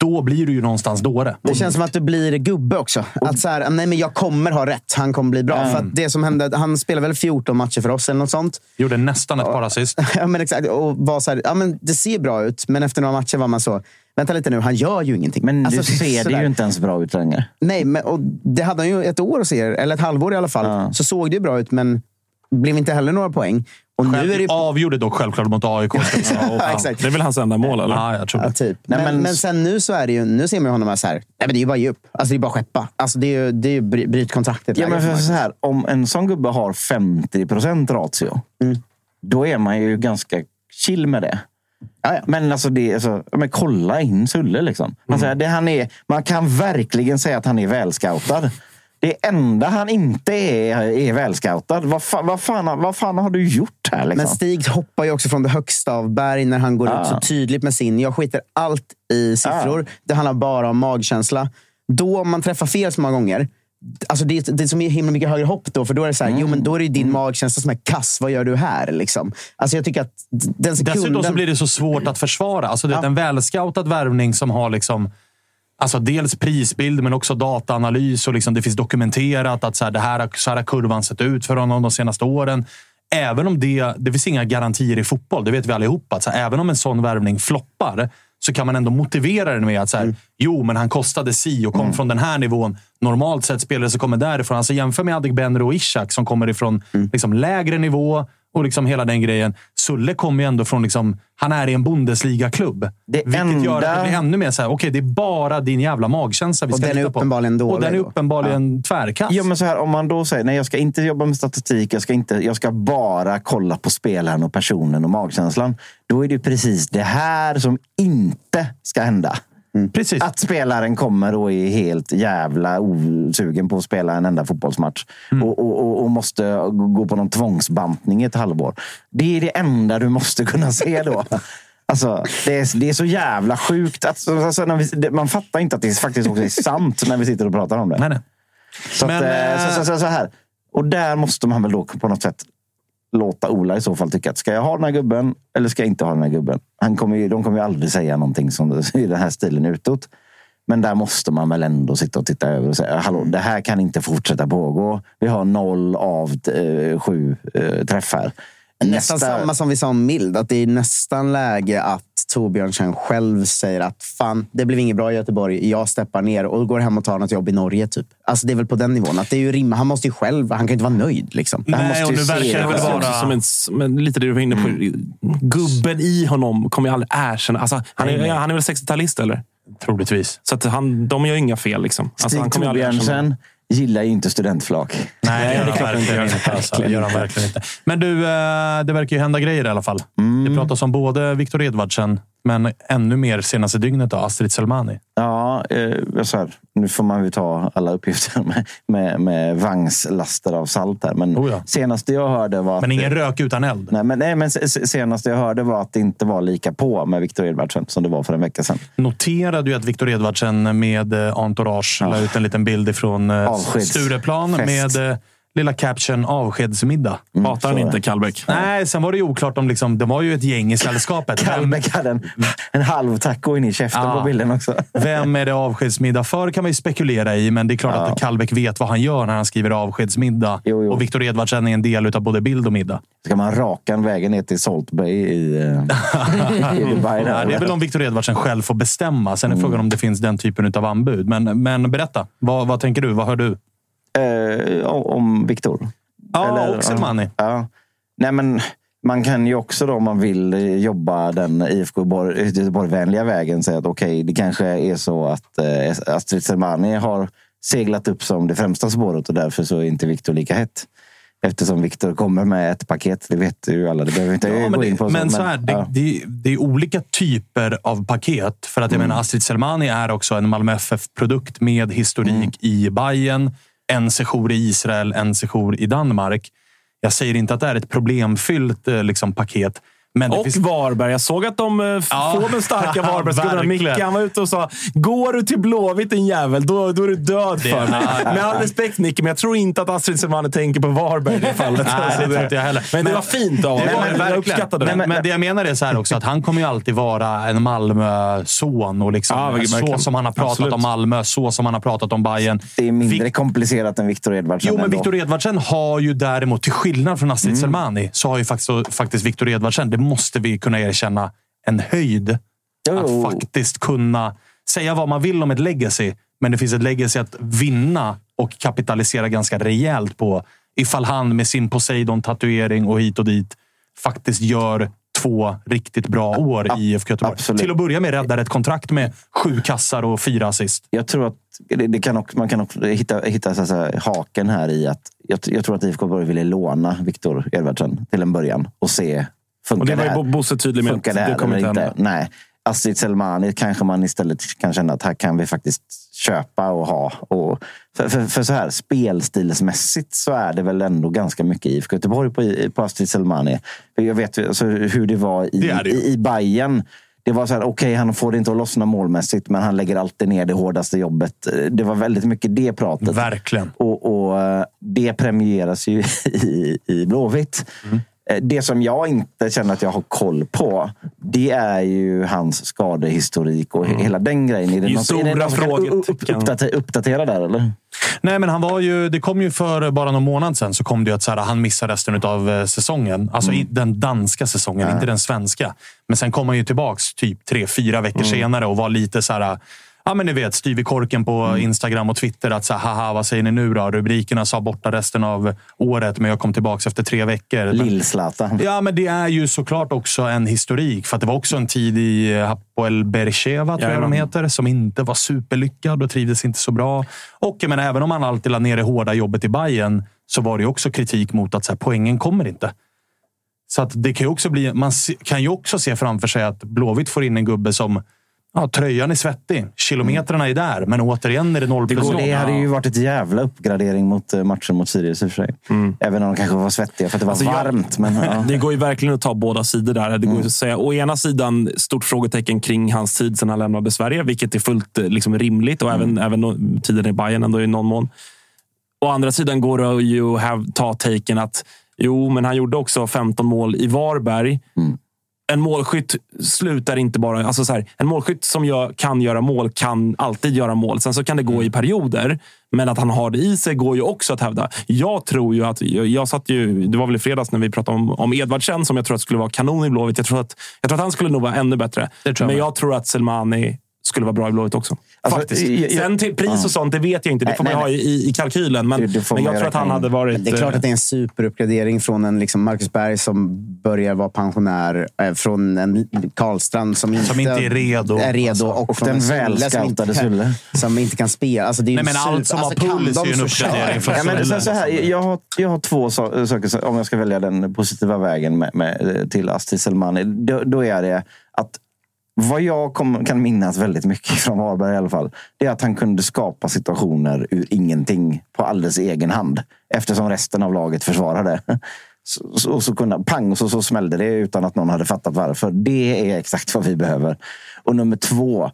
Då blir du ju någonstans dåre. Det känns som att du blir gubbe också. Att så här, nej, men jag kommer ha rätt. Han kommer bli bra. Mm. För att det som hände, han spelade väl 14 matcher för oss eller något sånt. Gjorde nästan ett par assist. ja, men exakt. Och var så här, ja, men det ser bra ut, men efter några matcher var man så... Vänta lite nu, han gör ju ingenting. Men Alltså, du ser det ju inte ens bra ut längre. Nej, men, och det hade han ju ett år att se, eller ett halvår i alla fall. Ja. Så såg det ju bra ut, men blev inte heller några poäng. Och nu är det. Avgjorde dock självklart mot AIK. Det är väl hans enda mål, eller? Ja, jag tror Ja, typ. Nej, men, men- men sen nu så är det ju, nu ser man ju honom så här, nej, men det är ju bara ge upp. Alltså det är bara skeppa. Alltså det är ju, det är ju bry- bryt kontraktet. Ja, men för Marcus. så här, om en sån gubbe har 50 procent ratio, då är man ju ganska chill med det. Ja, ja. Men alltså, det, alltså men kolla in Sulle. Liksom. Man, säger, det, han är, man kan verkligen säga att han är välscoutad. Det enda han inte är, är välscoutad. Vad, fa, vad, fan, har- vad fan har du gjort här? Liksom? Men Stig hoppar ju också från det högsta av berg när han går Ja. ut så tydligt med sin. Jag skiter allt i siffror. Det handlar bara om magkänsla. Då, om man träffar fel så många gånger, Alltså det, är- det är så himla mycket högre hopp då. För då är det så här, jo, men då är det ju din magkänsla som är kass. Vad gör du här? Liksom. Alltså jag tycker att den sekunden... Dessutom så blir det så svårt att försvara. Alltså det är Ja. en välscoutad värvning som har liksom, alltså dels prisbild, men också dataanalys. Och liksom det finns dokumenterat att så här, det här, så här har kurvan sett ut för honom de senaste åren. Även om det, det finns inga garantier i fotboll, det vet vi allihopa. Att så här, även om en sån värvning floppar så kan man ändå motivera den med att så här, jo, men han kostade si och kom från den här nivån. Normalt sett spelare som kommer därifrån. Alltså jämför med Adegbenro och Ishak som kommer ifrån liksom, lägre nivå och liksom hela den grejen. Sulle kommer ju ändå från... Liksom, han är i en Bundesliga-klubb. Det Vilket enda- gör att det blir ännu mer så här, okej, det är bara din jävla magkänsla vi Och ska den är på. uppenbarligen Och dålig den är då. uppenbarligen tvärkast. Ja, men så här, om man då säger nej, jag ska inte jobba med statistik, jag ska, inte, jag ska bara kolla på spelaren och personen och magkänslan. Då är det precis det här som inte ska hända. Precis. Att spelaren kommer och är helt jävla osugen på att spela en enda fotbollsmatch. Och, och, och, och måste gå på någon tvångsbantning i ett halvår. Det är det enda du måste kunna se då. Alltså, det, är, det är så jävla sjukt. Att, alltså, vi, man fattar inte att det faktiskt också är sant när vi sitter och pratar om det. Nej, nej. Så, Men, att, eh, så, så, så här. Och där måste man väl då på något sätt låta Ola i så fall tycka att ska jag ha den här gubben eller ska jag inte ha den här gubben? Han kommer ju, de kommer ju aldrig säga någonting som i den här stilen utåt. Men där måste man väl ändå sitta och titta över och säga hallå, det här kan inte fortsätta pågå. Vi har noll av eh, sju eh, träffar. Nästan samma som vi sa om Mild. Att det är nästan läge att Torbjörnsen själv säger att fan, det blev inget bra i Göteborg. Jag steppar ner och går hem och tar något jobb i Norge. Typ. Alltså det är väl på den nivån. Att det är ju rim. Han måste ju själv, han kan ju inte vara nöjd. Liksom. Han Nej, måste och nu verkar det väl vara... som en, men lite det du var inne på. Gubben i honom kommer ju aldrig erkänna. Alltså, han, är, han är väl 60-talist, eller? Troligtvis. Så att han, de gör inga fel. Liksom. Alltså, Stig han. Torbjörnsen gillar ju inte studentflak. Nej, det gör han verkligen inte. Alltså, det gör han verkligen inte. Men du, eh, det verkar ju hända grejer i alla fall. Det pratas om både Viktor Edvardsen, men ännu mer senaste dygnet då, Astrid Selmani. Ja, eh, så här, nu får man ju ta alla uppgifter med, med, med vagnslaster av salt här. Men Oh ja. senaste jag hörde var. Men ingen rök utan eld. Nej, men, nej, men se- se- senaste jag hörde var att det inte var lika på med Viktor Edvardsen som det var för en vecka sedan. Noterade ju att Viktor Edvardsen med eh, entourage la ut en liten bild ifrån eh, Stureplan fest. med eh, lilla caption avskedsmiddag. Hatar han inte. Kallbäck? Nej, sen var det ju oklart om liksom, det var ju ett gäng i sällskapet. Kallbäck hade en, en halv taco in i käften Ja. på bilden också. vem är det avskedsmiddag för kan man ju spekulera i, men det är klart att Kallbäck vet vad han gör när han skriver avskedsmiddag. Jo, jo. Och Viktor Edvardsen är en del av både bild och middag. Ska man raka en vägen ner till Salt Bay i, eh, i Dubai? Där, Ja, det är väl om Viktor Edvardsen själv får bestämma. Sen är frågan om det finns den typen av anbud. Men, men berätta, vad, vad tänker du? Vad hör du? Eh, om Viktor. Ja, och Selmani. Ja. Nej, men man kan ju också då, om man vill eh, jobba den IFK Göteborg- Göteborg-vänliga vägen säga att okej, det kanske är så att eh, Astrid Selmani har seglat upp som det främsta spåret och därför så är inte Viktor lika hett. Eftersom Viktor kommer med ett paket, det vet ju alla. Det behöver inte Ja, men gå in på. det, men så här, det, ja. det, det är olika typer av paket. För att jag Mm. menar, Astrid Selmani är också en Malmö FF-produkt med historik Mm. i Bayern, en sejour i Israel, en sejour i Danmark. Jag säger inte att det är ett problemfyllt eh, liksom, paket. Men Och finns... Varberg. Jag såg att de eh, Ja. får den starka Varbergsgubben. Micke han var ute och sa “Går du till Blåvitt din jävel, då, då är du död Det- för mig”. Med all respekt Micke, men jag tror inte att Astrid Selmani tänker på Varberg i det fallet. Nej, Alltså, det tror inte jag heller. Men det var fint av Det honom. Jag uppskattade det. Men, men det jag menar är så här också, att han kommer ju alltid vara en Malmö-son. Och liksom, Ja, verkligen. så som han har pratat Absolut. om Malmö, så som han har pratat om Bayern. Det är mindre Vik- komplicerat än Viktor Edvardsen. Jo, men ändå. Viktor Edvardsen har ju däremot, till skillnad från Astrid Mm. Selmani, så har ju faktiskt, faktiskt Viktor Edvardsen, det måste vi kunna erkänna, en höjd. Jo. Att faktiskt kunna säga vad man vill om ett legacy, men det finns ett legacy att vinna och kapitalisera ganska rejält på. Ifall han med sin Poseidon-tatuering och hit och dit faktiskt gör två riktigt bra år i IFK Göteborg. absolut. Till att börja med räddar ett kontrakt med sju kassar och fyra assist. Jag tror att det, kan också, man kan också hitta, hitta så säga, haken här i att jag, jag tror att IFK Göteborg ville låna Viktor Edvardsen till en början och se funkar Och det var ju Bosse tydlig med Funkar att det det kommer inte hända. Nej. Astrid Selmani kanske man istället kan känna att här kan vi faktiskt köpa och ha. Och för, för, för så här, spelstilsmässigt så är det väl ändå ganska mycket IFK Göteborg på, på Astrid Selmani. Jag vet alltså, hur det var i, Det det i, i Bayern. Det var så här, okej, han får det inte att lossna målmässigt, men han lägger alltid ner det hårdaste jobbet. Det var väldigt mycket det pratet. Verkligen. Och, och eh, det premieras ju i, i Blåvitt. Mm. Eh, Det som jag inte känner att jag har koll på, det är ju hans skadehistorik och he- hela den grejen. Är det, Mm. något- stora är det någon som kan upp- uppdatera, uppdatera där eller? Nej, men han var ju, det kom ju för bara någon månad sedan så kom det ju att så här, han missar resten av säsongen. Alltså i den danska säsongen, inte den svenska. Men sen kom han ju tillbaks typ tre, fyra veckor senare och var lite så här... ja, men ni vet, styv i korken på Mm. Instagram och Twitter. Att så här, haha, vad säger ni nu då? Rubrikerna sa borta resten av året, men jag kom tillbaka efter tre veckor. Men- Lill-Zlatan. Ja, men det är ju såklart också en historik. För det var också en tid i Hapoel Bercheva, tror jag de heter, som inte var superlyckad och trivdes inte så bra. Och menar, även om han alltid la ner det hårda jobbet i Bayern så var det också kritik mot att så här, poängen kommer inte. Så att det kan också bli, man kan ju också se framför sig att Blåvitt får in en gubbe som Ja, tröjan är svettig. Kilometrarna är där, men återigen är det noll plus noll. det hade ju varit ett jävla uppgradering mot eh, matchen mot Sirius i och för sig. Även om de kanske var svettiga för att det var Alltså, jag- varmt. Men, ja. Det går ju verkligen att ta båda sidor där. Det Mm. går ju att säga, å ena sidan, stort frågetecken kring hans tid sedan han lämnade Sverige, vilket är fullt eh, liksom, rimligt. Och Mm. även, även tiden i Bayern ändå i någon mån. Å andra sidan går det ju att ta taken att jo, men han gjorde också 15 mål i Varberg. Mm. En målskytt slutar inte bara... Alltså så här, en målskytt som gör, kan göra mål kan alltid göra mål. Sen så kan det gå Mm. i perioder. Men att han har det i sig går ju också att hävda. Jag tror ju att... Jag, jag satt ju, det var väl i fredags när vi pratade om, om Edvardsen som jag tror att skulle vara kanon i Blåvitt. Jag tror att, jag tror att han skulle nog vara ännu bättre. Jag men med. jag tror att Selmani skulle vara bra i Blåvitt också. Alltså, Faktiskt. jag- jag- Sen till pris och sånt, det vet jag inte. Det Nej, får man nej, ha i, i kalkylen. Men, Det- det men jag tror att han hade varit... Det är klart eh, att det är en superuppgradering från en liksom Marcus Berg som börjar vara pensionär. eh, Från en Karlstrand som inte, Som inte är redo. Är redo Alltså, och, och från den välscoutade inte, Sulle. som inte kan spela. Alltså, det är Nej, men allt som har kan puls är ju en uppgradering för Ja, men så, så här, jag, har, jag har två so- saker, om jag ska välja den positiva vägen med, med, till Astrid Selmani. Då, då är det att vad jag kom, kan minnas väldigt mycket från Varberg i alla fall, det är att han kunde skapa situationer ur ingenting på alldeles egen hand. Eftersom resten av laget försvarade. Så, så, och så kunde, pang, så, så smällde det utan att någon hade fattat varför. Det är exakt vad vi behöver. Och nummer två,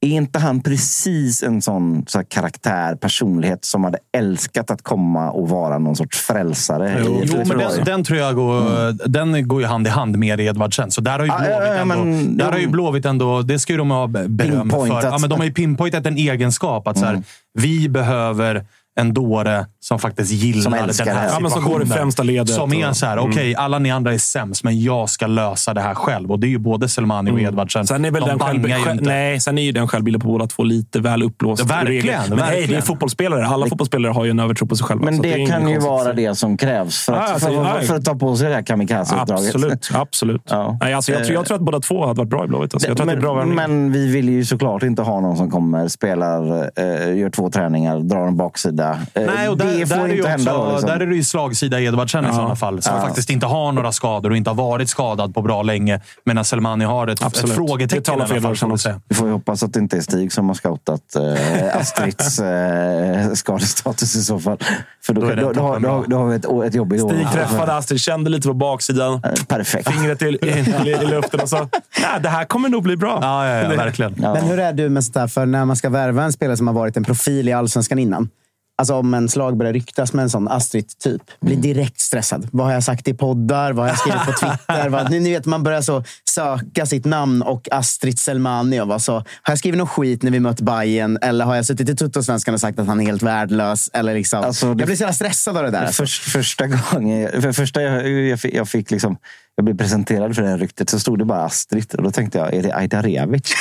är inte han precis en sån så karaktär, personlighet som hade älskat att komma och vara någon sorts frälsare? Jo, i jo, men den, den tror jag går, den går ju hand i hand med Edvardsen. Så där har ju Blåvitt, ja, ja, ändå, men- där har ju Blåvitt ändå... Det ska ju de ha beröm för. Ja, men de har ju pinpointat en egenskap. Att så här, Vi behöver en dåre som faktiskt gillar Som den det här här. Ja, men som går i situationen. främsta ledet Som är så här, okej, alla ni andra är sämst, men jag ska lösa det här själv. Och det är ju både Selmani och Edvardsen. Sen är väl de den själv, inte. nej, sen är ju den självbilden på båda två lite väl uppblåst. Ja, verkligen. Men hej, det är verkligen. fotbollsspelare. Alla fotbollsspelare har ju en övertro på sig själva. Men så det, är kan ju vara det som krävs för att, Ja, alltså, för, för, för att ta på sig det här kamikaze-uppdraget. Absolut. absolut. Ja. Nej, alltså, jag, tror, jag tror att båda två hade varit bra i Blåvitt. Alltså. Jag tror att det är bra men, värvning. men vi vill ju såklart inte ha någon som kommer, spelar, eh, gör två träningar, drar en baksida. Eh, Nej, och där, det får där, är ju inte hända. också, Då, liksom. där är det ju slagsida i Edvardsen i sådana fall. Som faktiskt inte har några skador och inte har varit skadad på bra länge. Medan Selmani har ett, ett Absolut. Det frågetecken talar för vi också. säga. Vi får ju hoppas att det inte är Stig som har scoutat eh, Astrids eh, skadestatus i så fall. För då, Då då, då, då, har- då, har- då har vi ett, ett jobbigt år. Stig träffade Astrid, kände lite på baksidan. Eh, Perfekt. Fingret i, i, i luften och sa ja, det här kommer nog bli bra. Ja, ja, ja, verkligen. Ja. Men hur är du med sådär, för när man ska värva en spelare som har varit en profil i allsvenskan innan? Alltså om en slag börjar ryktas med en sån Astrid-typ. Blir direkt stressad. Vad har jag sagt i poddar? Vad har jag skrivit på Twitter? Vad, ni, ni vet, man börjar så söka sitt namn och Astrid Selmani. Och så, har jag skrivit någon skit när vi mött Bayern Eller har jag suttit i Tuttosvenskan och sagt att han är helt värdelös? Eller liksom, Alltså, jag blir så jävla stressad av det där. Alltså. Först, första gången för första jag, jag, fick, jag fick liksom jag blev presenterad för det här ryktet så stod det bara Astrid och då tänkte jag, är det Aida Rebic?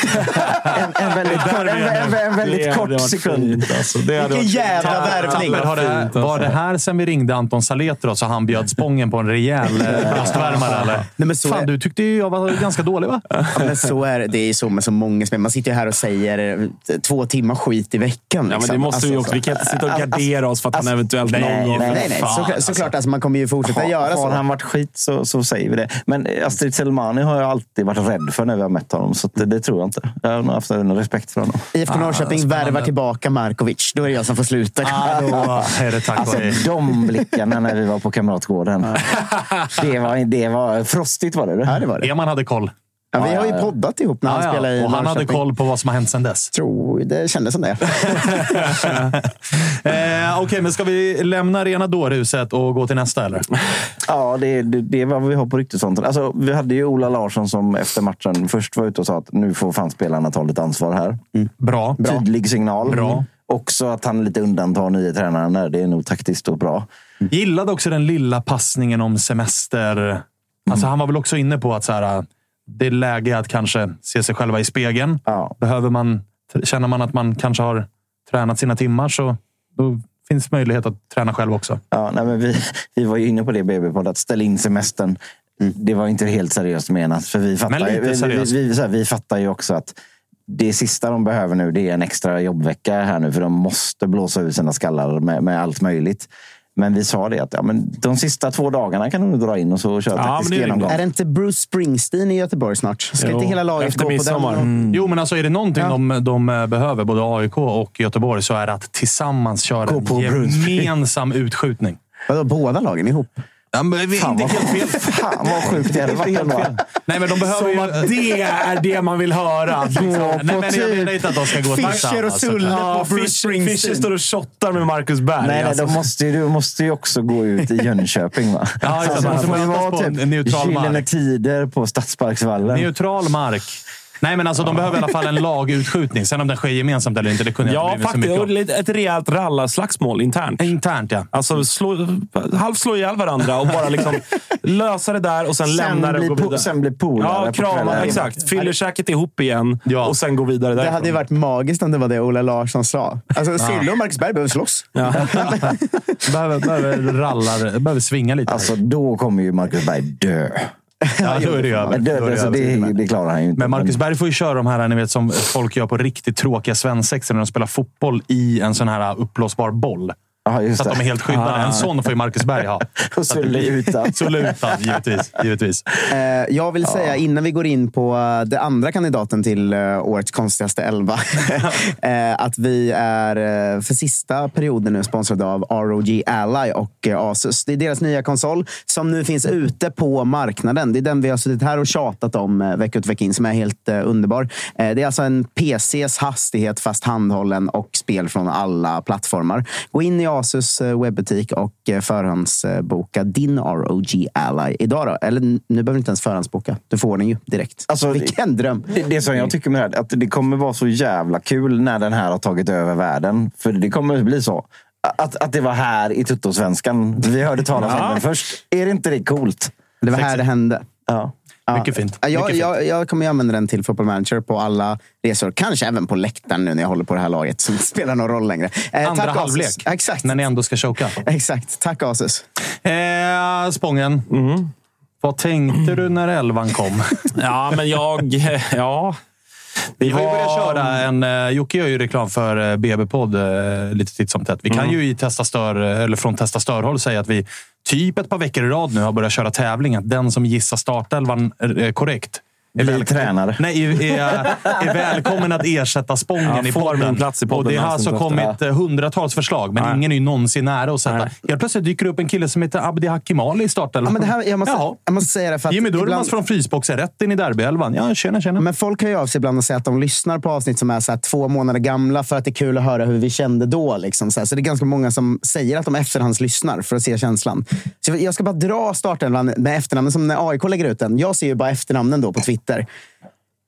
en, en väldigt, kort, en, en, en väldigt Det kort sekund. fint, alltså. Vilken jävla värvning. Har alltså. var det här sen vi ringde Anton Saletros och han bjöd spången på en rejäl eh, bröstvärmare? Eller? Nej, men så Fan, är- du tyckte ju jag var ganska dålig va? Ja, men så är det. Det är så med så många spel. Man sitter ju här och säger eh, två timmar skit i veckan. Ja, men liksom. det måste vi Alltså, också. Vi kan inte sitta och gardera oss för att han eventuellt nej, någon gång... nej, Nej, nej. Så, såklart, alltså, man kommer ju fortsätta göra Har så. han varit skit så, så säger vi det. Men Astrid Selmani har jag alltid varit rädd för när vi har mött honom. Så det, det tror jag inte. Jag har nog haft en respekt för honom. IFK Norrköping spännande. värvar tillbaka Markovic. Då är det jag som får sluta. Ah, då är det tack Alltså de blickarna när vi var på Kamratgården. Det var, det var frostigt var det. Ja, det var det. Eman hade koll. Ja, vi har ju poddat ihop när han Ja, spelade i. Och han hade koll på vad som har hänt sedan dess. Tror, det kändes som det. Eh, Okej, men ska vi lämna rena dårhuset och gå till nästa eller? Ja, det, det, det är vad vi har på ryktesfronten. Alltså, vi hade ju Ola Larsson som efter matchen först var ute och sa att nu får fan spelarna ta lite ansvar här. Bra. Tydlig signal. Bra. Också att han lite undantar nya tränaren där. Det är nog taktiskt och bra. Gillade också den lilla passningen om semester. Mm. Alltså, han var väl också inne på att så här, det är läge att kanske se sig själva i spegeln. Ja. Behöver man känner man att man kanske har tränat sina timmar så då finns möjlighet att träna själv också. Ja, nej, men vi, vi var ju inne på det BB-podd, att ställa in semestern. Det var inte helt seriöst menat. För vi fattar, Men lite vi, seriöst. vi, vi, så här, vi fattar ju också att det sista de behöver nu det är en extra jobbvecka här nu. För de måste blåsa ut sina skallar med, med allt möjligt. Men vi sa det att ja, men de sista två dagarna kan du dra in och så köra Ja, taktisk genomgång. Är det inte Bruce Springsteen i Göteborg snart? Ska Jo, inte hela laget efter gå på midsommar. den? Jo, men alltså är det någonting Ja. de, de eh, behöver, både AIK och Göteborg, så är det att tillsammans köra Gå på en gemensam utskjutning. Vadå, båda lagen ihop? Ja, men vi- Fan vad, helt fel. fan vad sjukt det hade varit. ändå. Nej, men de behöver ju... Som att det är det man vill höra. Nej, men jag typ menar inte att de ska gå Fischer och Sulle på Bruce Springsteen. Fischer står och shottar med Marcus Berg. Nej, nej, alltså. de måste, ju- du måste ju också gå ut i Jönköping. Va? Ja, det. Alltså, Man det får ju mötas vara på typ en neutral Gyllene. Tider på Stadsparksvallen. Neutral mark. Nej, men alltså de behöver i alla fall en lagutskjutning. Sen om den sker gemensamt eller inte, det kunde jag Ja, inte bry mig så mycket om. ett rejält rallarslagsmål internt. Internt, ja. Alltså slå, halvt slå ihjäl varandra och bara liksom lösa det där och sen, lämna det och gå vidare. sen bli polare Ja, på krama. Exakt. Fyller käket ihop igen Ja. och sen gå vidare Det därifrån. hade ju varit magiskt om det var det Ola Larsson sa. Alltså, Sille och Marcus Berg behöver slåss. Ja. Behöver, behöver rallar, behöver svinga lite. Alltså, då kommer ju Marcus Berg dö. ja, då är det över. Men Då är dö det alltså, det klarar han ju inte. Men Marcus Berg får ju köra de här ni vet, som folk gör på riktigt tråkiga svensexor när de spelar fotboll i en sån här uppblåsbar boll. Just Så att de är helt skyddade. En sån får ju Marcus Berg ha. Och Sulle utan. Sulle utan, givetvis. givetvis. Eh, jag vill säga innan vi går in på eh, det andra kandidaten till eh, årets konstigaste elva. eh, att vi är eh, för sista perioden nu sponsrade av ROG Ally och Asus. Det är deras nya konsol som nu finns ute på marknaden. Det är den vi har suttit här och tjatat om vecka ut och vecka in som är helt eh, underbar. Eh, det är alltså en PCs hastighet fast handhållen och spel från alla plattformar. Gå in i Asus eh, webbutik och eh, förhandsboka din ROG Ally idag. Då. Eller nu behöver du inte ens förhandsboka. Du får den ju direkt. Alltså, Vilken dröm! Det, det som jag tycker med det här, att det kommer vara så jävla kul när den här har tagit över världen. För det kommer bli så. Att, att det var här i Tuttosvenskan vi hörde talas om den först. Är det inte det coolt? Det var här det hände. Ja. Ja. Mycket fint. Ja, Jag, jag, jag kommer ju använda den till Football Manager på alla resor. Kanske även på läktaren nu när jag håller på det här laget. Som inte spelar någon roll längre. Eh, Andra tack, halvlek. Asus. Exakt. När ni ändå ska choka. Exakt. Tack Asus. Eh, Spången. Vad tänkte du när elvan kom? ja, men jag... Ja. Vi har ju börjat köra en... Uh, Jocke gör ju reklam för uh, BB-podd lite titt som tätt. Vi kan ju i Testa Stör, eh, eller från Testa Störhåll säga att vi typ ett par veckor i rad nu har börjat köra tävling. Att den som gissar startelvan eh, korrekt är, tränare. Nej, är, är, är välkommen att ersätta Spången Ja, i podden. min plats i podden Och det har alltså kommit eh, hundratals förslag, men Nej. ingen är ju någonsin nära att sätta. Nej. Helt plötsligt dyker det upp en kille som heter Abdi Hakimali i startelvan. Ja, men det här, jag, måste, Jaha. jag måste säga det för att Jimmy Durmaz ibland- från frysboxen rätt in i derbyelvan. Ja, tjena, tjena. Men folk hör ju av sig ibland och säger att de lyssnar på avsnitt som är så här två månader gamla för att det är kul att höra hur vi kände då. Liksom så, här. så det är ganska många som säger att de efterhandslyssnar för att se känslan. Så jag ska bara dra startelvan med efternamnen som när AIK lägger ut den. Jag ser ju bara efternamnen då på Twitter.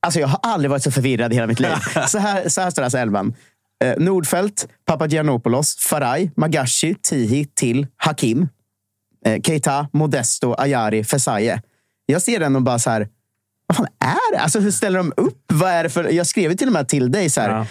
Alltså jag har aldrig varit så förvirrad i hela mitt liv. Så här, så här står alltså elvan. Eh, Nordfeldt, Papagiannopoulos, Faraj, Magashi, Tihi, Till, Hakim, eh, Keita, Modesto, Ayari, Fesaye. Jag ser den och bara så här, vad fan är det? Alltså, hur ställer de upp? Vad är det för, jag skrev till och med till dig så här, Ja.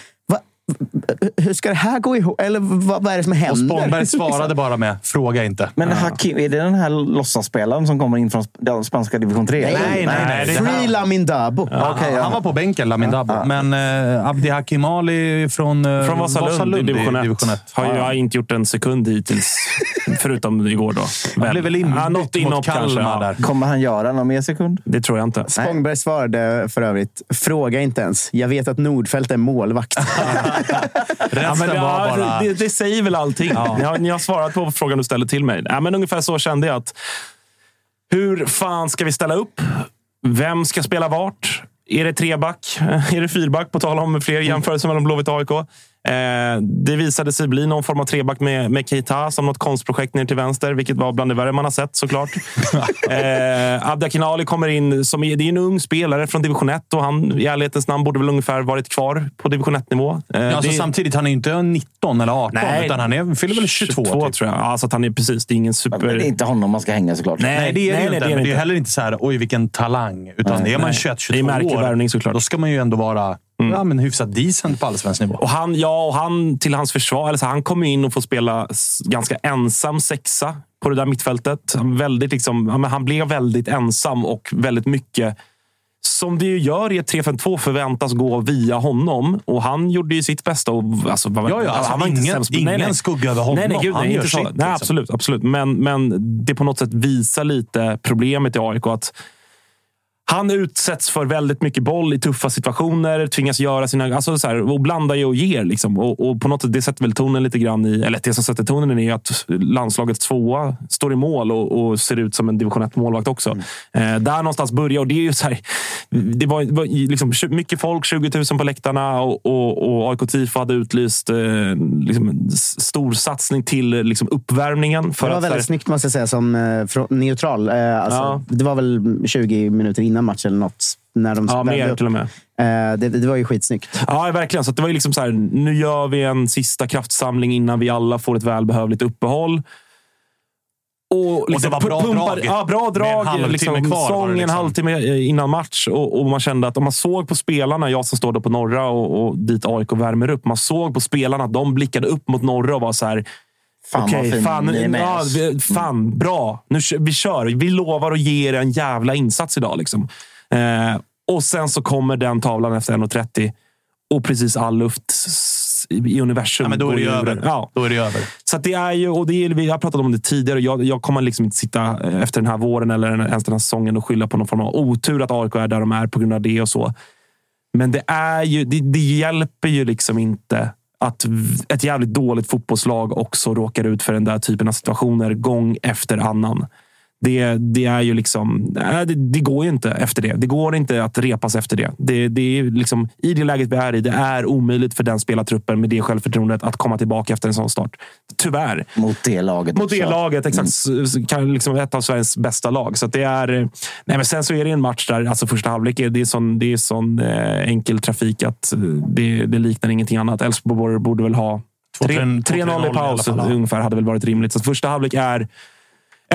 Hur ska det här gå ihop? Eller vad, vad är det som Och händer? Spångberg svarade bara med “fråga inte”. Men Hakim, är det den här låtsasspelaren som kommer in från den spanska division 3? Nej, nej, nej. Det- Free Lamindabo. Okej, ja. Han var på bänken, Lamin Dabo. Men eh, Abdi Hakimali från, eh, Från Vasalund, i division 1. division 1. Har jag inte gjort en sekund hittills. Förutom igår då. Han blev väl inbytt ja, mot. Kalmar Ja. där. Kommer han göra någon mer sekund? Det tror jag inte. Spångberg svarade för övrigt, fråga inte ens. Jag vet att Nordfeldt är målvakt. Resten Ja, men, var ja, bara... det, det säger väl allting. Ni, har, ni har svarat på frågan du ställde till mig. Ja, men ungefär så kände jag att hur fan ska vi ställa upp? Vem ska spela vart? Är det treback? Är det fyrback? På tal om fler jämförelser mellan Blåvitt och AIK. Eh, det visade sig bli någon form av treback med, med Keita som något konstprojekt ner till vänster, vilket var bland det värre man har sett såklart. eh, Abdi Akinali kommer in. Som, är- det är en ung spelare från division 1 och han i ärlighetens namn borde väl ungefär varit kvar på division 1-nivå. Eh, Ja, alltså, det- Samtidigt, han är inte 19 eller 18, Nej. utan han är, fyller väl 22. typ. tror jag. Ja, så att han är precis. Det är ingen super... Men det är inte honom man ska hänga såklart. Nej, Nej, det är det ju nej, inte. det är men det det är inte. heller inte så här, oj vilken talang. Utan är man Nej. 21, Det är 22 märklig år, värvning såklart. då ska man ju ändå vara ja, men hyfsat decent på allsvensk nivå. Och han, ja, och han till hans försvar, eller så, han kommer in och får spela ganska ensam sexa på det där mittfältet. Han, väldigt liksom, ja, men han blev väldigt ensam och väldigt mycket som det ju gör i ett 3-5-2 förväntas gå via honom. Och han gjorde ju sitt bästa. Och, alltså, Ja, ja, alltså, han var inte ingen- sämst på- ingen skugga över honom. Nej, nej, gud, Han nej, gör inte sitt, nej liksom. absolut. absolut. Men, men det på något sätt visar lite problemet i AIK. Att han utsätts för väldigt mycket boll i tuffa situationer, tvingas göra sina... Alltså så här, och blandar ju och ger. Liksom. Och, och på något sätt, det sätter väl tonen lite grann i... Eller det som sätter tonen är att landslagets tvåa står i mål och, och ser ut som en division 1-målvakt också. Eh, där någonstans börjar och det är ju så här, Det var, var liksom mycket folk, 20 000 på läktarna och, och, och AIK Tifo hade utlyst eh, liksom en s- stor satsning till liksom uppvärmningen. För Det var att, så här- väldigt snyggt måste jag säga, som eh, neutral. Eh, alltså, Ja. Det var väl 20 minuter innan matchen eller något. När de Ja, mer upp. till och med. Eh, det, det var ju skitsnyggt. Ja, verkligen. Så det var ju liksom så här, nu gör vi en sista kraftsamling innan vi alla får ett välbehövligt uppehåll. Och, liksom, det var bra pu- drag. Ja, bra Med en drag. Liksom, kvar var sång det en liksom. halvtimme innan match. Och, och man kände att om man såg på spelarna, jag som står då på norra och, och dit AIK värmer upp. Man såg på spelarna att de blickade upp mot norra och var så här. Fan vad Okej, fin fan, ni är med ja, oss. vi- fan bra. Nu, vi kör. Vi lovar att ge er en jävla insats idag. Liksom. Eh, och sen så kommer den tavlan efter 1.30 och precis all luft i universum Ja, men då är det ju över. Ja. Då är det över. Så det är ju, och det är, vi har pratat om det tidigare. Jag, jag kommer liksom inte sitta eh, efter den här våren eller ens den här säsongen och skylla på någon form av otur att AIK är där de är på grund av det och så. Men det, är ju, det, det hjälper ju liksom inte att ett jävligt dåligt fotbollslag också råkar ut för den där typen av situationer gång efter annan. Det, det är ju liksom... Nej, det, det går ju inte efter det. Det går inte att repas efter det. det, det är ju liksom, I det läget vi är i, det är omöjligt för den spelartruppen med det självförtroendet att komma tillbaka efter en sån start. Tyvärr. Mot det laget Mot det också. laget, exakt. Kan liksom ett av Sveriges bästa lag. Så att det är, nej men sen så är det en match där alltså första halvlek är, det är sån, det är sån eh, enkel trafik att eh, det, det liknar ingenting annat. Elfsborg borde väl ha Två- tre- tre- två- 3-0 i 3-0 i paus ungefär hade väl varit rimligt. Så att första halvlek är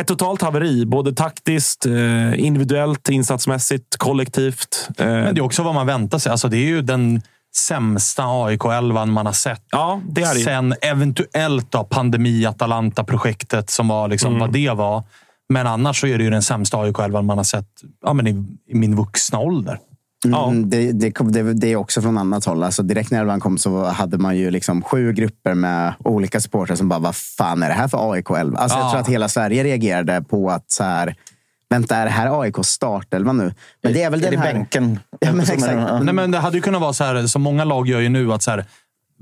ett totalt haveri. Både taktiskt, eh, individuellt, insatsmässigt, kollektivt. Eh, Men det är också vad man väntar sig. Alltså, det är ju den sämsta AIK-11 man har sett. Ja, det är det. Sen eventuellt då pandemi-Atalanta-projektet som var liksom Mm. vad det var. Men annars så är det ju den sämsta AIK-11 man har sett ja, men i, i min vuxna ålder. Mm, det, det, kom, det, det är också från annat håll. Alltså, direkt när elvan kom så hade man ju liksom sju grupper med olika supportrar som bara, vad fan är det här för AIK 11? Alltså, Jag Ja. tror att hela Sverige reagerade på att så här, vänta, är det här AIK startelva nu? Men det är väl är den det här... bänken? Ja, men exakt. ja. Nej, men det hade ju kunnat vara så här, som många lag gör ju nu, att så här,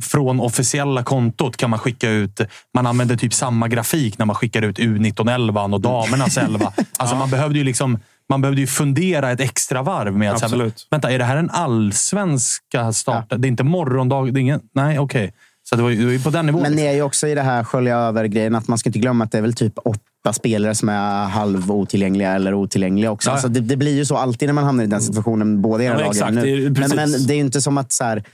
från officiella kontot kan man skicka ut... Man använder typ samma grafik när man skickar ut U19-11 och damernas 11. Alltså man behövde ju liksom... Man behövde ju fundera ett extra varv med att så här, Absolut. vänta, är det här en allsvenska start? Det är inte morgondag. Det är ingen, nej, okej. Så det var, ju, det var ju på den nivån. Men ni är ju också i det här skölja över-grejen. Att man ska inte glömma att det är väl typ åtta spelare som är halv otillgängliga eller otillgängliga också. Ja. Alltså det, det blir ju så alltid när man hamnar i den situationen. Båda era Ja, lag exakt. nu. Det är ju men, men det är ju inte som att så här,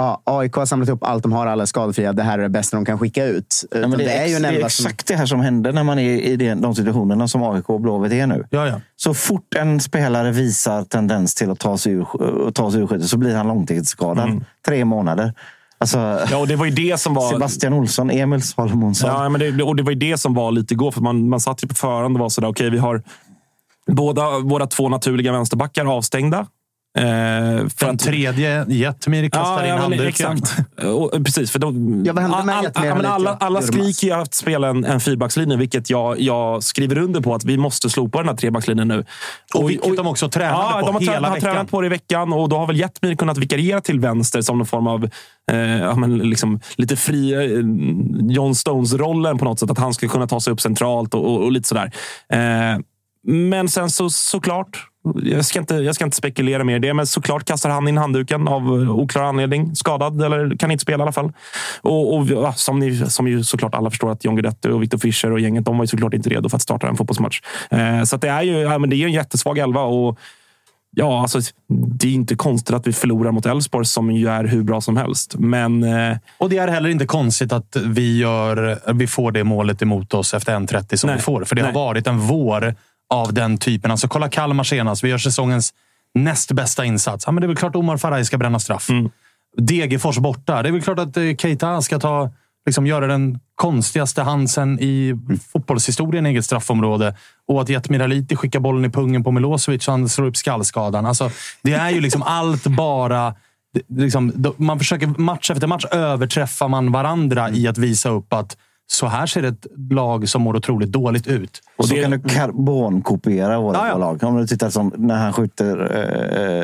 ja, AIK har samlat upp allt de har, alla skadefria. Det här är det bästa de kan skicka ut. Ja, men det, är ju ex- det är som... exakt det här som händer när man är i de situationerna som AIK och Blåvitt är nu. Ja, ja. Så fort en spelare visar tendens till att ta sig ur, att ta sig ur skiten så blir han långtidsskadad. Tre månader. Alltså, Ja, och det var ju det som var... Sebastian Olsson, Emil Salomonsson. Ja, men det, och det var ju det som var lite igår. För man, man satt ju på förhand och var sådär, okej, vi har båda våra två naturliga vänsterbackar avstängda. Eh, för Den tredje, Jetmir kastar in men handduken. Exakt. Och, precis, för då, Ja, vad hände med all, all, alla, alla skriker ju att spela en, en fyrbackslinje, vilket jag, jag skriver under på att vi måste slopa den här trebackslinjen nu. Och vilket de också tränade ja, på de har, hela tränat, har veckan. tränat på det i veckan och då har väl Jetmir kunnat vikariera till vänster som någon form av eh, ja, men liksom, lite fri eh, John Stones-rollen på något sätt. Att han ska kunna ta sig upp centralt och, och, och lite sådär. Eh, men sen så såklart, jag ska, inte, jag ska inte spekulera mer i det, men såklart kastar han in handduken av oklar anledning. Skadad, eller kan inte spela i alla fall. Och, och ja, som, ni, som ju såklart alla förstår att John Guidetti och Victor Fischer och gänget, de var ju såklart inte redo för att starta en fotbollsmatch. Eh, så det är ju ja, men det är en jättesvag elva. Och, Ja, alltså, det är inte konstigt att vi förlorar mot Elfsborg som ju är hur bra som helst. Men eh, Och det är heller inte konstigt att vi, gör, vi får det målet emot oss efter 1.30 som Nej. vi får. För det Nej. har varit en vår av den typen. Alltså kolla Kalmar senast. Vi gör säsongens näst bästa insats. Ja, men det är väl klart Omar Faraj ska bränna straff. Mm. Degerfors borta. Det är väl klart att eh, Keita ska ta, liksom, göra den konstigaste Hansen i fotbollshistorien i eget straffområde. Och att Jetmir Aliti skickar bollen i pungen på Milosevic och han slår upp skallskadan. Alltså, det är ju liksom allt bara... Liksom, man försöker match efter match överträffar man varandra i att visa upp att så här ser ett lag som mår otroligt dåligt ut. Och så det- kan du karbonkopiera våra Ja, ja. lag. Om du tittar som när han skjuter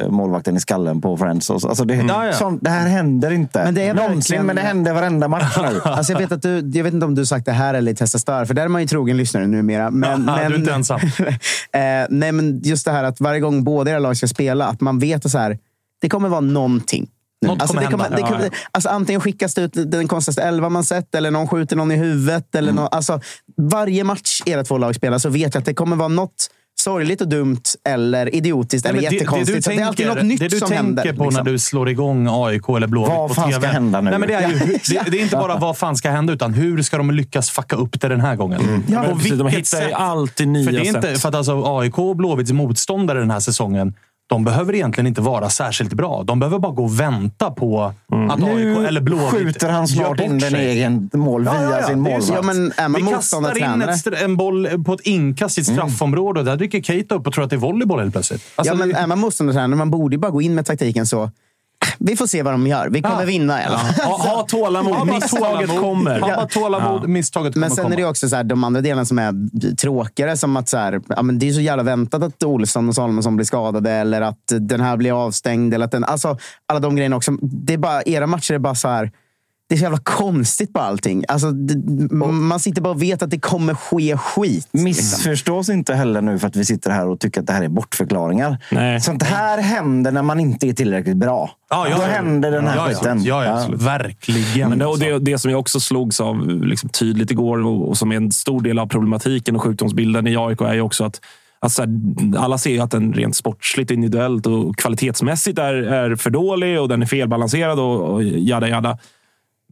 eh, målvakten i skallen på Friends. och så. Alltså det, Ja, ja. sånt- det här händer inte. Men det är Någonsin, verkligen- men det händer varenda match nu. Alltså jag, vet att du, jag vet inte om du sagt det här eller i Testa Stör, för där är man ju trogen lyssnare numera. Men, Ja, men, du är inte ensam. eh, nej, men just det här att varje gång båda era lag ska spela, att man vet att så här, det kommer vara någonting. Något kommer det hända. det kommer, alltså antingen skickas det ut den konstigaste elva man sett, eller någon skjuter någon i huvudet. Eller Mm. nå, alltså, varje match era två lag spelar så vet jag att det kommer vara något sorgligt och dumt, eller idiotiskt, eller det- jättekonstigt. Så det är alltid något nytt det du som tänker händer. på liksom. när du slår igång AIK eller Blåvitt Vad på fan TV. ska hända nu? Nej, men det, är ju, det, det är inte bara vad fan ska hända, utan hur ska de lyckas fucka upp det den här gången? Ja, på Precis, de hittar ju sätt? alltid nya För, det är inte, sätt. för att alltså AIK och Blåvitts motståndare den här säsongen, de behöver egentligen inte vara särskilt bra. De behöver bara gå och vänta på att AIK eller Blåvitt skjuter han snart in den egen mål via ja, ja. sin målvakt. Ja, men är man Vi kastar in ett, en boll på ett inkast i ett straffområde och där dyker Keita upp och tror att det är volleyboll helt plötsligt. Alltså, ja, men är man motståndartränare, man borde ju bara gå in med taktiken så. Vi får se vad de gör. Vi kommer Ja. vinna i alla fall. Ha, ha tålamod. Ha bara Misstaget tålamod. kommer. Ha bara tålamod. Misstaget kommer Men sen är det också så här, de andra delarna som är tråkigare. Som att så här, ja, men det är så jävla väntat att Olsson och Salomonsson blir skadade eller att den här blir avstängd. Eller att den, alltså, alla de grejerna också. Det är bara, era matcher är bara så här... Det är så jävla konstigt på allting. Alltså, det, man sitter bara och vet att det kommer ske skit. liksom. Missförstås inte heller nu för att vi sitter här och tycker att det här är bortförklaringar. Nej. Sånt här händer när man inte är tillräckligt bra. Ja, ja, Då händer den här ja, skiten. Ja, ja, Ja. verkligen. Men det, och det, det som jag också slogs av liksom, tydligt igår och, och som är en stor del av problematiken och sjukdomsbilden i AIK är ju också att Alltså, alla ser ju att den rent sportsligt, individuellt och kvalitetsmässigt är, är för dålig och den är felbalanserad och, och jada jada.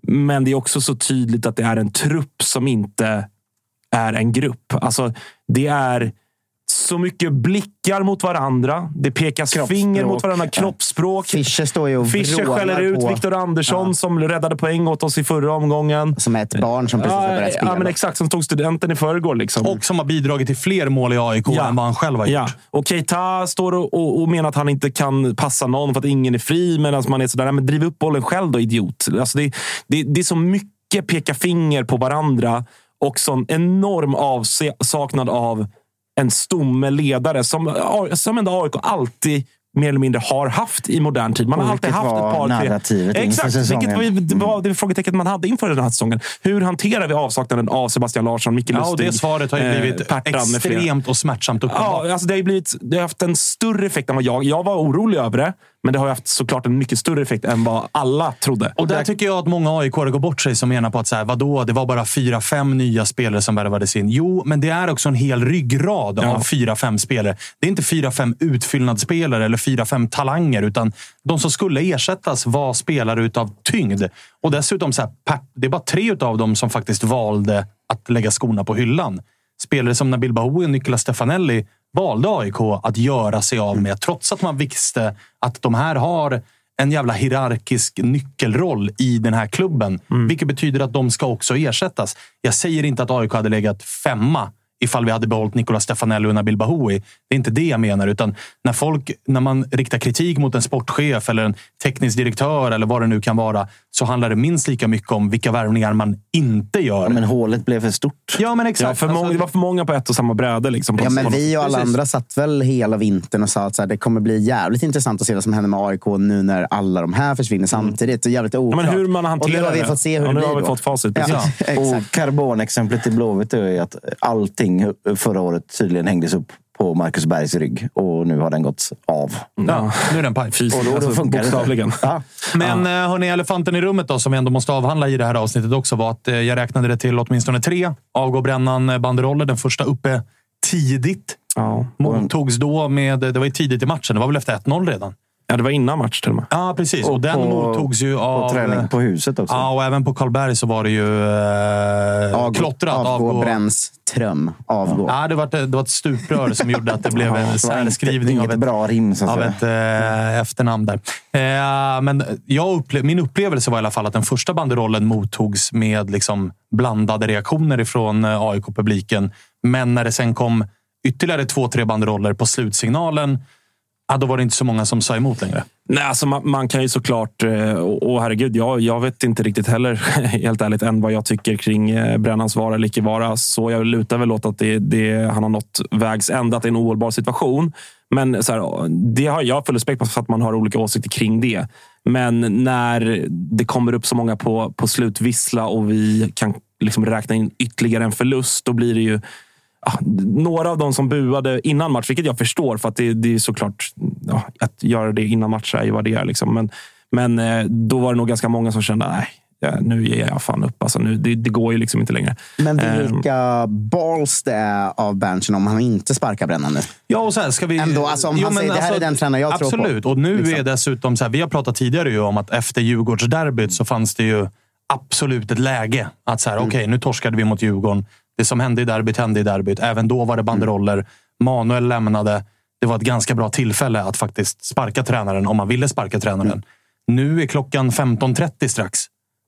Men det är också så tydligt att det är en trupp som inte är en grupp. Alltså, det är så mycket blickar mot varandra. Det pekas finger mot varandra. Kroppsspråk. Fischer står ju och Fischer skäller ut på, Viktor Andersson som räddade poäng åt oss i förra omgången. Som är ett barn som precis har Ja, börjat spela. ja, men exakt. Som tog studenten i förrgår. Liksom. Och som har bidragit till fler mål i AIK än vad han själv har ja. gjort. Och Keita står och, och, och menar att han inte kan passa någon för att ingen är fri. Medan man är sådär, "Nej, men driv upp bollen själv då idiot. Alltså det, det, det är så mycket peka finger på varandra och sån enorm avsaknad av en stomme ledare som, som ändå AIK alltid mer eller mindre har haft i modern tid. Man har alltid haft ett par, tre... narrativet Exakt, säsongen. vilket var, det var det frågetecknet man hade inför den här säsongen. Hur hanterar vi avsaknaden av Sebastian Larsson, Micke Ja, och Lustig, det svaret har ju eh, blivit flera? extremt och smärtsamt uppenbart. Ja, alltså det, har blivit, det har haft en större effekt än vad jag... Jag var orolig över det, men det har ju haft såklart en mycket större effekt än vad alla trodde. Och där tycker jag att många aik går bort sig som menar på att så här, vadå, det var bara fyra, fem nya spelare som värvades in. Jo, men det är också en hel ryggrad Ja. av fyra, fem spelare. Det är inte fyra, fem utfyllnadsspelare eller fyra, fem talanger, utan de som skulle ersättas var spelare utav tyngd. Och dessutom, så här, det är bara tre utav dem som faktiskt valde att lägga skorna på hyllan. Spelare som Nabil Bahoui och Nicolas Stefanelli valde AIK att göra sig av med, trots att man visste att de här har en jävla hierarkisk nyckelroll i den här klubben. Vilket betyder att de ska också ersättas. Jag säger inte att AIK hade legat femma ifall vi hade behållit Nicolas Stefanelli och Nabil Bahoui. Det är inte det jag menar. Utan när, folk, när man riktar kritik mot en sportchef eller en teknisk direktör eller vad det nu kan vara, så handlar det minst lika mycket om vilka värvningar man inte gör. Ja, men hålet blev för stort. Ja, men exakt. Ja, för många, Alltså- det var för många på ett och samma bräde. Liksom, Ja, men vi och alla Precis. andra satt väl hela vintern och sa att så här, det kommer bli jävligt intressant att se vad som händer med AIK nu när alla de här försvinner samtidigt. Det är jävligt Ja, oklart. men hur man och hanterar nu har vi fått se hur ja, det nu blir har vi då. fått facit. Ja. Och karbonexemplet i Blåvitt är att allting förra året tydligen hängdes upp på Marcus Bergs rygg och nu har den gått av. Ja, nu är den paj. Och då- då alltså, funkar bokstavligen. Ja. Men ja. hörni, elefanten i rummet då, som vi ändå måste avhandla i det här avsnittet också var att eh, jag räknade det till åtminstone tre avgå brännan eh, banderoller. Den första uppe tidigt. Ja. Mottogs då med... Det var ju tidigt i matchen. Det var väl efter 1-0 redan? Ja, det var innan match till och med. Ja, precis. Och, Och den på- mottogs ju av... På träning på huset också. Ja, och även på Karlberg så var det ju eh, Avgå, klottrat. avgå, bränns, tröm, avgå. Ja, det var, ett, det var ett stuprör som gjorde att det blev en särskrivning av ett, bra rim, så att av ett eh, efternamn där. Eh, men jag upple- min upplevelse var i alla fall att den första banderollen mottogs med liksom blandade reaktioner ifrån eh, AIK-publiken. Men när det sen kom ytterligare två, tre banderoller på slutsignalen, ja, då var det inte så många som sa emot längre. Nej, alltså man, man kan ju såklart... Eh, och, och herregud, jag, jag vet inte riktigt heller, helt ärligt, än vad jag tycker kring eh, Brännans vara eller icke vara. Så jag lutar väl åt att det, det, han har nått vägs ände, att det är en ohållbar situation. Men så här, det har jag full respekt för att man har olika åsikter kring det. Men när det kommer upp så många på, på slutvissla och vi kan liksom räkna in ytterligare en förlust, då blir det ju några av de som buade innan match, vilket jag förstår, för att det, det är såklart... Ja, att göra det innan match är ju vad det är. Liksom. Men, men eh, då var det nog ganska många som kände nej, nu ger jag fan upp. Alltså, nu, det, det går ju liksom inte längre. Men Eh, vilka balls det är av Berntsen om han inte sparkar Brännan nu. Ja, och så här, ska vi... Ändå, alltså, om han säger, det här är den tränare jag tror på. Absolut. Och nu Liksom. är dessutom så här, vi har pratat tidigare ju om att efter Djurgårdsderbyt så fanns det ju absolut ett läge att så här, Mm. okej, nu torskade vi mot Djurgården. Det som hände i derbyt hände i derbyt. Även då var det banderoller. Mm. Manuel lämnade. Det var ett ganska bra tillfälle att faktiskt sparka tränaren om man ville sparka tränaren. Mm. Nu är klockan 15.30 strax.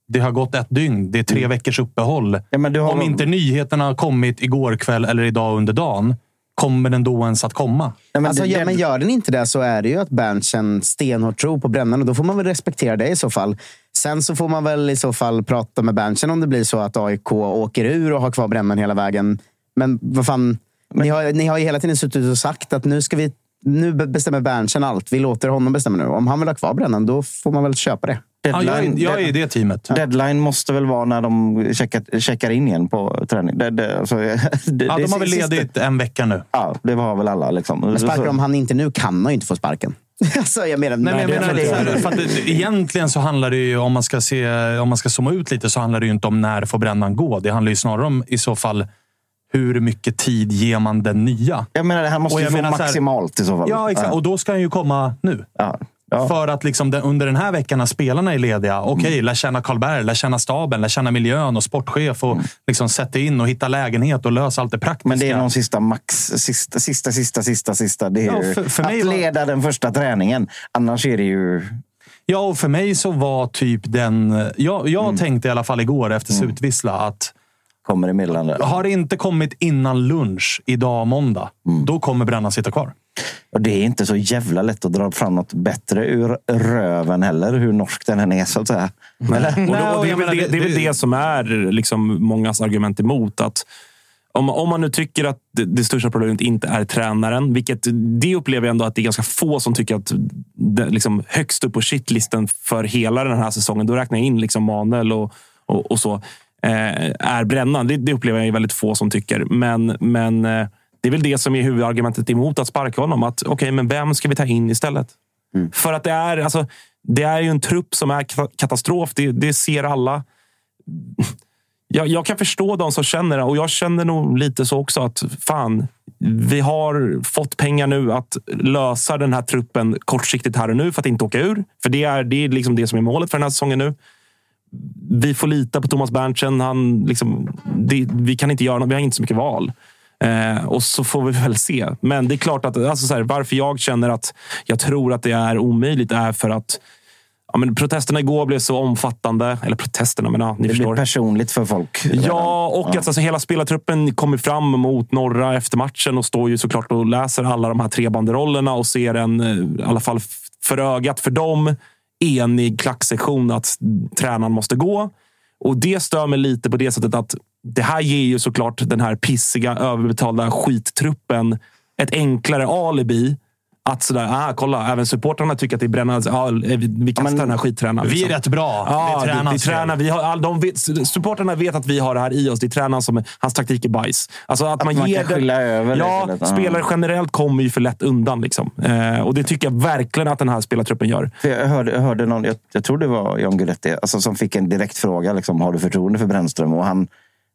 Det har gått ett dygn. Det är tre veckors uppehåll. Ja, har Om inte nyheterna har kommit igår kväll eller idag under dagen, kommer den då ens att komma? Nej, men Alltså, det- ja, men gör den inte det så är det ju att Berntsen stenhårt tror på Brännan och då får man väl respektera det i så fall. Sen så får man väl i så fall prata med Berntsen om det blir så att AIK åker ur och har kvar Brännan hela vägen. Men vad fan, ni, har, ni har ju hela tiden suttit och sagt att nu ska vi nu be- bestämmer Berntsen allt. Vi låter honom bestämma nu. Om han vill ha kvar Brännan, då får man väl köpa det. Ja, jag, är, Deadline- jag är i det teamet. Deadline måste väl vara när de checkar, checkar in igen på träning. Det, det, alltså, det, Ja, de har väl ledigt en vecka nu. Ja, det har väl alla. Liksom. Men sparkar de han inte nu kan han ju inte få sparken. alltså, jag menar, Nej, men jag det- menar, det- så här, för att det, egentligen så handlar det ju, om man, ska se, om man ska zooma ut lite, så handlar det ju inte om när får brännan gå. Det handlar ju snarare om i så fall hur mycket tid ger man den nya? Jag menar, det här måste Och ju få så här- maximalt i så fall. Ja, exakt. Och då ska han ju komma nu. Ja. Ja. För att liksom den, under den här veckan när spelarna är lediga, okej, Mm. lär känna Karlberg, lär känna staben, lär känna miljön och sportchef och liksom sätta in och hitta lägenhet och lösa allt det praktiska. Mm. Men det är någon sista max. Sista, sista, sista, sista. sista. Det är Ja, för- för mig att var- leda den första träningen. Annars är det ju... Ja, och för mig så var typ den... Jag, jag Mm. tänkte i alla fall igår efter slutvissla att Kommer i meddelande. har det inte kommit innan lunch idag måndag, Mm. då kommer brännan sitta kvar. Och det är inte så jävla lätt att dra fram något bättre ur röven heller. Hur norsk den än är så att säga. Eller? Och, då, och det, är menar, det, det är väl det- som är liksom mångas argument emot. att om, om man nu tycker att det, det största problemet inte är tränaren, vilket det upplever jag ändå att det är ganska få som tycker att det, liksom, högst upp på shitlisten för hela den här säsongen, då räknar jag in liksom Manuel och, och, och så, är brännan. Det, det upplever jag är väldigt få som tycker. Men, men eh, det är väl det som är huvudargumentet emot att sparka honom. Att okej, men vem ska vi ta in istället? För att det är, alltså, det är ju en trupp som är ka- katastrof. Det, det ser alla. Jag, jag kan förstå de som känner det och jag känner nog lite så också att fan, vi har fått pengar nu att lösa den här truppen kortsiktigt här och nu för att inte åka ur. För det är, det är liksom det som är målet för den här säsongen nu. Vi får lita på Thomas Berntsen. Han, liksom, det, vi kan inte göra något, vi har inte så mycket val. Eh, och så får vi väl se. Men det är klart att alltså så här, varför jag känner att jag tror att det är omöjligt är för att ja, men protesterna igår blev så omfattande. Eller protesterna, men ja, ni Det blir förstår. personligt för folk. Ja, och att alltså, hela spelartruppen kommer fram mot norra efter matchen och står ju såklart och läser alla de här tre banderollerna och ser en, eh, i alla fall för ögat för dem, enig klacksektion att tränaren måste gå. Och det stör mig lite på det sättet att det här ger ju såklart den här pissiga, överbetalda skittruppen ett enklare alibi. Att sådär, ah, kolla, även supportrarna tycker att det är brännande. Ah, vi, vi kastar men den här skittränaren. Vi är liksom. rätt bra. Ja, det det, det tränarens fel. tränar, vi har, all, de vet, supporterna vet att vi har det här i oss. Det är tränaren som hans taktik är bajs. Alltså att, man, man ger kan det- skylla över det Ja. Ja. spelare generellt kommer ju för lätt undan. Liksom. Eh, och det tycker jag verkligen att den här spelartruppen gör. För jag, hörde, jag hörde någon, jag, jag tror det var John Guidetti, alltså, som fick en direkt fråga. Liksom, har du förtroende för Brännström? Och han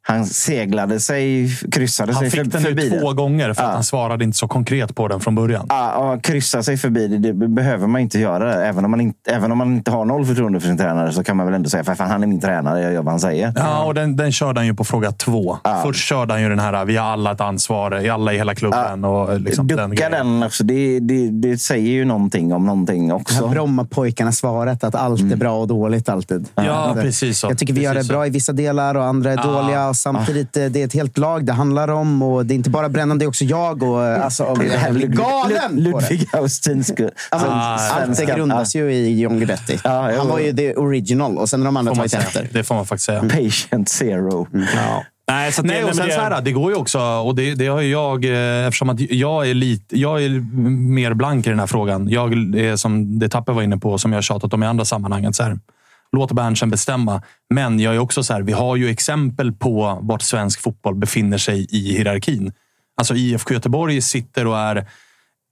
han seglade sig, kryssade Han sig fick för, den förbi ju två gånger för att Ja. han svarade inte så konkret på den från början. Ja, ja, kryssa sig förbi det, det behöver man inte göra. Även om man inte, även om man inte har noll förtroende för sin tränare så kan man väl ändå säga för fan, han är min tränare, jag gör vad han säger. Ja, och den, den körde han ju på fråga två. Ja. Först körde han ju den här, vi har alla ett ansvar, i alla i hela klubben. Och liksom den Ducka grejen. den också. Det, det, det säger ju någonting om någonting också. Brommapojkarna-svaret, att allt är bra och dåligt alltid. Ja, precis så. Jag tycker vi gör det Precis så. bra i vissa delar och andra är Ja. dåliga. Och samtidigt, eh, det är ett helt lag det handlar om. Och det är inte bara Brennan, det är också jag. Och, eh, alltså, och jag blir galen det. Ludvig Austinsku. Alltså, Ah, allt det grundas ju i John Guidetti. Ja, Han var ju the original och sen har de andra tagit efter. Det får man faktiskt säga. Patient zero. Ja. Nej, så Nej, det, och sen men så det- här, det går ju också, och det, det har ju jag, eh, eftersom att jag är, lite, jag är mer blank i den här frågan. Jag är som det Tapper var inne på, som jag har tjatat om i andra sammanhang. Så här, låt Berntsen bestämma. Men jag är också så här, vi har ju exempel på vart svensk fotboll befinner sig i hierarkin. Alltså IFK Göteborg sitter och är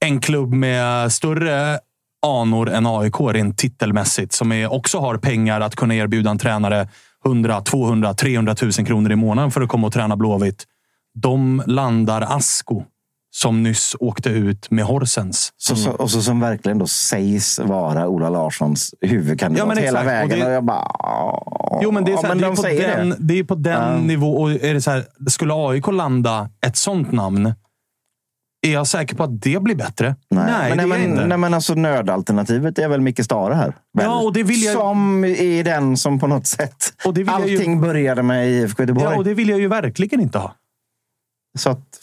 en klubb med större anor än AIK rent titelmässigt. Som är, också har pengar att kunna erbjuda en tränare 100, 200, 300 000 kronor i månaden för att komma och träna Blåvitt. De landar Asko som nyss åkte ut med Horsens. Så, så, och så som verkligen då sägs vara Ola Larssons huvudkandidat Ja, men hela exakt. Och vägen. det- Och jag bara... Jo, men det är, så här, Ja, men det är de på den, det. det är på den Ja. nivå. Och är det så här, skulle AIK landa ett sånt namn, är jag säker på att det blir bättre? Nej, det men, är nej, men, inte. nej, men alltså nödalternativet är väl Micke Stare här? Väl? Ja, och det vill jag- Som är den som på något sätt... Och det vill jag ju- Allting började med IFK Göteborg. Ja, och det vill jag ju verkligen inte ha. Så att,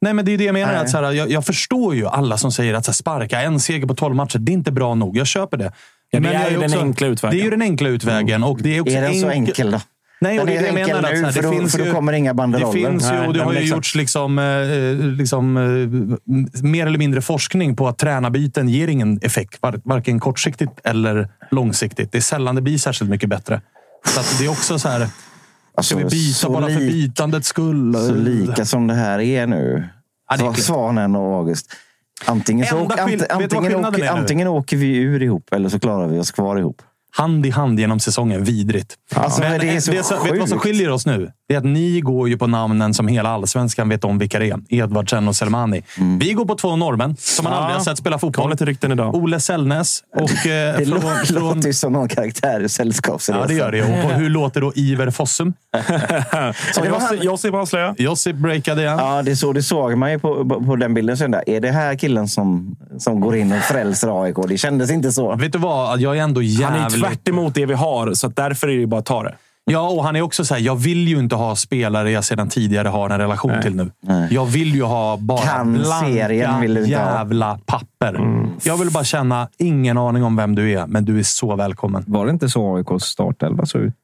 Nej, men det är det jag menar. Nej. Att så här, jag, jag förstår ju alla som säger att så här, sparka en seger på 12 matcher, det är inte bra nog. Jag köper det. Ja, det Men är jag ju den enkla utvägen. Det är ju den enkla utvägen. Och det är, också är den så enkel- då? Nej, och det är det jag menar. Att, nu, här, för, det finns för då ju, kommer inga det banderoller. finns ju, och det har ju exakt. gjorts liksom, eh, liksom, eh, mer eller mindre forskning på att tränarbyten ger ingen effekt. Var, varken kortsiktigt eller långsiktigt. Det är sällan det blir särskilt mycket bättre. Så att det är också så här... Alltså, Ska vi byta så bara för bytandets skull? Så lika som det här är nu. Ja, det är. Svanen och August. Antingen, så åker, antingen, skillnaden åker, antingen åker vi ur ihop eller så klarar vi oss kvar ihop. Hand i hand genom säsongen. Vidrigt. Alltså, Men det är så vet du vad som skiljer oss nu? Det är att ni går ju på namnen som hela allsvenskan vet om vilka det är. Edvardsen och Selmani. Mm. Vi går på två norrmän som man Ja. aldrig har sett spela fotboll. lite rykten idag. Ole Sällnäs och eh, Det från, lå- från, låter ju som någon karaktär i Sällskapsresan. Ja, det gör det. Och på, hur låter då Iver Fossum? Så det han- Josip- Josip avslöja. Josip breakade igen. Ja, det, så, det såg man ju på, på, på den bilden sen. Där. Är det här killen som, som går in och frälser AIK? Det kändes inte så. Vet du vad? Jag är ändå jävligt... tvärt emot det vi har, så att därför är det bara att ta det. Ja, och han är också så här. Jag vill ju inte ha spelare jag sedan tidigare har en relation till nu. Jag vill ju ha bara Kan blanka serien vill du inte ha. jävla papper. Jag vill bara känna, ingen aning om vem du är, men du är så välkommen. Var det inte så AIKs startelva såg ut?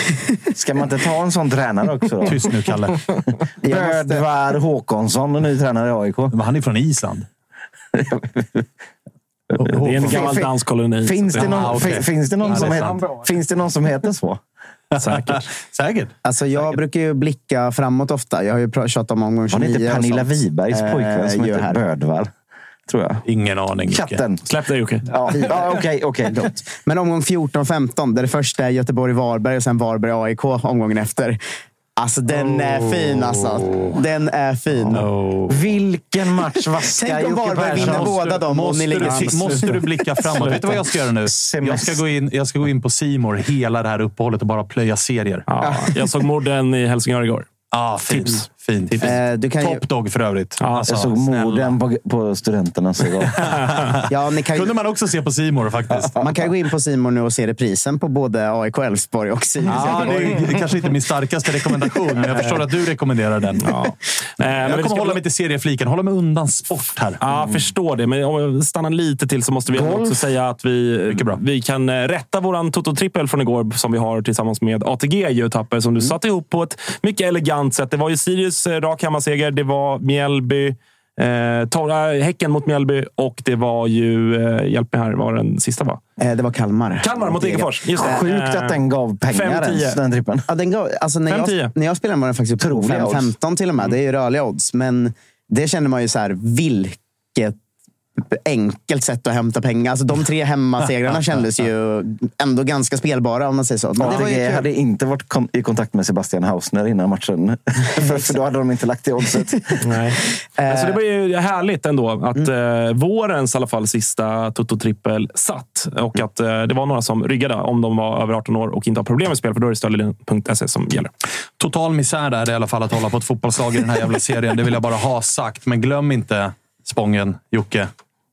Ska man inte ta en sån tränare också? Då? Tyst nu, Kalle. Bödvar Håkonsson, och ny tränare i AIK. Men han är från Island. Det är en gammal fin- dansk koloni. Finns det, någon, Ah, fi- finns, det någon Ja, som heter, finns det någon som heter så? Säkert. Säkert. Alltså, jag brukar ju blicka framåt ofta. Jag har ju tjatat om omgång Var 29. det inte och Pernilla. Wibergs pojkvän som Eh, heter här. Bödvar? Tror jag. Ingen aning. Jocke. Katten. Släpp det Jocke. Ja, ja, okej. okej. Men omgång 14-15, där det första är Göteborg-Varberg och sen Varberg-AIK omgången efter. Alltså den är fin alltså. Den är fin. Vilken match vaskar Tänk om Jocke Varberg vinner Persson? båda dem och Måste ni ligger du, sist. måste du blicka framåt? Vet du vad jag ska göra nu? Jag ska gå in, jag ska gå in på Simor hela det här uppehållet och bara plöja serier. Ja, jag såg morden i Helsingör igår. Ah, fint. Tips. Fint. Eh, du kan ju, Top dog för övrigt. Alltså, Jag såg snälla. morden på, på studenterna. Så ja, ni kan ju, kunde man också se på Simor faktiskt. man kan ju gå in på Simon nu och se reprisen på både AIK Elfsborg och Sirius Ja, det, Göteborg. är, kanske inte är min starkaste rekommendation, men jag förstår att du rekommenderar den. Ja. Eh, men Jag vi kommer hålla mig till seriefliken. Hålla mig undan sport här. Ja, jag förstår det. Men om jag stannar lite till så måste vi ändå också säga att vi, Mycket bra. vi kan eh, rätta våran Toto-trippel från igår som vi har tillsammans med ATG ju Tapper, som du satte ihop på ett mycket elegant sätt. Det var ju Sirius eh, rak hemmaseger. Det var Mjällby, eh, Torra, Häcken mot Mjällby och det var ju, eh, hjälp mig här, vad den sista var? Eh, Det var Kalmar. Kalmar mot Degerfors. Just det. Sjukt Eh, att den gav pengar 5-10. ens, den trippen. Ja, den gav, alltså när, 5-10. jag, när jag spelade var den faktiskt upp på Otroliga odds. 5-15 till och med. Det är ju rörliga odds. Men det känner man ju så här, vilket enkelt sätt att hämta pengar. Alltså, de tre hemmasegrarna kändes ju ändå ganska spelbara om man säger så. Det ATG kul. hade inte varit kon- i kontakt med Sebastian Hausner innan matchen. för, för då hade de inte lagt i oddset. Nej. Alltså, det var ju härligt ändå att eh, vårens i alla fall sista Toto-trippel satt. Och att eh, det var några som ryggade om de var över 18 år och inte har problem med spel. För då är det stöldlinjen.se som gäller. Total misär där i alla fall att hålla på ett fotbollslag i den här jävla serien. Det vill jag bara ha sagt. Men glöm inte Spången, Jocke.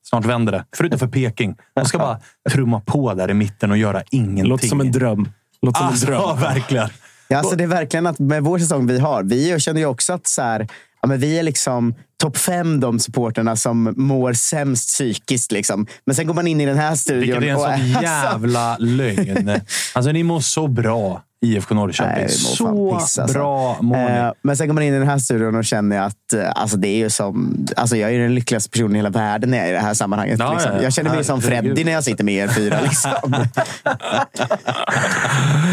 Snart vänder det. Förutom för Peking. De ska bara trumma på där i mitten och göra ingenting. Låter som en dröm. Låter som Alltså, en dröm. ja, verkligen. Ja, alltså det är verkligen att med vår säsong vi har, vi känner ju också att så här, ja, men vi är liksom topp fem de supporterna som mår sämst psykiskt. Liksom. Men sen går man in i den här studion Vilket är en sån alltså, jävla lögn. Alltså, ni mår så bra, IFK Norrköping. Nej, så piss, alltså. bra ni. Eh, men sen går man in i den här studion och känner att eh, alltså det är ju som, alltså jag är den lyckligaste personen i hela världen när jag är i det här sammanhanget. Ja, liksom. ja, ja. Jag känner mig som. Freddy när jag sitter med er fyra. Liksom.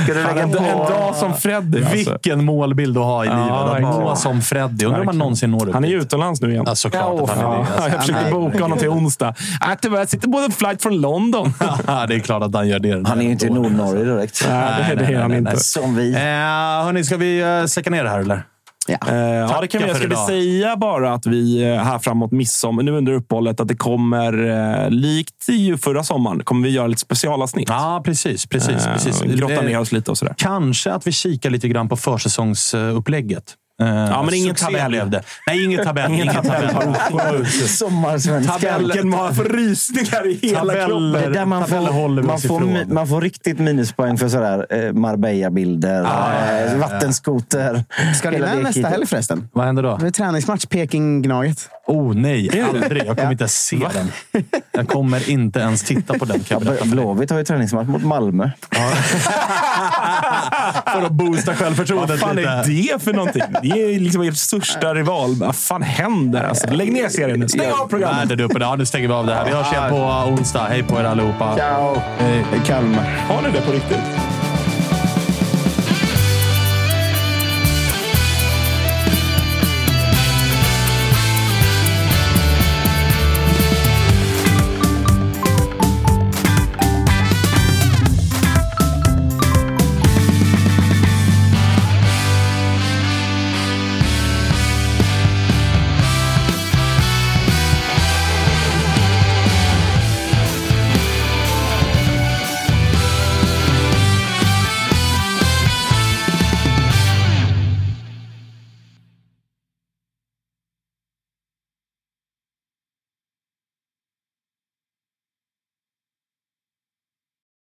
Ska du lägga En, på... en dag som Freddy. Alltså. Vilken målbild att ha i Ja, livet. Att må som Freddy. Undrar om han någonsin når upp Han är ju utomlands nu igen. Ja, såklart att han är det. Alltså. jag försökte boka honom till onsdag. Äh, tyvärr, jag sitter på en flight från London. Ja, det är klart att han gör det. Han är ju inte i Nordnorge direkt. Nej, det, det är han inte. Som vi. Eh, hörni, ska vi uh, släcka ner det här eller? Ja. Eh, ja, det kan vi vi idag. säga bara att vi eh, här framåt midsommar, nu under uppehållet, att det kommer, eh, likt ju förra sommaren, kommer vi göra lite specialavsnitt. Ja, precis. precis, Eh, precis. Grotta Eh, ner oss lite och sådär. Kanske att vi kikar lite grann på försäsongsupplägget. Ja, men ingen succé tabell. blev det. Nej, ingen tabell. ingen tabell. Sommarsvenskan. Man får rysningar i hela kroppen. Tabeller, Det är där man tabeller får, man, får, man får riktigt minuspoäng för sådär eh, Marbella-bilder, eh, vattenskoter. Ska ni med det nästa helg förresten? Vad händer då? Det är träningsmatch Peking-Gnaget. Oh nej, aldrig. Jag kommer inte ens se den. Jag kommer inte ens titta på den. Dig. Blåvitt har ju träningsmatch mot Malmö. För att boosta självförtroendet Vad fan lite. är det för någonting? Det är liksom er största rival. Vad fan händer? Alltså, lägg ner serien nu. Stäng av programmet. Nej, det är uppe där. Ja, nu stänger vi av det här. Vi hörs igen på onsdag. Hej på er allihopa. Ciao! Hej. Kalmar. Har ni det på riktigt?